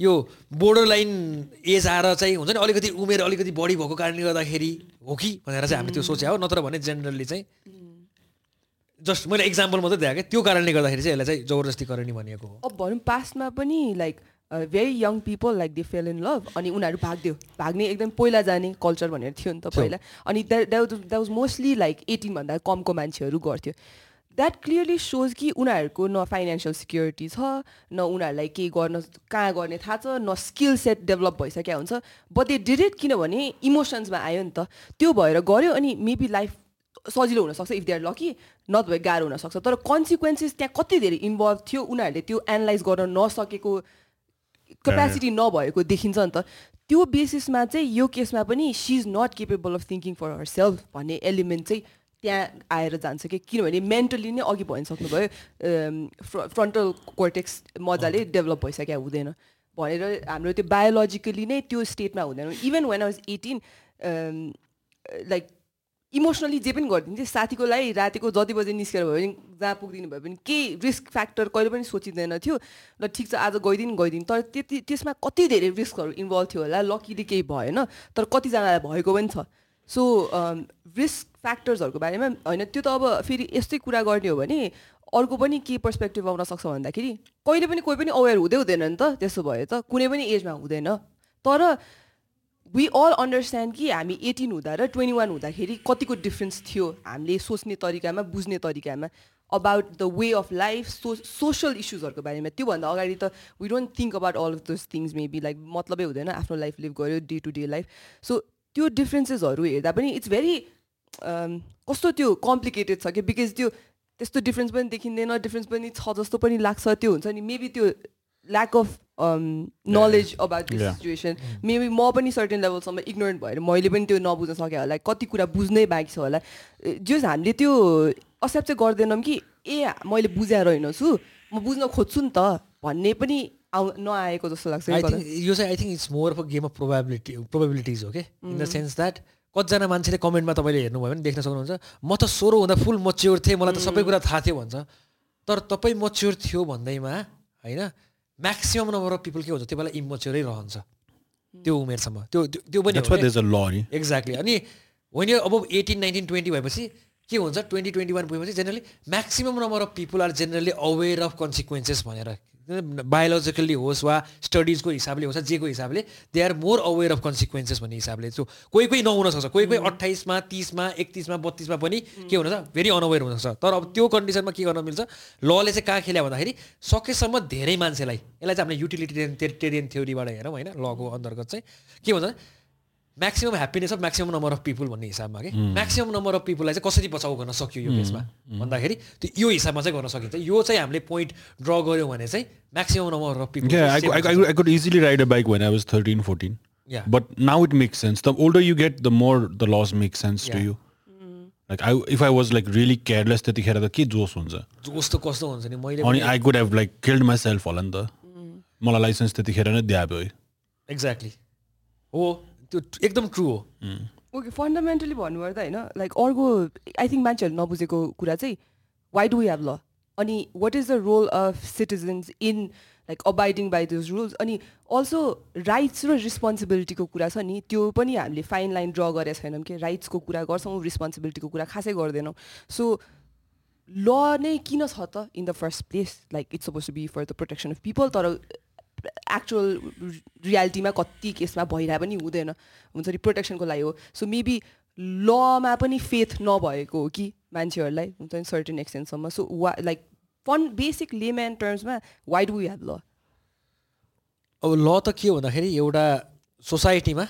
Speaker 1: यो बोर्डर लाइन एज आएर चाहिँ हुन्छ नि अलिकति उमेर अलिकति बढी भएको कारणले गर्दाखेरि हो कि भनेर चाहिँ हामीले त्यो सोचे हो। नत्र भने जेनरली चाहिँ जस्ट मैले इक्जाम्पल मात्रै दिएको क्या त्यो कारणले गर्दाखेरि चाहिँ यसलाई चाहिँ जबरजस्ती करणी भनिएको हो।
Speaker 3: अब भनौँ पास्टमा पनि like very young people like they fell in love अनि उनीहरू भाग्थ्यो भाग्ने एकदम पहिला जाने कल्चर भनेर थियो नि त पहिला। अनि द्याट वाज मोस्टली लाइक एटिनभन्दा कमको मान्छेहरू गर्थ्यो। द्याट क्लियरली सोज कि उनीहरूको न फाइनेन्सियल सिक्योरिटी छ न उनीहरूलाई केही गर्न कहाँ गर्ने थाहा छ न स्किल सेट डेभलप भइसकेको हुन्छ। बट दे डिड इट किनभने इमोसन्समा आयो नि त। त्यो भएर गऱ्यो अनि मेबी लाइफ सजिलो हुनसक्छ इफ दे आर लकी नभए गाह्रो हुनसक्छ। तर कन्सिक्वेन्सेस त्यहाँ कति धेरै इन्भल्भ थियो उनीहरूले त्यो एनालाइज गर्न नसकेको क्यापेसिटी नभएको देखिन्छ नि त। त्यो बेसिसमा चाहिँ यो केसमा पनि she is not capable of thinking for herself भन्ने एलिमेन्ट चाहिँ त्यहाँ आएर जान्छ कि किनभने मेन्टली नै अघि भनिसक्नुभयो फ्र फ्रन्टल कोर्टेक्स मजाले डेभलप भइसकेको हुँदैन भनेर हाम्रो त्यो बायोलोजिकली नै त्यो स्टेटमा हुँदैन। Even when was eighteen like emotionally जे पनि गरिदिन्थेँ साथीको लागि रातिको जति बजे निस्केर भयो भने जहाँ पुगिदिनु भयो भने केही रिस्क फ्याक्टर कहिले पनि सोचिँदैन थियो। ल ठिक छ आज गइदिनु गइदिनु। तर त्यति त्यसमा कति धेरै रिस्कहरू इन्भल्भ थियो होला लकीली केही भएन। तर कतिजनालाई भएको पनि छ। सो रिस्क फ्याक्टर्सहरूको बारेमा होइन त्यो त अब फेरि यस्तै कुरा गर्ने हो भने अर्को पनि के पर्सपेक्टिभ आउन सक्छ भन्दाखेरि कहिले पनि कोही पनि अवेर हुँदै हुँदैन नि त त्यसो भयो त कुनै पनि एजमा हुँदैन। तर वी अल अन्डरस्ट्यान्ड कि हामी एटिन हुँदा र ट्वेन्टी वान हुँदाखेरि कतिको डिफ्रेन्स थियो हामीले सोच्ने तरिकामा बुझ्ने तरिकामा about the way of life so social इस्युजहरूको बारेमा। त्योभन्दा अगाडि त we don't think about all of those things maybe like मतलबै हुँदैन आफ्नो लाइफ लिभ गऱ्यो day to day life so त्यो डिफ्रेन्सेसहरू हेर्दा पनि इट्स भेरी कस्तो त्यो कम्प्लिकेटेड छ कि बिकज त्यो त्यस्तो डिफ्रेन्स पनि देखिँदैन डिफ्रेन्स पनि छ जस्तो पनि लाग्छ। त्यो हुन्छ नि मेबी त्यो lack of knowledge about this. Situation maybe म पनि सर्टेन लेभलसम्म इग्नोरेन्ट भएर मैले पनि त्यो नबुझ्न सकेँ होला। कति कुरा बुझ्नै बाँकी छ होला। जस हामीले त्यो एक्सेप्ट चाहिँ गर्दैनौँ कि ए मैले बुझाएर होइन छु म बुझ्न खोज्छु नि त। भन्ने पनि आउ नआएको जस्तो लाग्छ
Speaker 1: यो चाहिँ I think it's more of a game of probability probabilities हो कि इन द सेन्स द्याट कतिजना मान्छेले कमेन्टमा तपाईँले हेर्नुभयो भने देख्न सक्नुहुन्छ म त सोह्र हुँदा फुल मच्योर थिएँ मलाई त सबै कुरा थाहा थियो भन्छ। तर तपाईँ मच्योर थियो भन्दैमा होइन म्याक्सिमम् नम्बर अफ पिपल के हुन्छ त्यो बेला इमच्योरै रहन्छ। त्यो उमेरसम्म। त्यो त्यो त्यो पनि एक्ज्याक्टली अनि वेन यु अब एटिन नाइन्टिन ट्वेन्टी भएपछि के हुन्छ ट्वेन्टी ट्वेन्टी वान पुगेपछि generally maximum number of people are generally aware of consequences भनेर बायोलोजिकल्ली होस् वा स्टडिजको हिसाबले होस् जेको हिसाबले they are more aware of consequences भन्ने हिसाबले। सो कोही कोही नहुन सक्छ। कोही कोही अट्ठाइसमा तिसमा एकतिसमा बत्तिसमा पनि के हुनसक्छ भेरी अनअवेर हुनसक्छ तर अब त्यो कन्डिसनमा के गर्न मिल्छ? लले चाहिँ कहाँ खेल्यो भन्दाखेरि सकेसम्म धेरै मान्छेलाई यसलाई चाहिँ हामीले युटिलिटेरियन टेरियन थ्योरीबाट हेरौँ होइन? लको अन्तर्गत चाहिँ। के भन्छ? Maximum happiness of maximum number of people भन्ने हिसाबमा कि? म्याक्सिमम् नम्बर अफ पिपुललाई चाहिँ कसरी बचाउ गर्न सक्यो यो केसमा? भन्दाखेरि त्यो यो हिसाबमा चाहिँ गर्न सकिन्छ। यो चाहिँ हामीले पोइन्ट ड्र गऱ्यौँ भने चाहिँ maximum number of people
Speaker 2: easily ride a bike when I was 13, 14.
Speaker 1: Yeah.
Speaker 2: But now it makes sense. The older you get, the more the laws make sense to
Speaker 1: Yeah.
Speaker 2: you. Like I, if I was like really careless, त्यतिखेर त के जोस हुन्छ?
Speaker 1: कस्तो कस्तो हुन्छ नि? मैले
Speaker 2: अनि I could have like killed myself होला नि त। मलाई लाइसेन्स त्यतिखेर नै दियो
Speaker 1: एक्ज्याक्टली हो। त्यो एकदम ट्रु हो।
Speaker 3: ओके फन्डामेन्टली भन्नुपर्दा होइन लाइक अर्को आई थिङ्क मान्छेहरूले नबुझेको कुरा चाहिँ वाइ डु हेभ ल अनि what is the role of citizens in like abiding by those rules अनि अल्सो राइट्स र रिस्पोन्सिबिलिटीको कुरा छ नि त्यो पनि हामीले फाइन लाइन ड्र गरेका छैनौँ कि? राइट्सको कुरा गर्छौँ रिस्पोन्सिबिलिटीको कुरा खासै गर्दैनौँ। सो ल नै किन छ त in the first place like it's suppose to be for the protection of people तर एक्चुअल रियालिटीमा कति केसमा भइरहे पनि हुँदैन। हुन्छ नि प्रोटेक्सनको लागि हो। सो मेबी लमा पनि फेथ नभएको हो कि मान्छेहरूलाई हुन्छ नि सर्टेन एक्सटेन्टसम्म सो वा लाइक फन बेसिक लेम्यान टर्म्समा वाइ डु हेभ ल
Speaker 1: अब ल त के भन्दाखेरि एउटा सोसाइटीमा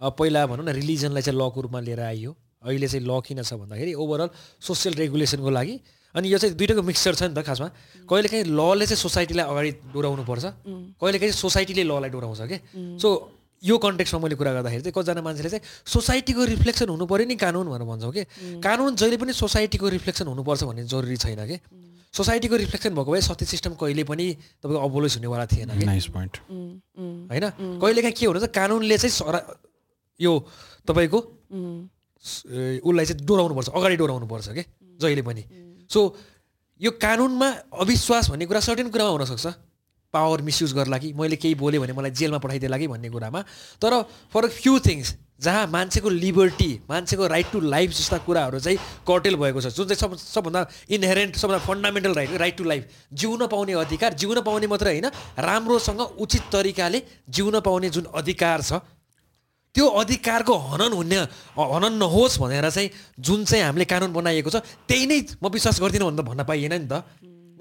Speaker 1: पहिला भनौँ न रिलिजनलाई चाहिँ लको रूपमा लिएर आइयो। अहिले चाहिँ ल किन छ भन्दाखेरि ओभरअल सोसियल रेगुलेसनको लागि अनि यो चाहिँ दुइटाको मिक्सचर छ नि त खासमा। कहिलेकाहीँ लले चाहिँ सोसाइटीलाई अगाडि डोराउनु पर्छ। कहिलेकाहीँ सोसाइटीले ललाई डोराउँछ कि? सो यो कन्टेक्समा मैले कुरा गर्दाखेरि चाहिँ कतिजना मान्छेले चाहिँ सोसाइटीको रिफ्लेक्सन हुनु पऱ्यो नि कानुन भनेर भन्छौँ कि? कानुन जहिले पनि सोसाइटीको रिफ्लेक्सन हुनुपर्छ भन्ने जरुरी छैन कि? सोसाइटीको रिफ्लेक्सन भएको भए सत्य सिस्टम कहिले पनि तपाईँको अबोलोस हुनेवाला थिएन कि?
Speaker 2: नाइस पोइन्ट
Speaker 1: होइन? कहिलेकाहीँ के हुन्छ कानुनले चाहिँ सरा यो तपाईँको उसलाई चाहिँ डोराउनुपर्छ अगाडि डोराउनुपर्छ कि? जहिले पनि। सो यो कानुनमा अविश्वास भन्ने कुरा सर्टेन कुरामा हुनसक्छ। पावर मिसयुज गर्ला कि मैले केही बोलेँ भने मलाई जेलमा पठाइदिएला कि भन्ने कुरामा। तर फर फ्यु थिङ्स जहाँ मान्छेको लिबर्टी मान्छेको राइट टु लाइफ जस्ता कुराहरू चाहिँ कर्टेल भएको छ जुन चाहिँ सब सबभन्दा इनहेरेन्ट सबभन्दा fundamental right right to life जिउन पाउने अधिकार जिउन पाउने मात्रै होइन राम्रोसँग उचित तरिकाले जिउन पाउने जुन अधिकार छ त्यो अधिकारको हनन हुने हनन नहोस् भनेर चाहिँ जुन चाहिँ हामीले कानुन बनाइएको छ त्यही नै म विश्वास गर्दिनँ भनेर भन्न पाइएन नि त।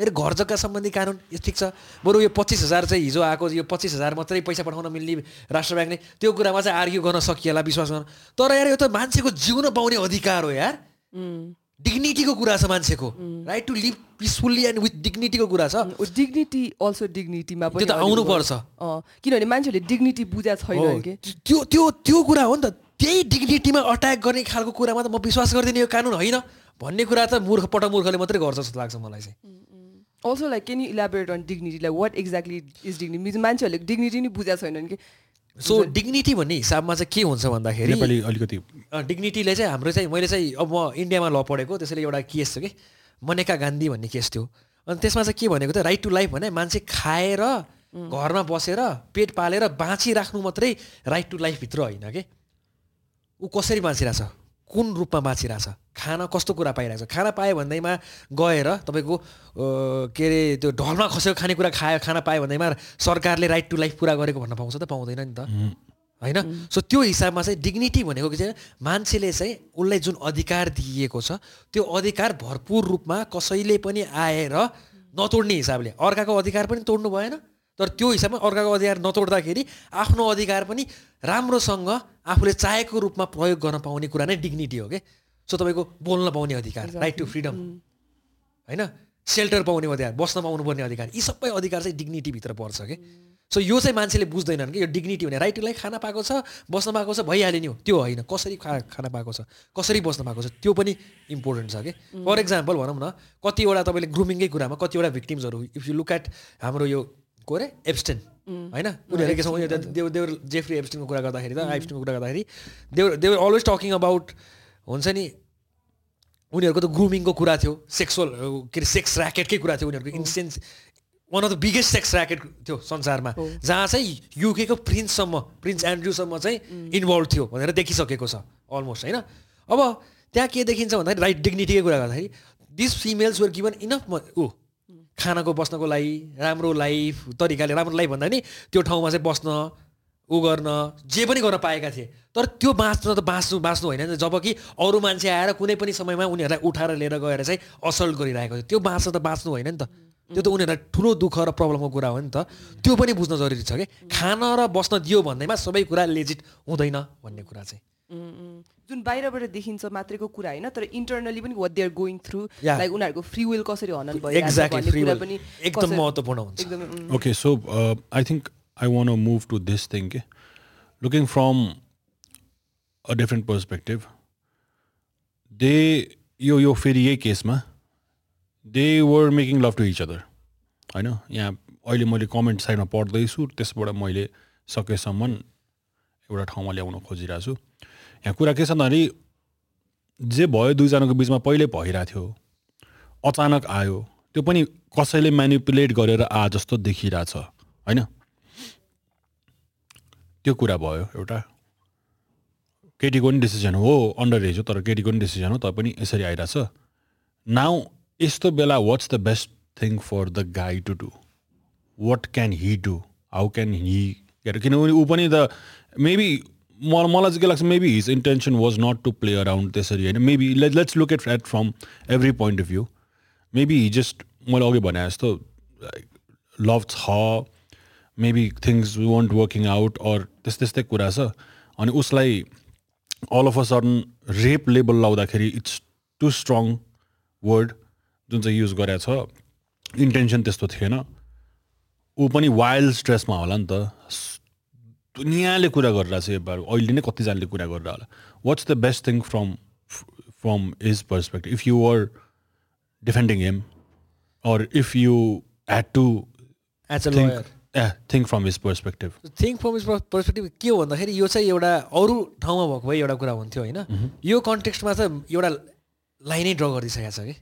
Speaker 1: मेरो घर जग्गा सम्बन्धी कानुन यो ठिक छ। बरु यो पच्चिस हजार चाहिँ हिजो आएको यो पच्चिस हजार मात्रै पैसा पठाउन मिल्ने राष्ट्र ब्याङ्कले त्यो कुरामा चाहिँ आर्ग्यु गर्न सकिएला विश्वास गर्न। तर यार यो त मान्छेको जिउन पाउने अधिकार हो यार। डिग्निटीको कुरा छ मान्छेको right to live peacefully and with डिग्निटीको कुरा छ
Speaker 3: डिग्निटी अल्सो डिग्निटीमा पनि
Speaker 1: आउनुपर्छ।
Speaker 3: किनभने मान्छेहरूले डिग्निटी बुझा छैन
Speaker 1: त्यो त्यो त्यो कुरा हो नि त त्यही डिग्निटीमा अट्याक गर्ने खालको कुरामा त म विश्वास गर्दिनँ यो कानुन होइन। भन्ने कुरा त मूर्ख पटमूर्खले मात्रै गर्छ जस्तो लाग्छ मलाई चाहिँ।
Speaker 3: Also like can you elaborate on dignity like what exactly is dignity मान्छेहरूले डिग्निटी नै बुझा छैनन् कि
Speaker 1: सो डिग्निटी भन्ने हिसाबमा चाहिँ के हुन्छ भन्दाखेरि
Speaker 2: नेपाली अलिकति
Speaker 1: डिग्निटीले चाहिँ हाम्रो चाहिँ मैले चाहिँ अब म इन्डियामा ल पढेको त्यसैले एउटा केस छ कि मनेका गान्धी भन्ने केस थियो। अनि त्यसमा चाहिँ के भनेको त राइट टु लाइफ भने मान्छे खाएर घरमा बसेर पेट पालेर बाँचिराख्नु मात्रै राइट टु लाइफभित्र होइन कि। ऊ कसरी बाँचिरहेछ? कुन रूपमा बाँचिरहेछ? खाना कस्तो कुरा पाइरहेछ? खाना पायो भन्दैमा गएर तपाईँको के अरे त्यो ढलमा खसेको खानेकुरा खायो खाना पायो भन्दैमा सरकारले राइट टु लाइफ पुरा गरेको भन्न पाउँछ त पाउँदैन नि त। होइन? सो त्यो हिसाबमा चाहिँ डिग्निटी भनेको चाहिँ मान्छेले चाहिँ उसलाई जुन अधिकार दिइएको छ त्यो अधिकार भरपुर रूपमा कसैले पनि आएर नतोड्ने हिसाबले। अर्काको अधिकार पनि तोड्नु भएन। तर त्यो हिसाबमा अर्काको अधिकार नतोड्दाखेरि आफ्नो अधिकार पनि राम्रोसँग आफूले चाहेको रूपमा प्रयोग गर्न पाउने कुरा नै डिग्निटी हो कि? सो तपाईँको बोल्न पाउने अधिकार राइट टु फ्रिडम होइन? सेल्टर पाउने अधिकार बस्न पाउनुपर्ने अधिकार यी सबै अधिकार चाहिँ डिग्निटीभित्र पर्छ कि? सो यो चाहिँ मान्छेले बुझ्दैनन् कि? यो डिग्निटी भने राइट टु लाइफ खाना पाएको छ बस्न पाएको छ भइहाल्यो नि हो। त्यो होइन कसरी खा खाना पाएको छ कसरी बस्न पाएको छ त्यो पनि इम्पोर्टेन्ट छ कि? फर इक्जाम्पल भनौँ न कतिवटा तपाईँले ग्रुमिङकै कुरामा कतिवटा भिक्टिम्सहरू इफ यु लुक एट हाम्रो यो को अरे एब्सटेन होइन उनीहरूले के छ उनीहरू देव देवर जेफ्री एब्सटेनको कुरा गर्दाखेरि त एब्सटेनको कुरा गर्दाखेरि they're they're always talking about हुन्छ नि उनीहरूको त ग्रुमिङको कुरा थियो सेक्सुअल के अरे सेक्स ऱ्याकेटकै कुरा थियो उनीहरूको in essence one of the biggest sex racket थियो संसारमा जहाँ चाहिँ युकेको प्रिन्ससम्म प्रिन्स एन्ड्रुसम्म चाहिँ इन्भल्भ थियो भनेर देखिसकेको छ अलमोस्ट होइन अब त्यहाँ के देखिन्छ भन्दाखेरि राइट डिग्निटीकै कुरा गर्दाखेरि this females were given enough ऊ खानाको बस्नको लागि राम्रो लाइफ तरिकाले राम्रो लाइफ भन्दा नि त्यो ठाउँमा चाहिँ बस्न ऊ गर्न जे पनि गर्न पाएका थिए। तर त्यो बाँच्न त बाँच्नु बाँच्नु होइन जब कि अरू मान्छे आएर कुनै पनि समयमा उनीहरूलाई उठाएर लिएर गएर चाहिँ असल्ट गरिरहेको थियो। त्यो बाँच्न त बाँच्नु होइन नि त। त्यो त उनीहरूलाई ठुलो दुःख र प्रब्लमको कुरा हो नि त। त्यो पनि बुझ्न जरुरी छ कि? खान र बस्न दियो भन्दैमा सबै कुरा लेजिट हुँदैन भन्ने कुरा चाहिँ।
Speaker 3: जुन बाहिरबाट देखिन्छ मात्रैको कुरा होइन तर इन्टरनली पनि what they're going through. Like उनीहरूको फ्री विल कसरी हनन
Speaker 1: एक्ज्याक्टली फ्री
Speaker 3: पनि
Speaker 1: एकदम
Speaker 3: कसरी-
Speaker 1: महत्त्वपूर्ण हुन्छ
Speaker 3: एकदमै
Speaker 2: Okay, so uh, I think I want to move to this thing. okay? Looking from a different perspective, they यो यो फेरि यही केसमा they were making love to each other होइन यहाँ अहिले मैले कमेन्ट साइडमा पढ्दैछु त्यसबाट मैले सकेसम्म एउटा ठाउँमा ल्याउन खोजिरहेको छु यहाँ कुरा के छ भन्दाखेरि जे भयो दुईजनाको बिचमा पहिल्यै भइरहेको थियो अचानक आयो त्यो पनि कसैले म्यानिपुलेट गरेर आ जस्तो देखिरहेछ होइन? त्यो कुरा भयो एउटा। केटीको पनि डिसिजन हो अन्डर एज हो तर केटीको पनि डिसिजन हो तर पनि यसरी आइरहेछ। नाउ यस्तो बेला what's the best thing for the guy to do what can he do how can he किनभने ऊ पनि त मेबी म मलाई चाहिँ के लाग्छ maybe his intention was not to play around त्यसरी होइन maybe let let's look at at from every point of view maybe he just मैले अघि भने जस्तो लभ छ maybe things won't working out or त्यस्तै त्यस्तै कुरा छ. अनि उसलाई all of a sudden rape label लाउँदाखेरि इट्स टु स्ट्रङ वर्ड जुन चाहिँ युज गरेको छ। इन्टेन्सन त्यस्तो थिएन। ऊ पनि वाइल्ड स्ट्रेसमा होला नि त। दुनियाँले कुरा गरिरहेको छ यो बार अहिले नै कतिजनाले कुरा गरेर होला। What's the best thing from from his perspective if you were defending him or if you had to
Speaker 1: as a lawyer
Speaker 2: think from his perspective.
Speaker 1: Think from his perspective के हो भन्दाखेरि यो चाहिँ एउटा अरू ठाउँमा भएको भए एउटा कुरा हुन्थ्यो होइन? यो कन्टेक्स्टमा त एउटा लाइनै ड्र गरिदिइसकेको छ कि?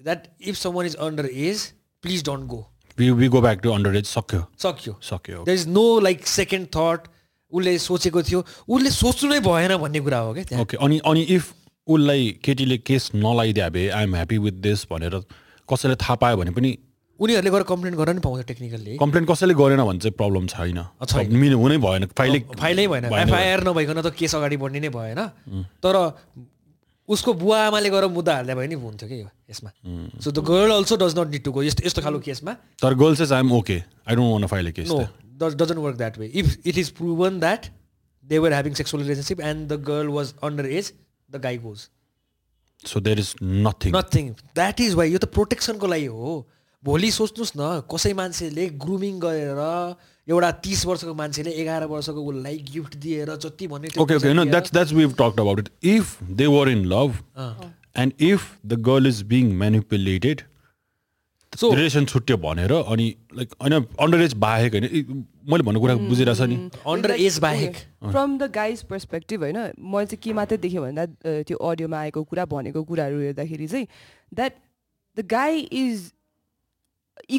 Speaker 1: That if someone is underage please don't go
Speaker 2: We, we go back to underage सक्यो।
Speaker 1: सक्यो।
Speaker 2: सक्यो
Speaker 1: there is no like second thought उसले सोचेको थियो। उसले सोच्नु नै भएन भन्ने कुरा हो क्या
Speaker 2: ओके अनि अनि इफ उसलाई केटीले केस नलाइदिए भए आइएम ह्याप्पी विथ दिस भनेर कसैले थाहा पायो भने पनि
Speaker 1: उनीहरूले गएर कम्प्लेन गर्न नि पाउँछ टेक्निकल्ली
Speaker 2: कम्प्लेन कसैले गरेन भने चाहिँ प्रब्लम छैन।
Speaker 1: छैन।
Speaker 2: मिल्नु हुनै भएन। फाइलै
Speaker 1: फाइलै भएन। एफआइआर नभइकन त केस अगाडि बढ्ने नै भएन। तर उसको बुवा आमाले गएर मुद्दा हाल्दा भयो नि हुन्थ्यो कि यसमा। So the girl also does not need to go यस्तो यस्तो खालको केसमा।
Speaker 2: तर गर्ल चाहिँ I'm okay I don't want file case
Speaker 1: No, does, doesn't work that way. If it is proven that they were having sexual relationship and the girl was underage, the guy goes.
Speaker 2: So there is nothing
Speaker 1: Nothing. That is why यो त प्रोटेक्सनको लागि हो। भोलि सोच्नुहोस् न कसै मान्छेले ग्रुमिङ गरेर एउटा तिस वर्षको मान्छेले एघार वर्षको उसलाई गिफ्ट दिएर जति भन्ने. पैसा
Speaker 2: No,
Speaker 1: दिएर-
Speaker 2: that's that's we've talked about it. If they were in love, and if the girl is being manipulated,
Speaker 1: So-
Speaker 2: relation छुट्यो भनेर अनि लाइक होइन अन्डर एज बाहेक होइन मैले भन्ने कुरा बुझिरहेछ नि
Speaker 1: अन्डर एज बाहेक
Speaker 3: फ्रम द गाइज पर्सपेक्टिभ होइन मैले चाहिँ के मात्रै देखेँ भन्दा त्यो अडियोमा आएको कुरा भनेको कुराहरू हेर्दाखेरि चाहिँ that the guy is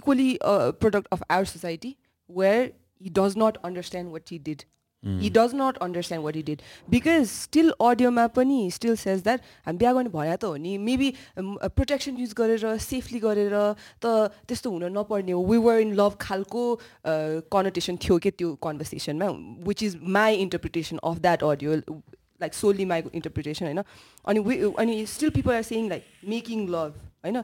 Speaker 3: equally product of our society where he does not understand what he did he does not understand what he did because still अडियोमा पनि स्टिल सेज द्याट हामी बिहा गर्ने भने त हो नि मेबी प्रोटेक्सन युज गरेर सेफली गरेर त त्यस्तो हुन नपर्ने हो वी वर इन लभ खालको कनोटेसन थियो कि त्यो कन्भर्सेसनमा which is my interpretation of that audio like solely my interpretation होइन अनि अनि still people are saying like making love होइन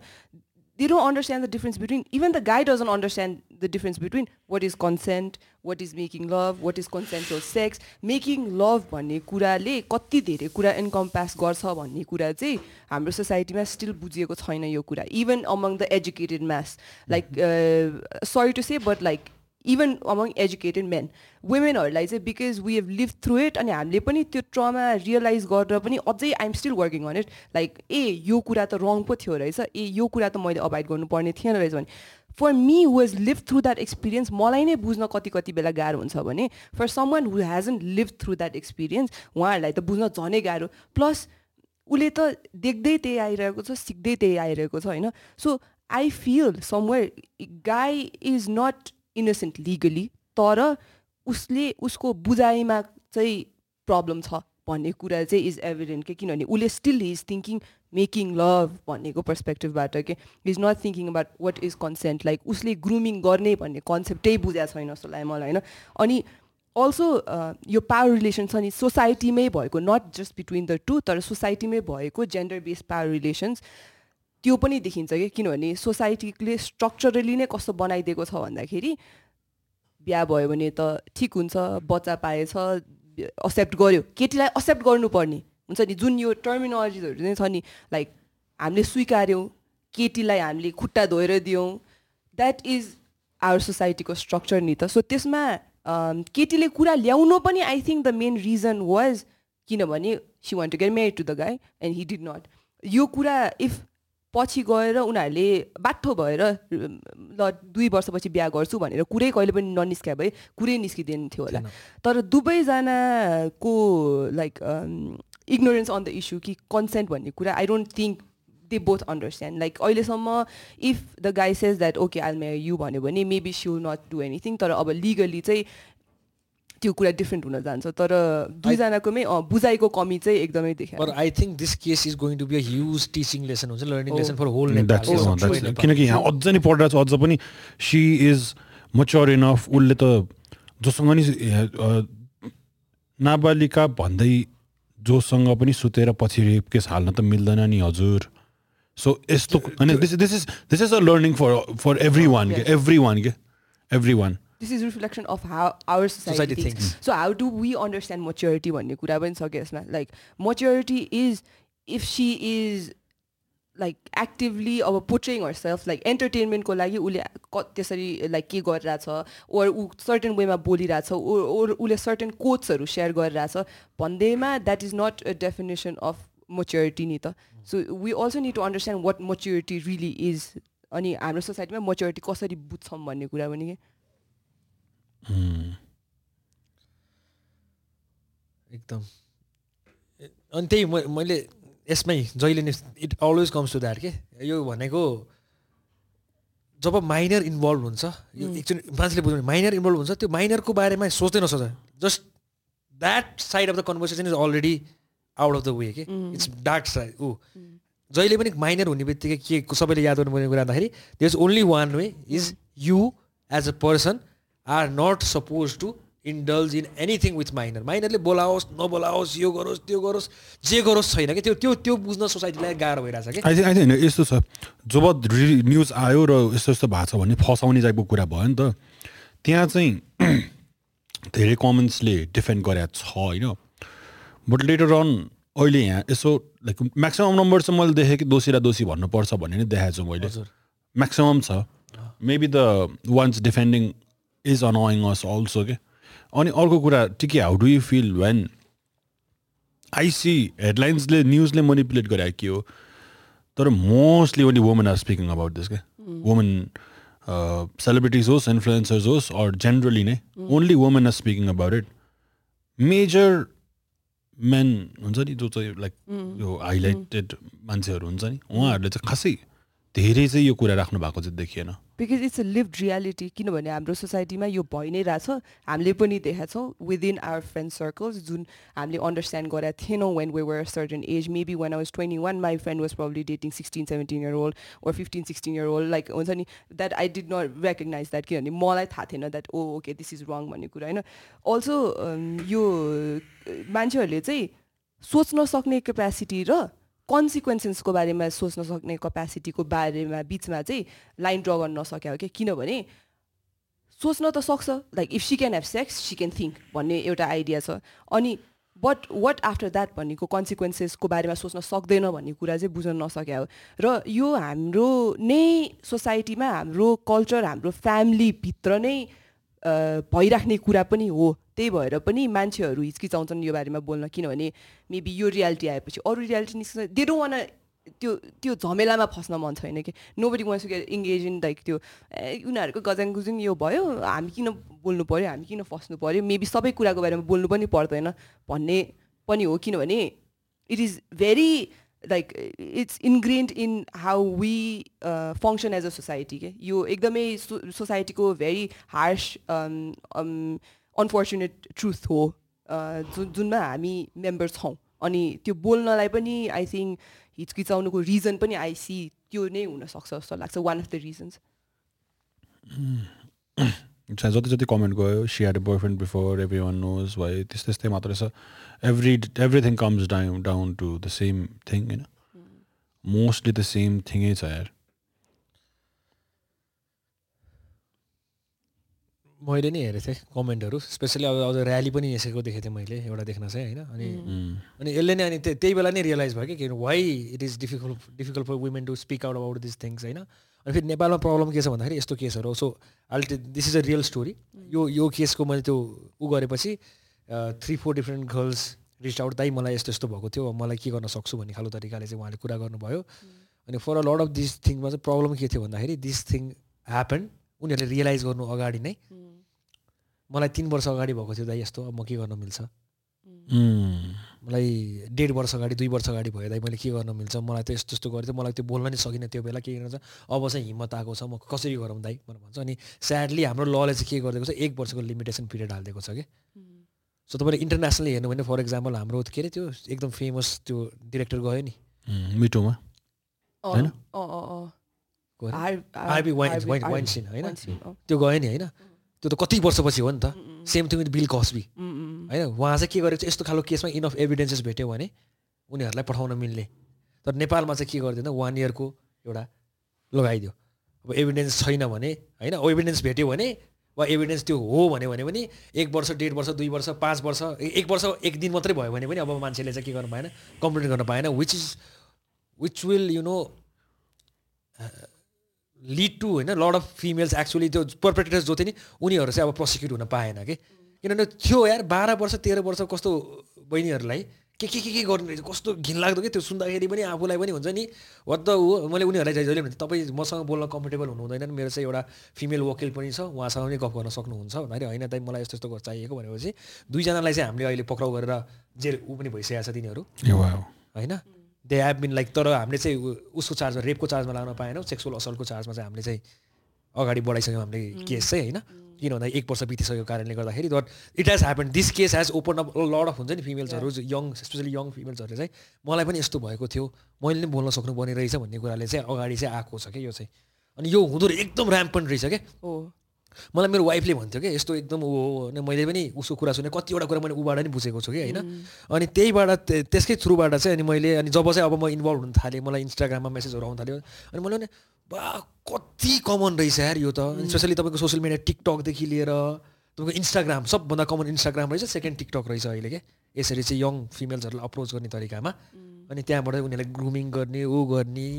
Speaker 3: they don't understand the difference between even the guy doesn't understand the difference between what is consent what is making love what is consensual sex making love भन्ने कुराले कति धेरै कुरा इन्कम्पास गर्छ भन्ने कुरा चाहिँ हाम्रो सोसाइटीमा स्टिल बुझिएको छैन यो कुरा even among the educated mass like sorry to say but like even among educated men वुमेनहरूलाई चाहिँ because we have live through it अनि हामीले पनि त्यो ट्रमा रियलाइज गरेर पनि अझै I'm still working on it like ए यो कुरा त रङ पो थियो रहेछ। ए यो कुरा त मैले अभाइड गर्नुपर्ने थिएन रहेछ भने। For me was live through that experience मलाई नै बुझ्न कति कति बेला गाह्रो हुन्छ भने for someone who hasn't live through that experience उहाँहरूलाई त बुझ्न झनै गाह्रो। प्लस उसले त देख्दै त्यही आइरहेको छ सिक्दै त्यही आइरहेको छ होइन? So I feel somewhere guy is not innocent legally तर उसले उसको बुझाइमा चाहिँ प्रब्लम छ भन्ने कुरा चाहिँ इज एभिडेन्ट के किनभने उसले still is thinking making love भन्नेको पर्सपेक्टिभबाट के is not thinking about what is consent like उसले ग्रुमिङ गर्ने भन्ने कन्सेप्टै बुझाएको छैन जस्तो लाग्यो मलाई होइन? अनि अल्सो यो पावर रिलेसन छ नि सोसाइटीमै भएको not just between the two तर सोसाइटीमै भएको जेन्डर बेस्ड पावर रिलेसन्स त्यो पनि देखिन्छ कि? किनभने सोसाइटीले स्ट्रक्चरली नै कस्तो बनाइदिएको छ भन्दाखेरि बिहा भयो भने त ठिक हुन्छ बच्चा पाएछ एक्सेप्ट गर्यो केटीलाई एक्सेप्ट गर्नुपर्ने। हुन्छ नि? जुन यो टर्मिनोलोजिजहरू चाहिँ छ नि लाइक हामीले स्वीकार्यौँ केटीलाई हामीले खुट्टा धोएर दियौँ द्याट इज आवर सोसाइटीको स्ट्रक्चर नि त। सो त्यसमा केटीले कुरा ल्याउनु पनि I think the main reason was किनभने she want to get married to the guy and he did not यो कुरा इफ पछि गएर उनीहरूले बाठो भएर ल दुई वर्षपछि बिहा गर्छु भनेर कुरै कहिले पनि ननिस्क्या भए कुरै निस्किँदैन थियो होला। तर दुवैजनाको like ignorance on the issue कि कन्सेन्ट भन्ने कुरा I don't think they both understand like अहिलेसम्म if the guy says that okay I'll marry you भन्यो भने maybe she will not do anything तर अब लिगली चाहिँ त्यो कुरा डिफ्रेन्ट हुन जान्छ। तर दुईजनाकोमै बुझाइको कमी चाहिँ एकदमै देखायो।
Speaker 1: पर I think this case is going to be huge teaching lesson हुन्छ लर्निङ लेसन फर होल
Speaker 2: किनकि यहाँ अझ नै पढिरहेको छ अझ पनि सी इज मच्योर इनफ उसले त जोसँग नि नाबालिका भन्दै जोसँग पनि सुतेर पछि रेप केस हाल्न त मिल्दैन नि हजुर। सो यस्तो अनि this this is this is a learning for for everyone के? एभ्री वान के? Everyone
Speaker 3: this is reflection of how our society things so how do we understand maturity भन्ने कुरा पनि छ कि यसमा like maturity is if she is like actively अब पोट्रेइङ हर सेल्फ लाइक एन्टरटेनमेन्टको लागि उसले क त्यसरी लाइक के गरिरहेछ ओर ऊ सर्टन वेमा बोलिरहेछ ओर उसले सर्टन कोट्सहरू सेयर गरिरहेछ भन्दैमा that is not a definition of maturity नि त so we also need to understand what maturity really is अनि हाम्रो सोसाइटीमा मच्योरिटी कसरी बुझ्छौँ भन्ने कुरा पनि कि
Speaker 1: एकदम। अनि त्यही मैले यसमै जहिले नै it always comes to that के? यो भनेको जब माइनर इन्भल्भ हुन्छ यो एकचोटि मान्छेले बुझ्नु माइनर इन्भल्भ हुन्छ त्यो माइनरको बारेमा सोच्दै नसोच। Just that side of the conversation is already out of the way के? इट्स डार्क साइड ऊ जहिले पनि माइनर हुने बित्तिकै के सबैले याद गर्नुपर्ने कुरा भन्दाखेरि there is only one way is you as a person are not suppose to indulge in anything with minor माइनरले बोलाओस् नबोलाओस् यो गरोस् त्यो गरोस् जे गरोस् छैन कि? त्यो त्यो त्यो बुझ्न सोसाइटीलाई गाह्रो भइरहेछ कि?
Speaker 2: आई होइन यस्तो छ। जब न्युज आयो र यस्तो यस्तो भएको छ भने फसाउने टाइपको कुरा भयो नि त त्यहाँ चाहिँ धेरै कमेन्ट्सले डिफेन्ड गरेको छ होइन? बट लेटर अन अहिले यहाँ यसो लाइक म्याक्सिमम् नम्बर चाहिँ मैले देखेँ कि दोषी र दोषी भन्नुपर्छ भन्ने नै देखाएको छु मैले। म्याक्सिमम् छ। Maybe the ones defending is annoying us also के अनि अर्को कुरा ठिकै how do you feel when I see हेडलाइन्सले न्युजले मोनिपुलेट गरे के हो तर mostly only women are speaking about this के वुमेन सेलिब्रिटिज होस् इन्फ्लुएन्सर्स होस् अर जेनरली नै only women are speaking about it major men हुन्छ नि जो चाहिँ लाइक यो हाइलाइटेड मान्छेहरू हुन्छ नि उहाँहरूले चाहिँ खासै धेरै चाहिँ यो कुरा राख्नु भएको चाहिँ देखिएन
Speaker 3: because it's a live reality किनभने हाम्रो सोसाइटीमा यो भइ नै रहेछ. हामीले पनि देखाएको छौँ विदिन आवर फ्रेन्ड सर्कल्स जुन हामीले अन्डरस्ट्यान्ड गरेका थिएनौँ when we were certain age maybe when was twenty one my friend was probably dating sixteen seventeen year old or fifteen sixteen year old like हुन्छ नि that I did not recognize that किनभने मलाई थाहा थिएन that oh okay this is wrong भन्ने कुरा होइन? अल्सो यो मान्छेहरूले चाहिँ सोच्न सक्ने क्यापेसिटी र कन्सिक्वेन्सेसको बारेमा सोच्न सक्ने कपेसिटीको बारेमा बिचमा चाहिँ लाइन ड्र गर्न नसक्यो क्या किनभने सोच्न त सक्छ। Like if she can have sex she can think भन्ने एउटा आइडिया छ। अनि बट वाट आफ्टर द्याट भन्नेको कन्सिक्वेन्सेसको बारेमा सोच्न सक्दैन भन्ने कुरा चाहिँ बुझ्न नसक्यो। र यो हाम्रो नै सोसाइटीमा हाम्रो कल्चर हाम्रो फ्यामिलीभित्र नै भइराख्ने कुरा पनि हो। त्यही भएर पनि मान्छेहरू हिचकिचाउँछन् यो बारेमा बोल्न किनभने मेबी यो रियालिटी आएपछि अरू रियालिटी निस्कन्छ। दे डोन्ट वान त्यो त्यो झमेलामा फस्न मन छैन कि। Nobody wants get engage in like त्यो उनीहरूको गजाङ गुजुङ यो भयो हामी किन बोल्नु पऱ्यो हामी किन फस्नु पऱ्यो मेबी सबै कुराको बारेमा बोल्नु पनि पर्दैन भन्ने पनि हो। किनभने it is very like it's ingrained in how we function as a society के यो एकदमै सोसाइटीको भेरी हार्स अनफर्चुनेट ट्रुथ हो जुन जुनमा हामी मेम्बर छौँ अनि त्यो बोल्नलाई पनि आई थिङ्क हिचकिचाउनुको रिजन पनि आई सी त्यो नै हुनसक्छ जस्तो लाग्छ वान अफ द रिजन्स
Speaker 2: जति जति कमेन्ट गयो she had boyfriend before everyone knows भयो त्यस्तै त्यस्तै मात्रै छ every everything comes down down to the same thing होइन मोस्टली द सेम थिङै छ यार
Speaker 1: मैले नै हेरेको थिएँ कमेन्टहरू स्पेसली अब अझ ऱ्याली पनि यसैको देखेको थिएँ मैले एउटा देख्न चाहिँ होइन? अनि अनि यसले नै अनि त्यही बेला नै रियलाइज भयो कि why it is difficult difficult for women to speak out about this things होइन? अनि फेरि नेपालमा प्रब्लम के छ भन्दाखेरि यस्तो केसहरू so अल्टि this is a real story यो यो केसको मैले त्यो ऊ गरेपछि three four different girls reach out दाइ मलाई यस्तो यस्तो भएको थियो। मलाई के गर्न सक्छु भन्ने खालको तरिकाले चाहिँ उहाँले कुरा गर्नुभयो। अनि for a lot of this थिङमा चाहिँ प्रब्लम के थियो भन्दाखेरि दिस थिङ ह्यापन उनीहरूले रियलाइज गर्नु अगाडि नै मलाई तिन वर्ष अगाडि भएको थियो दाइ यस्तो अब म के गर्न मिल्छ? मलाई डेढ वर्ष अगाडि दुई वर्ष अगाडि भयो दाइ मैले के गर्न मिल्छ? मलाई त यस्तो यस्तो गर्थ्यो। मलाई त्यो बोल्न नि सकिनँ त्यो बेला। के गर्नु छ अब चाहिँ हिम्मत आएको छ। म कसरी गरौँ दाइ? भनेर भन्छ। अनि स्याडली हाम्रो लले चाहिँ के गरिदिएको छ? एक वर्षको लिमिटेसन पिरियड हालिदिएको छ कि? सो तपाईँले इन्टरनेसनली हेर्नु भने फर इक्जाम्पल हाम्रो के अरे त्यो एकदम फेमस त्यो डिरेक्टर गयो नि।
Speaker 2: मिटोमा
Speaker 3: होइन?
Speaker 1: त्यो गयो नि होइन? त्यो त कति वर्षपछि हो नि त? Same thing with Bill Cosby होइन उहाँ चाहिँ के गरेको छ? यस्तो खालको केसमा इनफ एभिडेन्सेस भेट्यो भने उनीहरूलाई पठाउन मिल्ने। तर नेपालमा चाहिँ के गरिदिँदैन वान इयरको एउटा लगाइदियो। अब एभिडेन्स छैन भने होइन एभिडेन्स भेट्यो भने वा एभिडेन्स त्यो हो भन्यो भने पनि एक वर्ष डेढ वर्ष दुई वर्ष पाँच वर्ष एक वर्ष एक दिन मात्रै भयो भने पनि अब मान्छेले चाहिँ के गर्नु पाएन? कम्प्लेन गर्न पाएन which is which will you know lead to होइन लड अफ फिमेल्स एक्चुली त्यो पर्पेटेटर्स जो थियो नि उनीहरू चाहिँ अब प्रोसिक्युट हुन पाएन कि? किनभने थियो यार बाह्र वर्ष तेह्र वर्ष कस्तो बहिनीहरूलाई के के के के गर्नु रहेछ? कस्तो घिनलाग्दो कि त्यो सुन्दाखेरि पनि आफूलाई पनि हुन्छ नि वाट द हो मैले उनीहरूलाई जहिले भने तपाईँ मसँग बोल्न कम्फर्टेबल हुनु हुँदैन मेरो चाहिँ एउटा फिमेल वकिल पनि छ उहाँसँग पनि गफ गर्न सक्नुहुन्छ। भन्दाखेरि होइन त मलाई यस्तो यस्तो चाहिएको भनेपछि दुईजनालाई चाहिँ हामीले अहिले पक्राउ गरेर जेल ऊ पनि भइसकेको छ तिनीहरू। होइन? दे हेभ बिन लाइक तर हामीले चाहिँ उसको चार्जमा रेपको चार्जमा लाग्न पाएनौँ। सेक्सुअल असलको चार्जमा चाहिँ हामीले चाहिँ अगाडि बढाइसक्यौँ हामीले केस चाहिँ होइन? किन भन्दा एक वर्ष बितिसकेको कारणले गर्दाखेरि but it has happen this case has open up lot of हुन्छ नि फिमेल्सहरू यङ स्पेसली यङ फिमेल्सहरूले चाहिँ मलाई पनि यस्तो भएको थियो। मैले नै बोल्न सक्नुपर्ने रहेछ भन्ने कुराले चाहिँ अगाडि चाहिँ आएको छ क्या यो चाहिँ। अनि यो हुँदो एकदम ऱ्याम्पन रहेछ क्या।
Speaker 3: हो
Speaker 1: मलाई मेरो वाइफले भन्थ्यो कि यस्तो एकदम ऊ हो मैले पनि उसको कुरा सुने कतिवटा कुरा मैले ऊबाट नि बुझेको छु कि होइन? अनि त्यहीबाट त्यसकै थ्रुबाट चाहिँ अनि मैले अनि जब चाहिँ अब म इन्भल्भ हुन थालेँ मलाई इन्स्टाग्राममा मेसेजहरू आउनु थाल्यो अनि मैले भने बा कति कमन रहेछ यार यो त। स्पेसली तपाईँको सोसियल मिडिया टिकटकदेखि लिएर तपाईँको इन्स्टाग्राम सबभन्दा कमन इन्स्टाग्राम रहेछ सेकेन्ड टिकटक रहेछ अहिले के? यसरी चाहिँ यङ फिमेल्सहरूलाई अप्रोच गर्ने तरिकामा। अनि त्यहाँबाट उनीहरूलाई ग्रुमिङ गर्ने ऊ गर्ने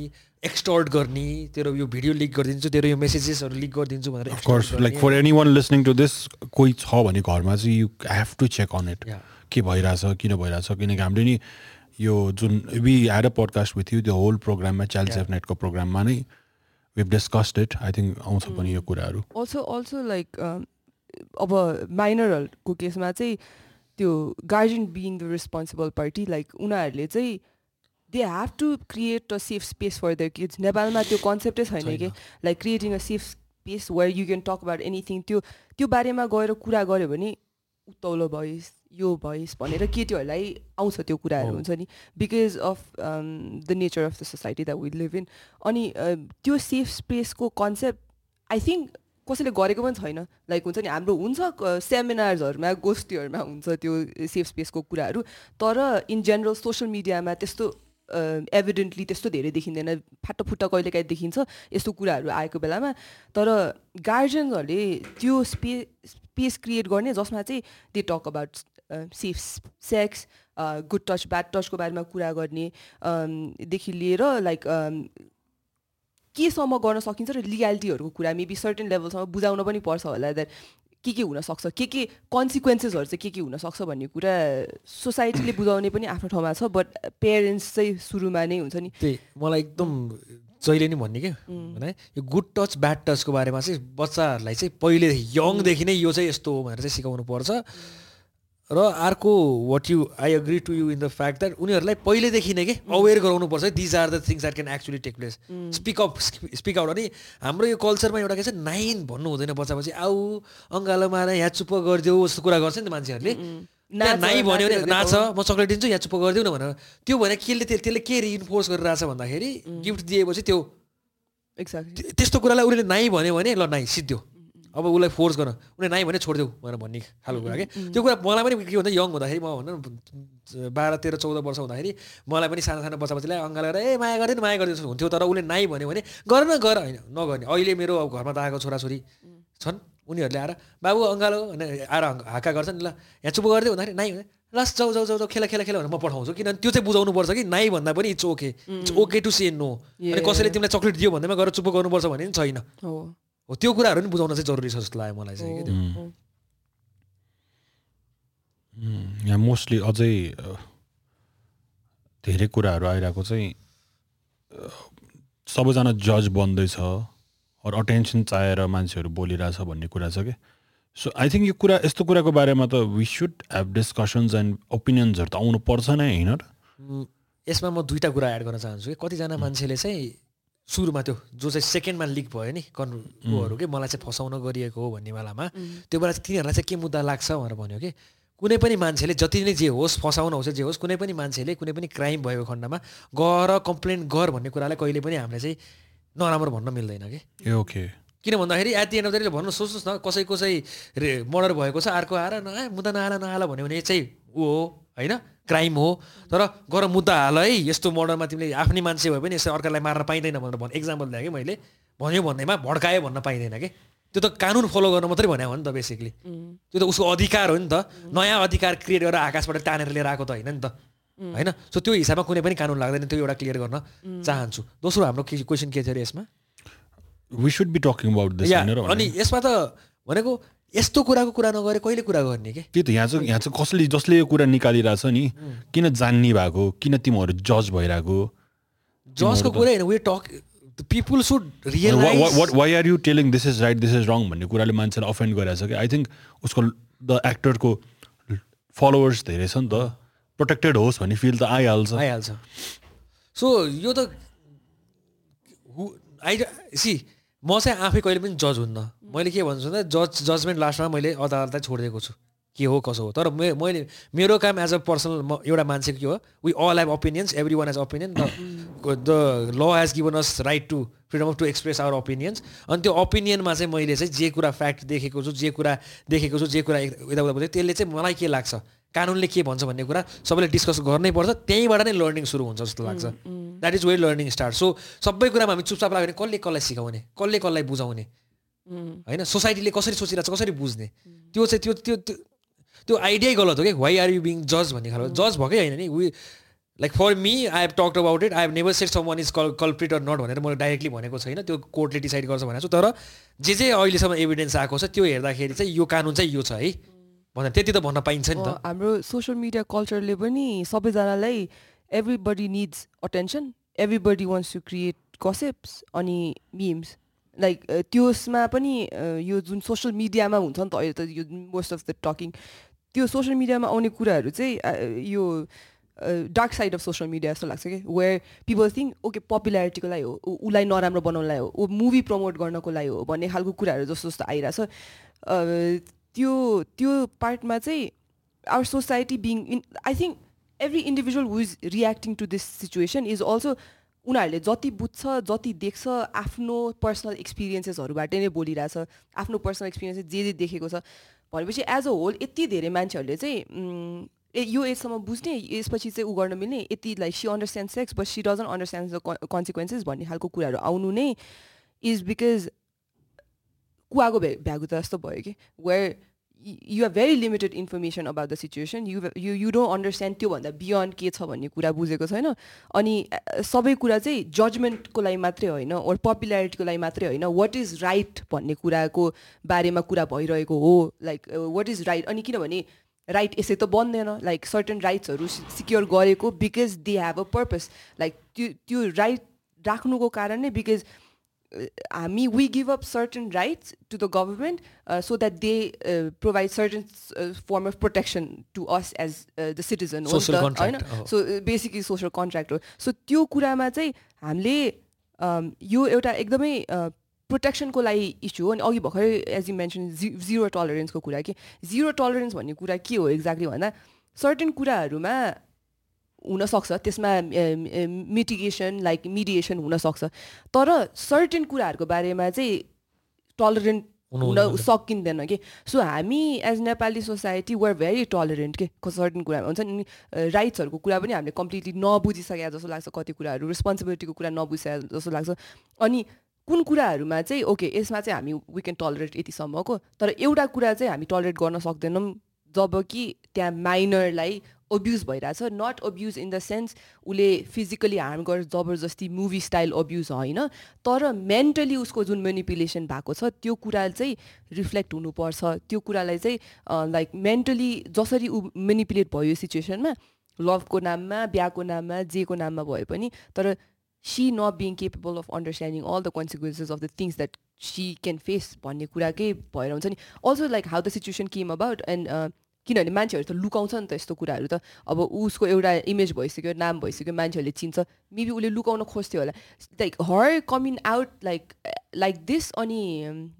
Speaker 1: एक्सटर्ट गर्ने तेरो यो भिडियो लिक गरिदिन्छु तेरो यो मेसेजेसहरू लिक गरिदिन्छु भनेर
Speaker 2: course like for anyone listening to this कोही छ भने घरमा चाहिँ you have to check on it के भइरहेछ किन भइरहेछ किनकि हामीले नि यो जुन we had a podcast with you त्यो होल प्रोग्राममा चाइल्ड सेफ नेटको प्रोग्राममा नै we discussed it I think आउँछ पनि यो कुराहरू।
Speaker 3: अल्सो अल्सो लाइक अब माइनरहरूको केसमा चाहिँ त्यो guardian being the responsible party like उनीहरूले चाहिँ they have to create a safe space for the kids नेपालमा त्यो कन्सेप्टै छैन कि like creating a safe space where you can talk about anything त्यो त्यो बारेमा गएर कुरा गऱ्यो भने उत्तौलो भइस् यो भइस् भनेर केटीहरूलाई आउँछ त्यो कुराहरू हुन्छ नि। Because of the nature of the society that we live in अनि त्यो सेफ स्पेसको कन्सेप्ट आई थिङ्क कसैले गरेको पनि छैन। लाइक हुन्छ नि हाम्रो हुन्छ सेमिनार्सहरूमा गोष्ठीहरूमा हुन्छ त्यो सेफ स्पेसको कुराहरू। तर इन जेनरल सोसियल मिडियामा त्यस्तो एभिडेन्टली त्यस्तो धेरै देखिँदैन। फाटोफुट्टा कहिले काहीँ देखिन्छ यस्तो कुराहरू आएको बेलामा। तर गार्जियन्सहरूले त्यो स्पे स्पेस क्रिएट गर्ने जसमा चाहिँ they talk about safe sex good touch bad टचको बारेमा कुरा गर्ने देखि लिएर लाइक केसम्म गर्न सकिन्छ र लिगालिटीहरूको कुरा मेबी सर्टेन लेभलसम्म बुझाउन पनि पर्छ होला द्याट के के हुनसक्छ? के के कन्सिक्वेन्सेसहरू चाहिँ के के हुनसक्छ भन्ने कुरा सोसाइटीले बुझाउने पनि आफ्नो ठाउँमा छ बट पेरेन्ट्स चाहिँ सुरुमा नै हुन्छ नि।
Speaker 1: त्यही मलाई एकदम जहिले नि भन्ने क्या। भने यो गुड टच ब्याड टचको बारेमा चाहिँ बच्चाहरूलाई चाहिँ पहिलेदेखि यङदेखि नै यो चाहिँ यस्तो हो भनेर चाहिँ सिकाउनु पर्छ। र अर्को what you I agree to you in the fact that उनीहरूलाई पहिलेदेखि नै के अवेर गराउनुपर्छ these are the things that can actually take place speak up speak out अनि हाम्रो यो कल्चरमा एउटा के छ नाइन भन्नु हुँदैन बच्चापछि आऊ अङ्गालो मार यहाँ चुप्प गरिदेऊ जस्तो कुरा गर्छ नि त मान्छेहरूले।
Speaker 3: नाच,
Speaker 1: नाइ भन्यो भने नाच म चक्लेट दिन्छु यहाँ चुप्प गरिदेऊ न भनेर। त्यो भने केले त्यसले के रिइन्फोर्स गरिरहेछ भन्दाखेरि गिफ्ट दिएपछि त्यो
Speaker 3: एक्ज्याक्टली
Speaker 1: त्य- त्यस्तो कुरालाई उसले नाइ भन्यो भने ल नाइ सिद्धो अब उसलाई फोर्स गर उसले नाइ भने छोडिदेऊ भनेर भन्ने खालको कुरा के? त्यो कुरा मलाई पनि के भन्दा यङ हुँदाखेरि म भनौँ न बाह्र तेह्र चौध वर्ष हुँदाखेरि मलाई पनि सानो सानो बच्चा बच्चालाई अङ्गा लगाएर ए माया गरिदिनु माया गरिदिनु हुन्थ्यो। तर उसले नाइ भन्यो भने गर न गर होइन नगर्ने। अहिले मेरो अब घरमा दाएको छोराछोरी छन्। उनीहरूले आएर बाबु अङ्गालो भने आएर हाका गर्छ नि ल यहाँ चुप गरिदियो भन्दाखेरि नाइ भने लस जाउ जाउ जाउ खेला खेला खेला भनेर म पठाउँछु। किनभने त्यो चाहिँ बुझाउनु पर्छ कि नाइ भन्दा पनि it's okay it's okay to say no अनि. कसैले तिमीलाई चक्लेट दियो भन्दैमा गएर चुप गर्नुपर्छ भन्ने पनि छैन।
Speaker 3: हो
Speaker 1: त्यो कुराहरू पनि बुझाउन चाहिँ जरुरी छ जस्तो लाग्यो मलाई चाहिँ के
Speaker 2: यहाँ मोस्टली अझै धेरै कुराहरू आइरहेको चाहिँ सबैजना जज बन्दैछ अरू अटेन्सन चाहेर मान्छेहरू बोलिरहेछ भन्ने कुरा छ कि? सो आई थिङ्क यो कुरा यस्तो कुराको बारेमा त we should have discussions and ओपिनियन्सहरू त आउनु पर्छ नै होइन?
Speaker 1: यसमा म दुईवटा कुरा एड गर्न चाहन्छु कि? कतिजना मान्छेले चाहिँ सुरुमा त्यो जो चाहिँ सेकेन्डमा लिक भयो नि कन्रुहरू के मलाई चाहिँ फसाउन गरिएको हो भन्ने बेलामा त्यो बेला चाहिँ तिनीहरूलाई चाहिँ के मुद्दा लाग्छ भनेर भन्यो कि कुनै पनि मान्छेले जति नै जे होस् फसाउन होस् जे होस् कुनै पनि मान्छेले कुनै पनि क्राइम भएको खण्डमा गर कम्प्लेन गर भन्ने कुरालाई कहिले पनि हामीले चाहिँ नराम्रो भन्न मिल्दैन कि।
Speaker 2: ओके।
Speaker 1: किन भन्दाखेरि at the end of the day भन्नु सोच्नुहोस् न कसै कसै रे मर्डर भएको छ अर्को आएर न मुद्दा नहाल नहाल भन्यो भने चाहिँ ऊ हो होइन? क्राइम हो। तर गर मुद्दा हाल है यस्तो मर्डरमा तिमीले आफ्नै मान्छे भए पनि यसरी अर्कालाई मार्न पाइँदैन भनेर भन्। एक्जाम्पल दिएँ कि मैले? भन्यो भन्दैमा भड्कायो भन्न पाइँदैन कि? त्यो त कानुन फलो गर्न मात्रै भने हो नि त बेसिकली त्यो त उसको अधिकार हो नि त। नयाँ अधिकार क्रिएट गरेर आकाशबाट तानेर लिएर आएको त होइन नि त। होइन? सो त्यो हिसाबमा कुनै पनि कानुन लाग्दैन त्यो एउटा क्लियर गर्न चाहन्छु। दोस्रो हाम्रो क्वेसन के थियो अरे यसमा?
Speaker 2: We should be talking about
Speaker 1: अनि यसमा त भनेको यस्तो कुराको कुरा नगरे कहिले कुरा गर्ने के?
Speaker 2: त्यही त यहाँ चाहिँ यहाँ चाहिँ कसले जसले यो कुरा निकालिरहेछ नि किन जान्ने भएको किन तिमीहरू जज भइरहेको?
Speaker 1: जसको कुरा होइन way talk people should
Speaker 2: what why are you telling this is right this is wrong भन्ने कुराले मान्छेलाई अफेन्ड गरिरहेछ कि? आई थिङ्क उसको द एक्टरको फलोवर्स धेरै छ नि त। प्रोटेक्टेड होस् भन्ने फिल त आइहाल्छ।
Speaker 1: आइहाल्छ। सो यो त आइ सी म चाहिँ आफै कहिले पनि जज हुन्न। मैले के भन्छु भन्दा जज जजमेन्ट लास्टमा मैले अदालतलाई छोडिदिएको छु। के हो कसो हो? तर मे मैले मेरो काम एज अ पर्सनल म एउटा मान्छेको के हो? We all have opinions everyone has opinion the law has given us right to freedom of to express our opinions अनि त्यो ओपिनियनमा चाहिँ मैले चाहिँ जे कुरा फ्याक्ट देखेको छु जे कुरा देखेको छु जे कुरा यताउता बुझेँ त्यसले चाहिँ मलाई के लाग्छ? कानुनले के भन्छ भन्ने कुरा सबैले डिस्कस गर्नै पर्छ त्यहीँबाट नै लर्निङ सुरु हुन्छ जस्तो लाग्छ। That is way learning start so सबै कुरामा हामी चुपचाप लाग्यो भने कसले कसलाई सिकाउने? कसले कसलाई बुझाउने? होइन सोसाइटीले कसरी सोचिरहेको छ कसरी बुझ्ने? त्यो चाहिँ त्यो त्यो त्यो आइडियै गलत हो कि वाइ आर यु बिङ जज भन्ने खालको? जज भएकै होइन नि। We like for me I have talked about it I have never set someone is call culprit or not भनेर मैले डाइरेक्टली भनेको छैन। त्यो कोर्टले डिसाइड गर्छ भनेको छु। तर जे जे अहिलेसम्म एभिडेन्स आएको छ त्यो हेर्दाखेरि चाहिँ यो कानुन चाहिँ यो छ है। भनेर त्यति त भन्न पाइन्छ नि त।
Speaker 3: हाम्रो सोसियल मिडिया कल्चरले पनि सबैजनालाई everybody needs attention everybody wants to create concepts अनि मिम्स लाइक त्यसमा पनि अ, यो जुन सोसियल मिडियामा हुन्छ नि त अहिले त यो मोस्ट अफ द टकिङ त्यो सोसियल मिडियामा आउने कुराहरू चाहिँ यो dark side of social media जस्तो लाग्छ कि? वेयर पिपल थिङ्क ओके पपुलारिटीको लागि हो उसलाई नराम्रो बनाउनलाई हो ऊ मुभी प्रमोट गर्नको लागि हो भन्ने खालको कुराहरू जस्तो जस्तो आइरहेछ। अ, त्यो त्यो पार्टमा चाहिँ our society being in I think every individual who is reacting to this situation is also उनीहरूले जति बुझ्छ जति देख्छ आफ्नो पर्सनल एक्सपिरियन्सेसहरूबाट नै बोलिरहेछ। आफ्नो पर्सनल एक्सपिरियन्सेस जे जे देखेको छ। भनेपछि एज अ होल यति धेरै मान्छेहरूले चाहिँ ए यो एजसम्म बुझ्ने यसपछि चाहिँ उ गर्न मिल्ने यति like she understand sex but she doesn't understand the consequences भन्ने खालको कुराहरू आउनु नै इज बिकज कुवाको भ्या भ्यागुता जस्तो भयो कि where you are very limited information about the situation you you you don't understand त्योभन्दा बियोन्ड के छ भन्ने कुरा बुझेको छैन। अनि सबै कुरा चाहिँ जजमेन्टको लागि मात्रै होइन ओर पपुलारिटीको लागि मात्रै होइन। वाट इज राइट भन्ने कुराको बारेमा कुरा भइरहेको हो। लाइक वाट इज राइट अनि किनभने राइट यसै त बन्दैन। लाइक सर्टन राइट्सहरू सिक्योर गरेको because they have a purpose like त्यो त्यो राइट राख्नुको कारण नै बिकज हामी we give up certain rights to the government so that they provide certain form of protection to us as the citizen हो
Speaker 1: Social contract,
Speaker 3: होइन
Speaker 1: हो।
Speaker 3: सो बेसिकली सोसल कन्ट्र्याक्ट हो सो त्यो कुरामा चाहिँ हामीले um, यो एउटा एकदमै प्रोटेक्सनको लागि इस्यु हो। अनि अघि भर्खरै as you mention z zero टलरेन्सको कुरा कि? जिरो टलरेन्स भन्ने कुरा के हो एक्ज्याक्टली भन्दा सर्टेन कुराहरूमा हुनसक्छ त्यसमा मिटिगेसन लाइक मिडिएसन हुनसक्छ। तर सर्टेन कुराहरूको बारेमा चाहिँ टलरेन्ट
Speaker 1: हुनु।
Speaker 3: सकिँदैन कि। सो हामी as Nepali society were very tolerant के सर्टन कुरामा हुन्छ नि। राइट्सहरूको कुरा पनि हामीले कम्प्लिटली नबुझिसके जस्तो लाग्छ कति कुराहरू रेस्पोन्सिबिलिटीको कुरा नबुझिसके जस्तो लाग्छ। अनि कुन कुराहरूमा चाहिँ ओके यसमा चाहिँ हामी वी क्यान टलरेट यतिसम्मको तर एउटा कुरा चाहिँ हामी टलरेट गर्न सक्दैनौँ जब कि त्यहाँ माइनरलाई अब्युज भइरहेछ not abuse in the sense उसले फिजिकली हार्म गरेर जबरजस्ती मुभी स्टाइल अब्युज होइन तर मेन्टली उसको जुन मेनिपुलेसन भएको छ त्यो कुरा चाहिँ रिफ्लेक्ट हुनुपर्छ त्यो कुरालाई चाहिँ लाइक मेन्टली जसरी ऊ मेनिपुलेट भयो सिचुएसनमा लभको नाममा बिहाको नाममा जेको नाममा भए पनि तर she not being capable of understanding all the consequences of the things that she can face भन्ने कुराकै भएर हुन्छ नि। Also like how the situation came about and किनभने मान्छेहरू त लुकाउँछ नि त यस्तो कुराहरू त। अब उसको एउटा इमेज भइसक्यो नाम भइसक्यो मान्छेहरूले चिन्छ। मेबी उसले लुकाउन खोज्थ्यो होला। Like her coming out like like this अनि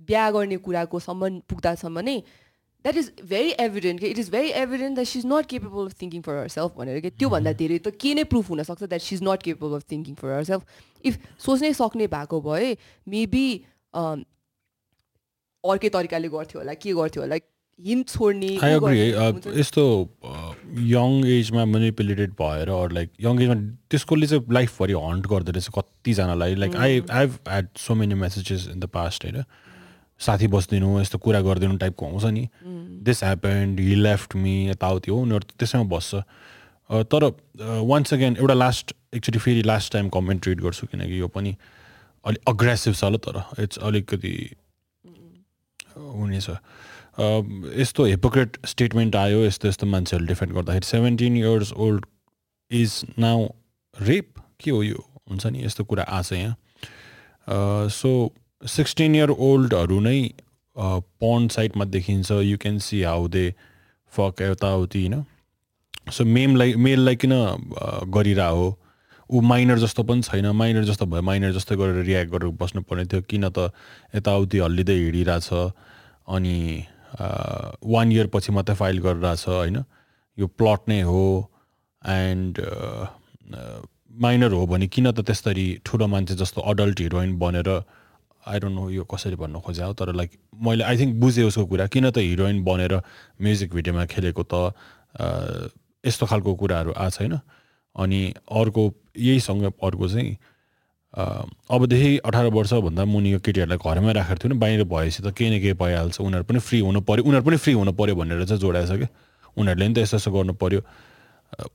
Speaker 3: बिहा गर्ने कुराको सम्म पुग्दासम्म नै द्याट इज भेरी एभिडेन्ट कि। It is very evident that she is not capable of thinking for herself भनेर कि। त्योभन्दा धेरै त के नै प्रुफ हुनसक्छ that she is not capable of thinking for herself if सोच्नै सक्ने भएको भए मेबी अर्कै तरिकाले गर्थ्यो होला के गर्थ्यो होला हिन्ट छोड्ने
Speaker 2: आई अग्री
Speaker 3: हुन्छ?
Speaker 2: यस्तो यङ एजमा मेनिपुलेटेड भएर अर लाइक यङ एजमा त्यसकोले चाहिँ लाइफभरि हन्ट गर्दो रहेछ कतिजनालाई। Like I I had so many messages in the past होइन। साथी बस्दिनु यस्तो कुरा गरिदिनु टाइपको आउँछ नि। This happened he left me यताउति हो। उनीहरू त्यसैमा बस्छ। अ, तर वान्स अगेन एउटा लास्ट एकचोटि फेरि लास्ट टाइम कमेन्ट रिड गर्छु किनकि यो पनि अलिक अग्रेसिभ छ ल तर। इट्स अलिकति हुनेछ। अ, यस्तो हिपोक्रेट स्टेटमेन्ट आयो यस्तो यस्तो मान्छेहरूले डिफेन्ड गर्दाखेरि seventeen years old is now rape के हो यो? हुन्छ नि यस्तो कुरा आछ यहाँ। सो सिक्सटिन इयर ओल्डहरू नै पन साइटमा देखिन्छ you can see how they fuck यताउति होइन सो मेमलाई मेललाई किन अ, गरिरह हो? ऊ माइनर जस्तो पनि छैन। माइनर जस्तो भयो माइनर जस्तो गरेर रियाक्ट गरेर बस्नुपर्ने थियो। किन त यताउति हल्लिँदै हिँडिरहेछ? अनि वान इयर पछि मात्रै फाइल गरिरहेछ होइन? यो प्लट नै हो एन्ड माइनर हो भने किन त त्यसरी ठुलो मान्छे जस्तो अडल्ट हिरोइन बनेर आई डोन्ट नो यो कसरी भन्न खोजे हो तर लाइक मैले आई थिङ्क बुझेँ उसको कुरा किन त हिरोइन बनेर म्युजिक भिडियोमा खेलेको त यस्तो खालको कुराहरू आएको छैन? अनि अर्को यहीसँग अर्को चाहिँ अबदेखि अठार वर्षभन्दा मुनिको केटीहरूलाई घरमै राखेको थियो नि बाहिर भएपछि त केही न केही भइहाल्छ उनीहरू पनि फ्री हुनु पऱ्यो उनीहरू पनि फ्री हुनु पऱ्यो भनेर चाहिँ जोडाएछ क्या उनीहरूले नि त यस्तो यस्तो गर्नु पऱ्यो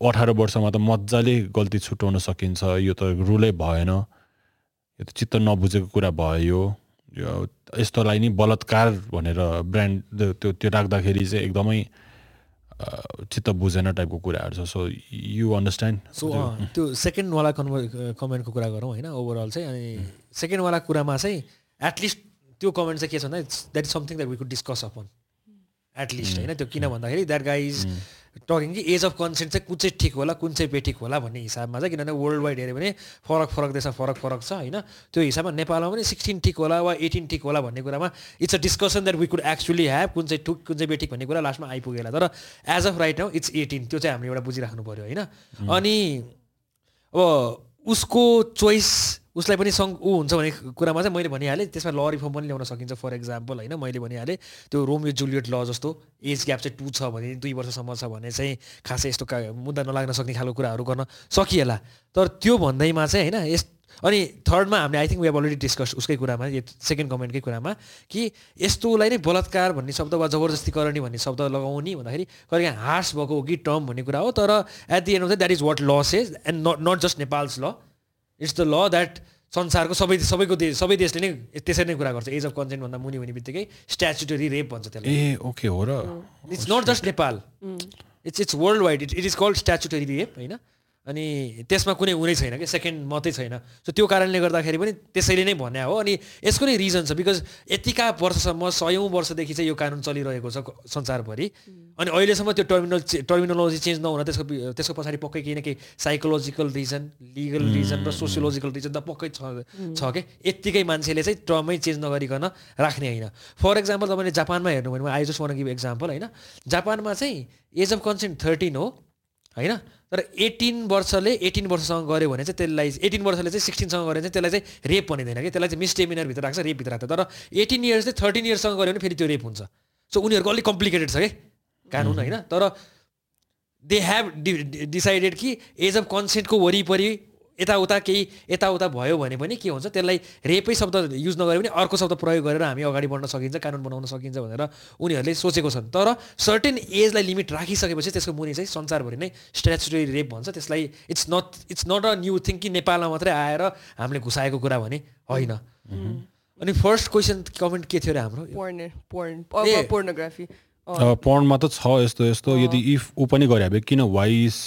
Speaker 2: अठार वर्षमा त मजाले गल्ती छुट्याउन सकिन्छ यो त रुलै भएन। यो त चित्त नबुझेको कुरा भयो। यो यस्तोलाई नि बलात्कार भनेर ब्रान्ड त्यो त्यो राख्दाखेरि चाहिँ एकदमै चित्त बुझेन टाइपको कुराहरू छ। सो यु अन्डरस्ट्यान्ड
Speaker 1: सो त्यो सेकेन्डवाला कन्भर कमेन्टको कुरा गरौँ होइन? ओभरअल चाहिँ अनि सेकेन्डवाला कुरामा चाहिँ एटलिस्ट त्यो कमेन्ट चाहिँ के छ भन्दा that is something that we could discuss upon at least होइन? त्यो किन भन्दाखेरि द्याट गाई इज टकिङ कि एज अफ कन्सेन्ट चाहिँ कुन चाहिँ ठिक होला कुन चाहिँ बेठिक होला भन्ने हिसाबमा चाहिँ किनभने वर्ल्ड वाइड हेऱ्यो भने फरक फरक देशमा फरक फरक छ होइन? त्यो हिसाबमा नेपालमा पनि सिक्सटिन ठिक होला वा एटिन ठिक होला भन्ने कुरामा it's a discussion that we could actually have कुन चाहिँ ठुक कुन चाहिँ बेठिक भन्ने कुरा लास्टमा आइपुगेला। तर age of right now it's eighteen त्यो चाहिँ हामीले एउटा बुझिराख्नु पऱ्यो होइन? अनि अब उसको चोइस उसलाई पनि सङ् ऊ हुन्छ भन्ने कुरामा चाहिँ मैले भनिहालेँ त्यसमा ल रिफर्म पनि ल्याउन सकिन्छ फर एक्जाम्पल होइन मैले भनिहालेँ त्यो रोमियो जुलियट ल जस्तो एज ग्याप चाहिँ टू छ भने दुई वर्षसम्म छ भने चाहिँ खासै यस्तो का मुद्दा नलाग्न सक्ने खालको कुराहरू गर्न सकिएला। तर त्यो भन्दैमा चाहिँ होइन यस अनि थर्डमा हामीले I think we have already discuss उसकै कुरामा यो सेकेन्ड कमेन्टकै कुरामा कि यस्तोलाई नै बलात्कार भन्ने शब्द वा जबरजस्ती गर्ने भन्ने शब्द लगाउने भन्दाखेरि कहिले हार्स भएको हो कि टर्म भन्ने कुरा हो तर at the end of that is what law says and not not just Nepal's law it's the law that संसारको सबै सबैको देश सबै देशले नै त्यसरी नै कुरा गर्छ। एज अफ कन्सेन्ट भन्दा मुनि हुने बित्तिकै स्ट्याचुटरी रेप भन्छ त्यसलाई।
Speaker 2: ए ओके हो र।
Speaker 1: It's not just Nepal it's it's world wide it it is called statutory rape होइन? अनि त्यसमा कुनै उनै छैन कि सेकेन्ड मात्रै छैन। सो त्यो कारणले गर्दाखेरि पनि त्यसैले नै भन्या हो। अनि यसको नै रिजन छ बिकज यतिका वर्षसम्म सयौँ वर्षदेखि चाहिँ यो कानुन चलिरहेको छ संसारभरि। अनि अहिलेसम्म त्यो टर्मिनल टर्मिनोलोजी चेन्ज नहुन त्यसको त्यसको पछाडि पक्कै केही न केही साइकोलोजिकल रिजन लिगल रिजन र सोसियोलोजिकल रिजन त पक्कै छ छ कि? यत्तिकै मान्छेले चाहिँ टर्मै चेन्ज नगरिकन राख्ने होइन। फर एक्जाम्पल तपाईँले जापानमा हेर्नु भने I just want give example होइन? जापानमा चाहिँ एज अफ कन्सेन्ट थर्टिन हो होइन? तर एटिन वर्षले एटिन वर्षसँग गऱ्यो भने चाहिँ त्यसलाई एटिन वर्षले चाहिँ सिक्सटिनसँग गऱ्यो भने चाहिँ त्यसलाई चाहिँ रेप भनिँदैन कि? त्यसलाई चाहिँ मिसडेमिनरभित्र राख्छ रेपभित्र राख्छ। तर एटिन इयर्स चाहिँ थर्टिन इयर्ससँग गऱ्यो भने फेरि त्यो रेप हुन्छ। सो उनीहरूको अलिक कम्प्लिकेटेड छ कि? कानुन होइन? तर दे हेभ डिसाइडेड कि एज अफ कन्सेन्टको वरिपरि यताउता केही यताउता भयो भने पनि के हुन्छ त्यसलाई रेपै शब्द युज नगरे पनि अर्को शब्द प्रयोग गरेर हामी अगाडि बढ्न सकिन्छ कानुन बनाउन सकिन्छ भनेर उनीहरूले सोचेको छन्। तर सर्टेन एजलाई लिमिट राखिसकेपछि त्यसको मुनि चाहिँ संसारभरि नै स्ट्याचुटरी रेप भन्छ। त्यसलाई it's not it's not a new thing कि नेपालमा मात्रै आएर हामीले घुसाएको कुरा भने होइन। अनि फर्स्ट क्वेसन कमेन्ट के थियो अरे हाम्रो?
Speaker 3: पोर्नोग्राफी
Speaker 2: पढ्नमा त छ यस्तो यस्तो। यदि इफ ऊ पनि गरे भए किन why's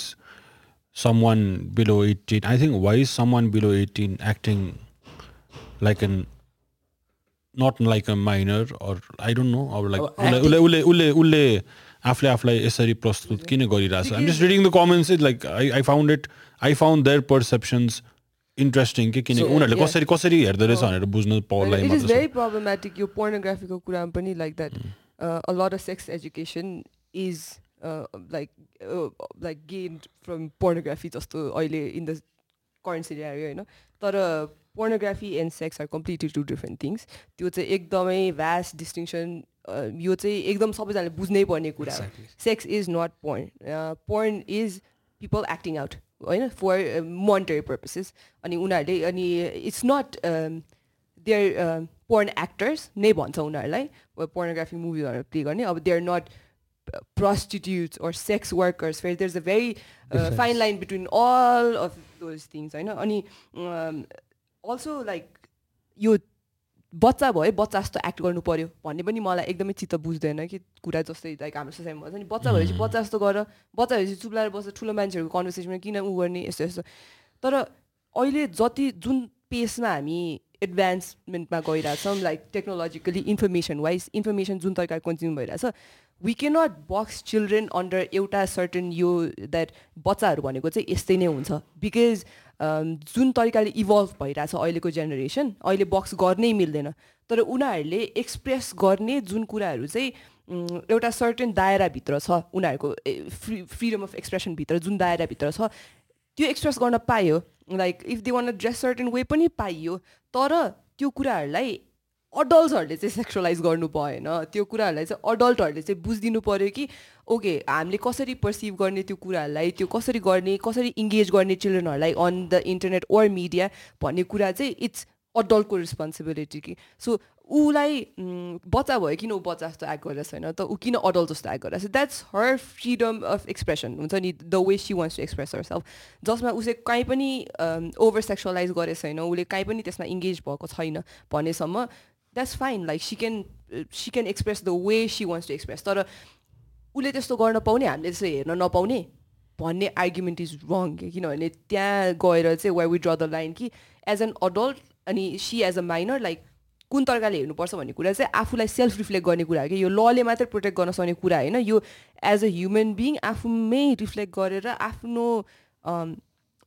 Speaker 2: someone below 18 i think why is someone below 18 acting like an not like a minor or i don't know or like उसले उसले उसले उसले आफूले आफूलाई यसरी प्रस्तुत किन गरिरहेछ I'm just reading the comments is like I I found it I found their perceptions interesting कि किनकि उनीहरूले कसरी कसरी हेर्दो रहेछ भनेर बुझ्नु पाउला
Speaker 3: इट इज भेरी प्रब्लमेटिक यो पोर्नोग्राफीको कुरामा पनि like that a lot of sex education is like like gain from pornography जस्तो अहिले इन द करेन्ट सिनेरियो होइन तर pornography and sex are completely two different things त्यो चाहिँ एकदमै भ्यास्ट डिस्टिङसन यो चाहिँ एकदम सबैजनाले बुझ्नै पर्ने कुरा हो। Sex is not porn porn is people acting out होइन फर मोनिटरी पर्पसेस अनि उनीहरूले अनि it's not their porn actors नै भन्छ उनीहरूलाई। पोर्नोग्राफी मुभीहरू प्ले गर्ने। अब they are not prostitutes or sex workers where there's a very uh, fine line between all of those things होइन अनि अल्सो लाइक यो बच्चा भयो बच्चा जस्तो एक्ट गर्नु पऱ्यो भन्ने पनि मलाई एकदमै चित्त बुझ्दैन कि कुरा जस्तै लाइक हाम्रो सोसाइटीमा भन्छ नि बच्चा भएपछि बच्चा जस्तो गर बच्चा भएपछि चुप्लाएर बस्छ ठुलो मान्छेहरूको कन्भर्सेसनमा किन उ गर्ने यस्तो यस्तो। तर अहिले जति जुन पेसमा हामी एडभान्समेन्टमा गइरहेछौँ like technologically information wise information जुन तरिकाले कन्ज्युम भइरहेछ we can not box children under एउटा सर्टन यो द्याट बच्चाहरू भनेको चाहिँ यस्तै नै हुन्छ. बिकज जुन तरिकाले इभल्भ भइरहेछ अहिलेको जेनेरेसन अहिले बक्स गर्नै मिल्दैन. तर उनीहरूले एक्सप्रेस गर्ने जुन कुराहरू चाहिँ एउटा सर्टेन दायराभित्र छ उनीहरूको फ्री फ्रिडम अफ एक्सप्रेसनभित्र जुन दायराभित्र छ त्यो एक्सप्रेस गर्न पायो. Like if they want dress certain way पनि पाइयो. तर त्यो कुराहरूलाई अडल्ट्सहरूले चाहिँ सेक्सुलाइज गर्नु भएन। त्यो कुराहरूलाई चाहिँ अडल्टहरूले चाहिँ बुझिदिनु पऱ्यो कि ओके हामीले कसरी पर्सिभ गर्ने त्यो कुराहरूलाई त्यो कसरी गर्ने कसरी इङ्गेज गर्ने चिल्ड्रेनहरूलाई on the internet or media भन्ने कुरा चाहिँ इट्स अडल्टको रेस्पोन्सिबिलिटी कि। सो उसलाई बच्चा भयो किन ऊ बच्चा जस्तो एक्ट गरिरहेको छैन त ऊ किन अडल्ट जस्तो एक्ट गरिरहेको that's her freedom of expression हुन्छ नि the way she wants to express herself जसमा उसले काहीँ पनि ओभर सेक्सुअलाइज गरेको छैन उसले काहीँ पनि त्यसमा इङ्गेज भएको छैन भनेसम्म that's fine like she can she can express the way she wants to express तर उसले त्यस्तो गर्न पाउने हामीले त्यस्तो हेर्न नपाउने भन्ने आर्ग्युमेन्ट इज रङ किनभने त्यहाँ गएर चाहिँ why we draw the line कि एज एन अडल्ट अनि she as a minor like कुन तरिकाले हेर्नुपर्छ भन्ने कुरा चाहिँ आफूलाई सेल्फ रिफ्लेक्ट गर्ने कुरा हो कि यो लले मात्रै प्रोटेक्ट गर्न सक्ने कुरा होइन। यो एज अ ह्युमन बिङ आफूमै रिफ्लेक्ट गरेर आफ्नो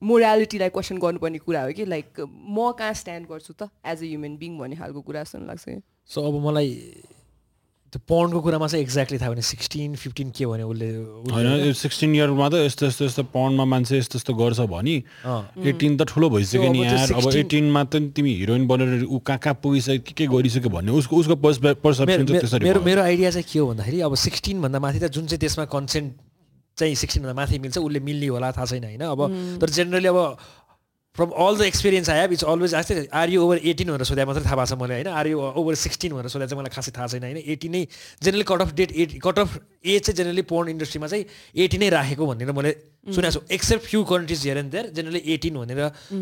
Speaker 3: मोरालिटीलाई क्वेसन गर्नुपर्ने कुरा हो कि? लाइक म कहाँ स्ट्यान्ड गर्छु त? एज अ ह्युमन बिङ भन्ने खालको कुरा जस्तो लाग्छ कि?
Speaker 1: सो अब मलाई त्यो पढ्नुको कुरामा चाहिँ एक्ज्याक्टली थाहा भने सिक्सटिन फिफ्टिन के भन्यो उसले?
Speaker 2: होइन सिक्सटिन इयरमा त यस्तो यस्तो यस्तो पढ्नमा मान्छे यस्तो यस्तो गर्छ भनी। एटिन त ठुलो भइसक्यो नि यार। अब
Speaker 1: 16
Speaker 2: एटिनमा त तिमी हिरोइन बनेर ऊ कहाँ कहाँ पुगिसक्यो के के गरिसक्यो भन्ने? उसको उसको पर्सेप्सन
Speaker 1: मेरो। मेरो आइडिया चाहिँ के हो भन्दाखेरि अब सिक्सटिनभन्दा माथि त जुन चाहिँ त्यसमा कन्सेन्ट चाहिँ सिक्सटिनभन्दा माथि मिल्छ उसले मिल्ने होला थाहा छैन होइन। अब तर जेनरली अब from all the experience I have it's always जस्तै आर यु ओभर एटिन भनेर सोधा मात्रै थाहा भएको छ मलाई होइन। आर यु ओभर सिक्सटिन भनेर सोधा चाहिँ मलाई खासै थाहा छैन होइन। एटिन नै generally cut off date at cut off age चाहिँ जेनरली पोर्न इन्डस्ट्रीमा चाहिँ एटिनै राखेको भनेर मैले सुनेको छु। Except few countries here and there generally eighteen भनेर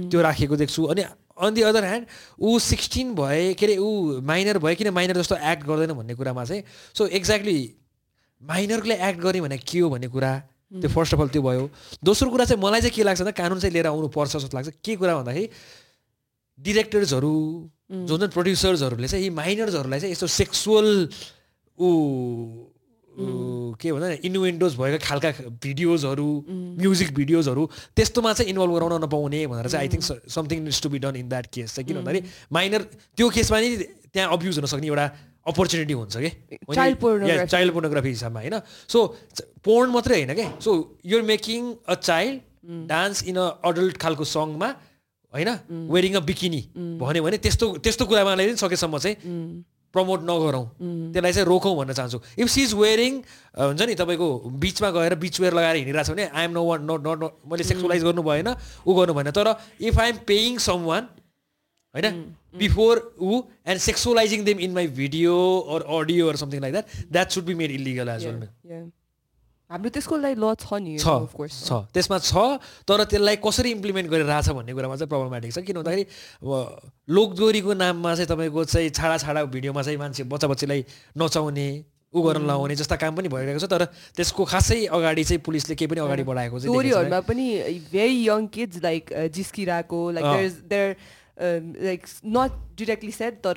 Speaker 1: त्यो राखेको देख्छु। अनि अन दि अदर ह्यान्ड ऊ सिक्सटिन भए के अरे ऊ माइनर भयो किन माइनर जस्तो एक्ट गर्दैन भन्ने कुरामा चाहिँ सो एक्ज्याक्टली माइनरले एक्ट गर्ने भने के हो भन्ने कुरा? त्यो फर्स्ट अफ अल त्यो भयो। दोस्रो कुरा चाहिँ मलाई चाहिँ के लाग्छ भन्दा कानुन चाहिँ लिएर आउनु पर्छ जस्तो लाग्छ। के कुरा भन्दाखेरि डिरेक्टर्सहरू जुन जुन प्रड्युसर्सहरूले चाहिँ यी माइनर्सहरूलाई चाहिँ यस्तो सेक्सुअल ऊ के भन्छ इन्वेन्डोज भएको खालका भिडियोजहरू म्युजिक भिडियोजहरू त्यस्तोमा चाहिँ इन्भल्भ गराउन नपाउने भनेर चाहिँ I think something needs to be done in that case चाहिँ। किन भन्दाखेरि माइनर त्यो केसमा नि त्यहाँ अब्युज हुन सक्ने एउटा अपर्च्युनिटी हुन्छ कि. चाइल्ड पोर्नोग्राफी हिसाबमा होइन? सो पोर्न मात्रै होइन क्या so you're making a child dance in a adult खालको सङमा होइन? वेरिङ अ बिकिनी भन्यो भने त्यस्तो त्यस्तो कुरामा पनि सकेसम्म चाहिँ प्रमोट नगरौँ। त्यसलाई चाहिँ रोकौँ भन्न चाहन्छु। इफ सी इज वेयरिङ हुन्छ नि तपाईँको बिचमा गएर बिच वेयर लगाएर हिँडिरहेको छ भने I am no one not not मैले सेक्सुलाइज गर्नु भएन ऊ गर्नु भएन। तर if I am paying someone होइन बिफोर ऊ and sexualising them in my video or audio or something like that that should be made illegal as well.
Speaker 3: हाम्रो त्यसको लागि ल छ नि
Speaker 1: छ छ. त्यसमा छ तर त्यसलाई कसरी इम्प्लिमेन्ट गरिरहेछ भन्ने कुरामा चाहिँ प्रब्लमेटिक छ। किन भन्दाखेरि अब लोकदोरीको नाममा चाहिँ तपाईँको चाहिँ छाडा छाडा भिडियोमा चाहिँ मान्छे बच्चा बच्चीलाई नचाउने ऊ गर्न लाउने जस्ता काम पनि भइरहेको छ तर त्यसको खासै अगाडि चाहिँ पुलिसले केही पनि अगाडि बढाएको देखेको छैन।
Speaker 3: स्टोरीहरूमा पनि very young kids like जिस्किरहेको। Like there like not directly set तर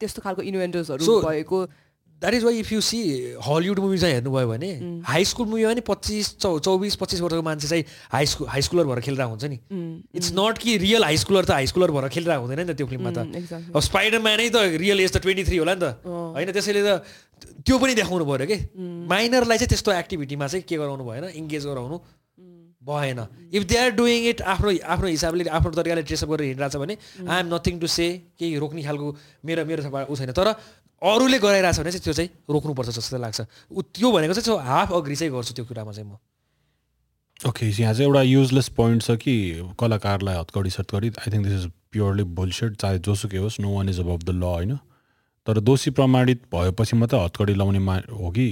Speaker 3: त्यस्तो खालको इन्भेन्टर्सहरू भएको
Speaker 1: that is why if you see Hollywood movie चाहिँ हेर्नुभयो भने हाई स्कुल मुभीमा नि पच्चिस चौ चौबिस पच्चिस वर्षको मान्छे चाहिँ हाई स्कुल हाई स्कुलर भएर खेलिरहेको हुन्छ नि। इट्स नट कि रियल हाई स्कुलर त हाई स्कुलर भएर खेलिरहेको हुँदैन नि त त्यो फिल्ममा त।
Speaker 3: Exactly.
Speaker 1: अब स्पाइडरम्यानै त रियल एज त ट्वेन्टी थ्री होला नि त। होइन त्यसैले त त्यो पनि देखाउनु पऱ्यो कि? माइनरलाई चाहिँ त्यस्तो एक्टिभिटीमा चाहिँ के गराउनु भएन इङ्गेज गराउनु। भएन। If they are doing it आफ्नो आफ्नो हिसाबले आफ्नो तरिकाले ड्रेसअप गरेर हिँडिरहेछ भने I am nothing to say केही रोक्ने खालको मेरो मेरो ऊ छैन। तर अरूले गराइरहेछ भने चाहिँ त्यो चाहिँ रोक्नुपर्छ जस्तो लाग्छ। ऊ त्यो भनेको चाहिँ हाफ अग्री चाहिँ गर्छु त्यो कुरामा चाहिँ म।
Speaker 2: ओके यहाँ चाहिँ एउटा युजलेस पोइन्ट छ कि कलाकारलाई हतकडी सतकडी I think this is purely bullshit चाहे जोसुकै होस् no one is above the law होइन? तर दोषी प्रमाणित भएपछि मात्रै हतकडी लाउने मा हो कि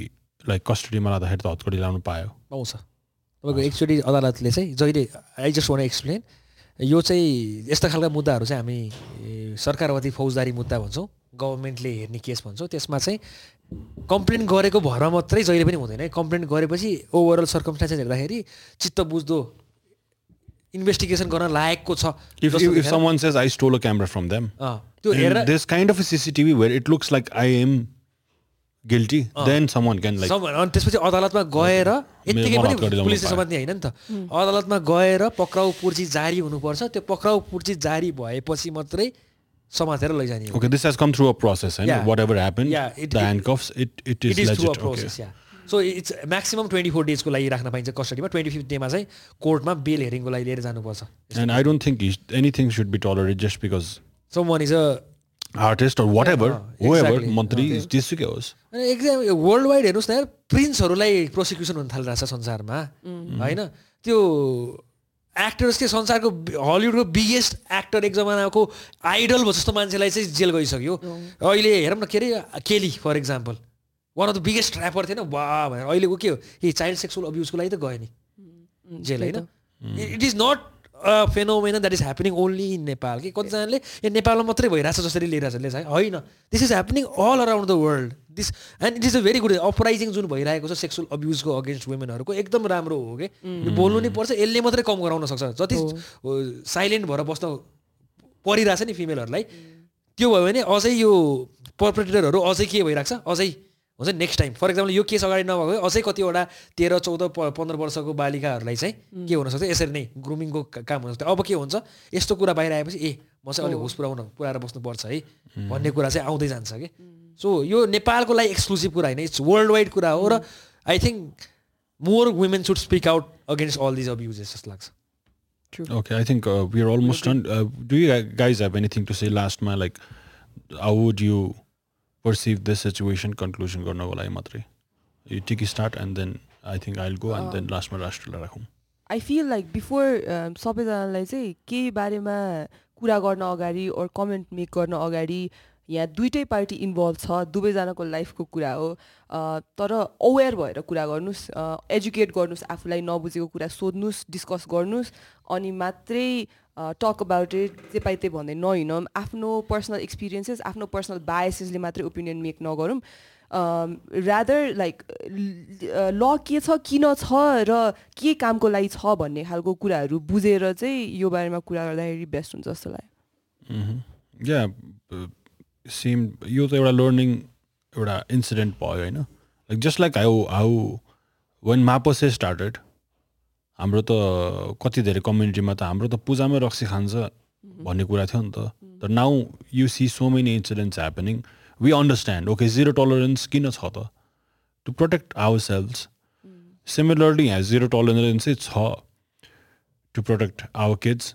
Speaker 2: लाइक कस्टडीमा लाँदाखेरि त हतकडी लाउनु पायो।
Speaker 1: पाउँछ। तपाईँको एकचोटि अदालतले चाहिँ जहिले आई जस्ट वान एक्सप्लेन यो चाहिँ यस्ता खालका मुद्दाहरू चाहिँ हामी ए, सरकारवती फौजदारी मुद्दा भन्छौँ गभर्मेन्टले हेर्ने केस भन्छौँ त्यसमा चाहिँ कम्प्लेन गरेको भरमा मात्रै जहिले पनि हुँदैन है। कम्प्लेन गरेपछि ओभरअल सर्कमस्टान्सेस हेर्दाखेरि चित्त बुझ्दो इन्भेस्टिगेसन गर्न लायकको छ त्यो हेरेर
Speaker 2: this kind of CCTV where it looks like I am guilty then someone can like
Speaker 1: अनि त्यसपछि अदालतमा गएर यत्तिकै पनि पुलिसले। समात्ने होइन नि त। अदालतमा गएर पक्राउ पूर्जी जारी हुनुपर्छ। त्यो पक्राउ पूर्जी जारी भएपछि मात्रै समातेर लैजाने हो।
Speaker 2: Okay, this has come through a process, and
Speaker 1: Yeah.
Speaker 2: whatever happened,
Speaker 1: Yeah, it-
Speaker 2: the
Speaker 1: it-
Speaker 2: handcuffs, it, it is
Speaker 1: it is through. A process yeah so it's maximum twenty four डेजको लागि राख्न पाइन्छ कस्टडीमा ट्वेन्टी फिफ्थ डेमा चाहिँ कोर्टमा बेल हेरिङको लागि लिएर जानुपर्छ।
Speaker 2: I don't think he- anything should be tolerated just because
Speaker 1: so one is a Yeah,
Speaker 2: whoever,
Speaker 1: exactly.
Speaker 2: मन्त्री जेसुकै होस्
Speaker 1: एक्जाम वर्ल्ड वाइड हेर्नुहोस् न यार प्रिन्सहरूलाई प्रोसिक्युसन हुन थालिरहेछ संसारमा। होइन? त्यो एक्टर्स के संसारको हलिउडको बिगेस्ट एक्टर एक जमानाको आइडल भयो जस्तो मान्छेलाई चाहिँ जेल गइसक्यो। अहिले हेरौँ न के अरे Kelly for example one of the biggest rapper थिएन? वा भनेर अहिलेको के हो? ए चाइल्ड सेक्सुअल अब्युजको लागि त गयो नि। जेल होइन? It is not phenomenon that is happening only in Nepal कि कतिजनाले यो नेपालमा मात्रै भइरहेछ जसरी लिइरहेछ चाहिँ होइन। This is happening all around the world this and it is a very good uprising जुन भइरहेको छ सेक्सुअल अब्युजको अगेन्स्ट वुमेनहरूको एकदम राम्रो हो कि यो बोल्नु नै पर्छ यसले मात्रै कम गराउन सक्छ। जति साइलेन्ट भएर बस्न परिरहेछ नि फिमेलहरूलाई त्यो भयो भने अझै यो पर्परेटरहरू अझै के भइरहेको छ? अझै हुन्छ नेक्स्ट टाइम फर इक्जाम्पल यो केस अगाडि नभएको भए अझै कतिवटा तेह्र चौध प पन्ध्र वर्षको बालिकाहरूलाई चाहिँ के हुनसक्छ यसरी नै ग्रुमिङको का- काम हुनसक्छ अब के हुन्छ? यस्तो कुरा बाहिर आएपछि ए म चाहिँ अलिक होस पुऱ्याउन पुऱ्याएर बस्नुपर्छ है भन्ने कुरा चाहिँ आउँदै जान्छ कि। सो यो नेपालको लागि एक्सक्लुसिभ कुरा होइन। इट्स वर्ल्ड वाइड कुरा हो र I think more women should speak out against all these abuses जस्तो लाग्छ।
Speaker 2: Okay, I think uh, we're almost done. Uh, do you guys have anything to say last, ma? Like, how perceive this situation? Conclusion गर्नको लागि मात्रै You take a start and then I think I'll go and then last मा राष्ट्रलाई राखौँ।
Speaker 3: आई फिल लाइक बिफोर सबैजनालाई चाहिँ केही बारेमा कुरा गर्न अगाडि ओर कमेन्ट मेक गर्न अगाडि यहाँ दुइटै पार्टी इन्भल्भ छ दुवैजनाको लाइफको कुरा हो। तर अवेर भएर कुरा गर्नुहोस् एजुकेट गर्नुहोस् आफूलाई नबुझेको कुरा सोध्नुहोस् डिस्कस गर्नुहोस् अनि मात्रै टक अबाउट इट जे पाइ त्यही भन्दै नहिँडौँ आफ्नो पर्सनल एक्सपिरियन्सेस आफ्नो पर्सनल बायसेसले मात्रै ओपिनियन मेक नगरौँ. रादर लाइक ल के छ किन छ र के कामको लागि छ भन्ने खालको कुराहरू बुझेर चाहिँ यो बारेमा कुरा गर्दाखेरि बेस्ट हुन्छ जस्तो लाग्यो।
Speaker 2: या सेम यो त एउटा लर्निङ एउटा इन्सिडेन्ट भयो होइन? Like just like how how when मापसे started हाम्रो त कति धेरै कम्युनिटीमा त हाम्रो त पूजामै रक्सी खान्छ भन्ने कुरा थियो नि त। तर now you see so many incidents happening we understand okay zero tolerance किन छ त? To protect ourselves similarly यहाँ जिरो टलरेन्सै छ। टु प्रोटेक्ट आवर किड्स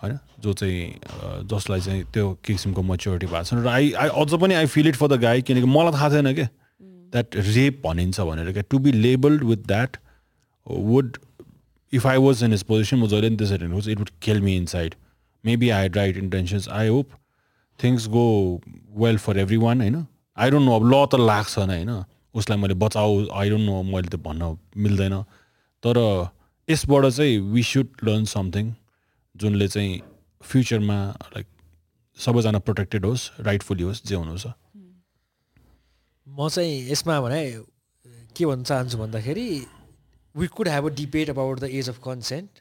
Speaker 2: होइन? जो चाहिँ जसलाई चाहिँ त्यो किसिमको मच्योरिटी भएको छ। र आई आई अझ पनि I feel it for the guy किनकि मलाई थाहा थिएन कि? द्याट रेप भनिन्छ भनेर क्या to be labelled with that would if I was in position म जहिले पनि त्यसरी हेर्नुहोस् it would kill me inside maybe I had right intentions I hope things go well for everyone होइन आई डोन्ट नो अब ल त लाग्छ होइन उसलाई मैले बचाऊ आई डोन्ट नो मैले त भन्न मिल्दैन तर यसबाट चाहिँ वी सुड लर्न समथिङ जुनले चाहिँ फ्युचरमा लाइक सबैजना प्रोटेक्टेड होस् राइटफुली होस् जे हुनु छ
Speaker 1: म चाहिँ यसमा भने के भन्न चाहन्छु भन्दाखेरि we could have a debate about the age of consent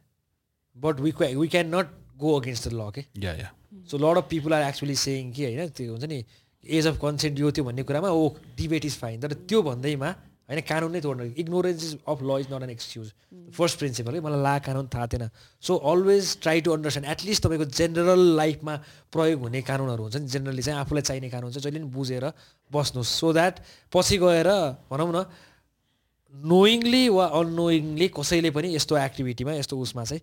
Speaker 1: but we we can not go against the law के
Speaker 2: yeah yeah
Speaker 1: so lot of people are actually saying कि होइन त्यो हुन्छ नि एज अफ कन्सेन्ट यो त्यो भन्ने कुरामा ओ डिबेट इज फाइन तर त्यो भन्दैमा होइन कानुन नै तोड्नु ignorance is of law is not an excuse first principle है मलाई ला कानुन थाहा थिएन so always try to understand at least तपाईँको जेनरल लाइफमा प्रयोग हुने कानुनहरू हुन्छ नि जेनरली चाहिँ आफूलाई चाहिने कानुन चाहिँ जहिले पनि बुझेर बस्नुहोस् सो द्याट पछि गएर भनौँ न नोइङली वा अननोइङली कसैले पनि यस्तो एक्टिभिटीमा यस्तो उसमा चाहिँ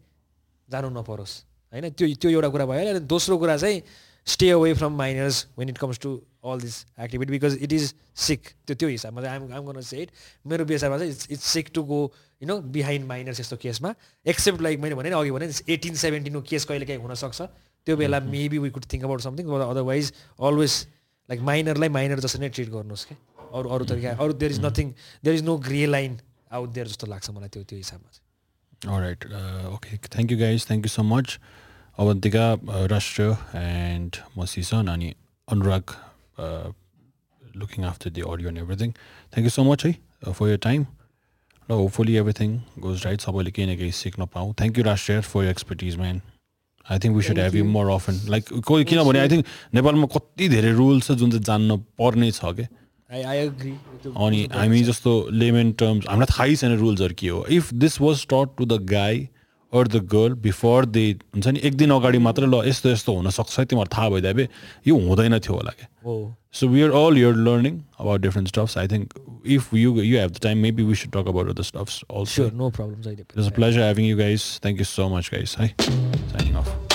Speaker 1: जानु नपरोस्। होइन? त्यो त्यो एउटा कुरा भयो अनि दोस्रो कुरा चाहिँ stay away from minors when it comes to all this activity because it is sick त्यो त्यो हिसाबमा चाहिँ आइम आइम गर्न से इट मेरो विचारमा चाहिँ it's it's sick to go you know behind minors यस्तो केसमा। एक्सेप्ट लाइक मैले भने नि अघि भने एटिन सेभेन्टिनको केस कहिले काहीँ हुनसक्छ। त्यो बेला maybe we could think about something otherwise always like माइनरलाई minor जस्तो नै ट्रिट गर्नुहोस् क्या अरू अरू तरिका अरू there is nothing there is no grey line out there जस्तो लाग्छ मलाई त्यो त्यो हिसाबमा
Speaker 2: right okay thank you guys thank you so much Avantika Rashtriya and म सिसन अनि Anurag looking after the audio and everything thank you so much है फर यर टाइम र होपफुली एभ्रिथिङ गोज राइट सबैले केही न केही सिक्न पाऊँ। Thank you Rashtriya for your एक्सपर्टिजमेन्ट I think would have you more of an like को किनभने आई थिङ्क नेपालमा कति धेरै रुल्स छ जुन चाहिँ जान्न पर्ने छ क्या
Speaker 1: आई आई एग्री
Speaker 2: अनि हामी जस्तो लेमेन टर्म्स हामीलाई थाहै छैन रुल्सहरू के हो if this was taught to the guy or the girl before they हुन्छ नि एक दिन अगाडि मात्र ल यस्तो यस्तो हुनसक्छ है तिमीहरू थाहा भइदिए भए यो हुँदैन थियो होला क्या
Speaker 1: हो
Speaker 2: so we are all you're learning about different stuffs I think if you you have the time maybe we should talk about the stuffs also
Speaker 1: sure no problem
Speaker 2: It was a pleasure having you guys. Thank you so much, guys. Hi. Signing off.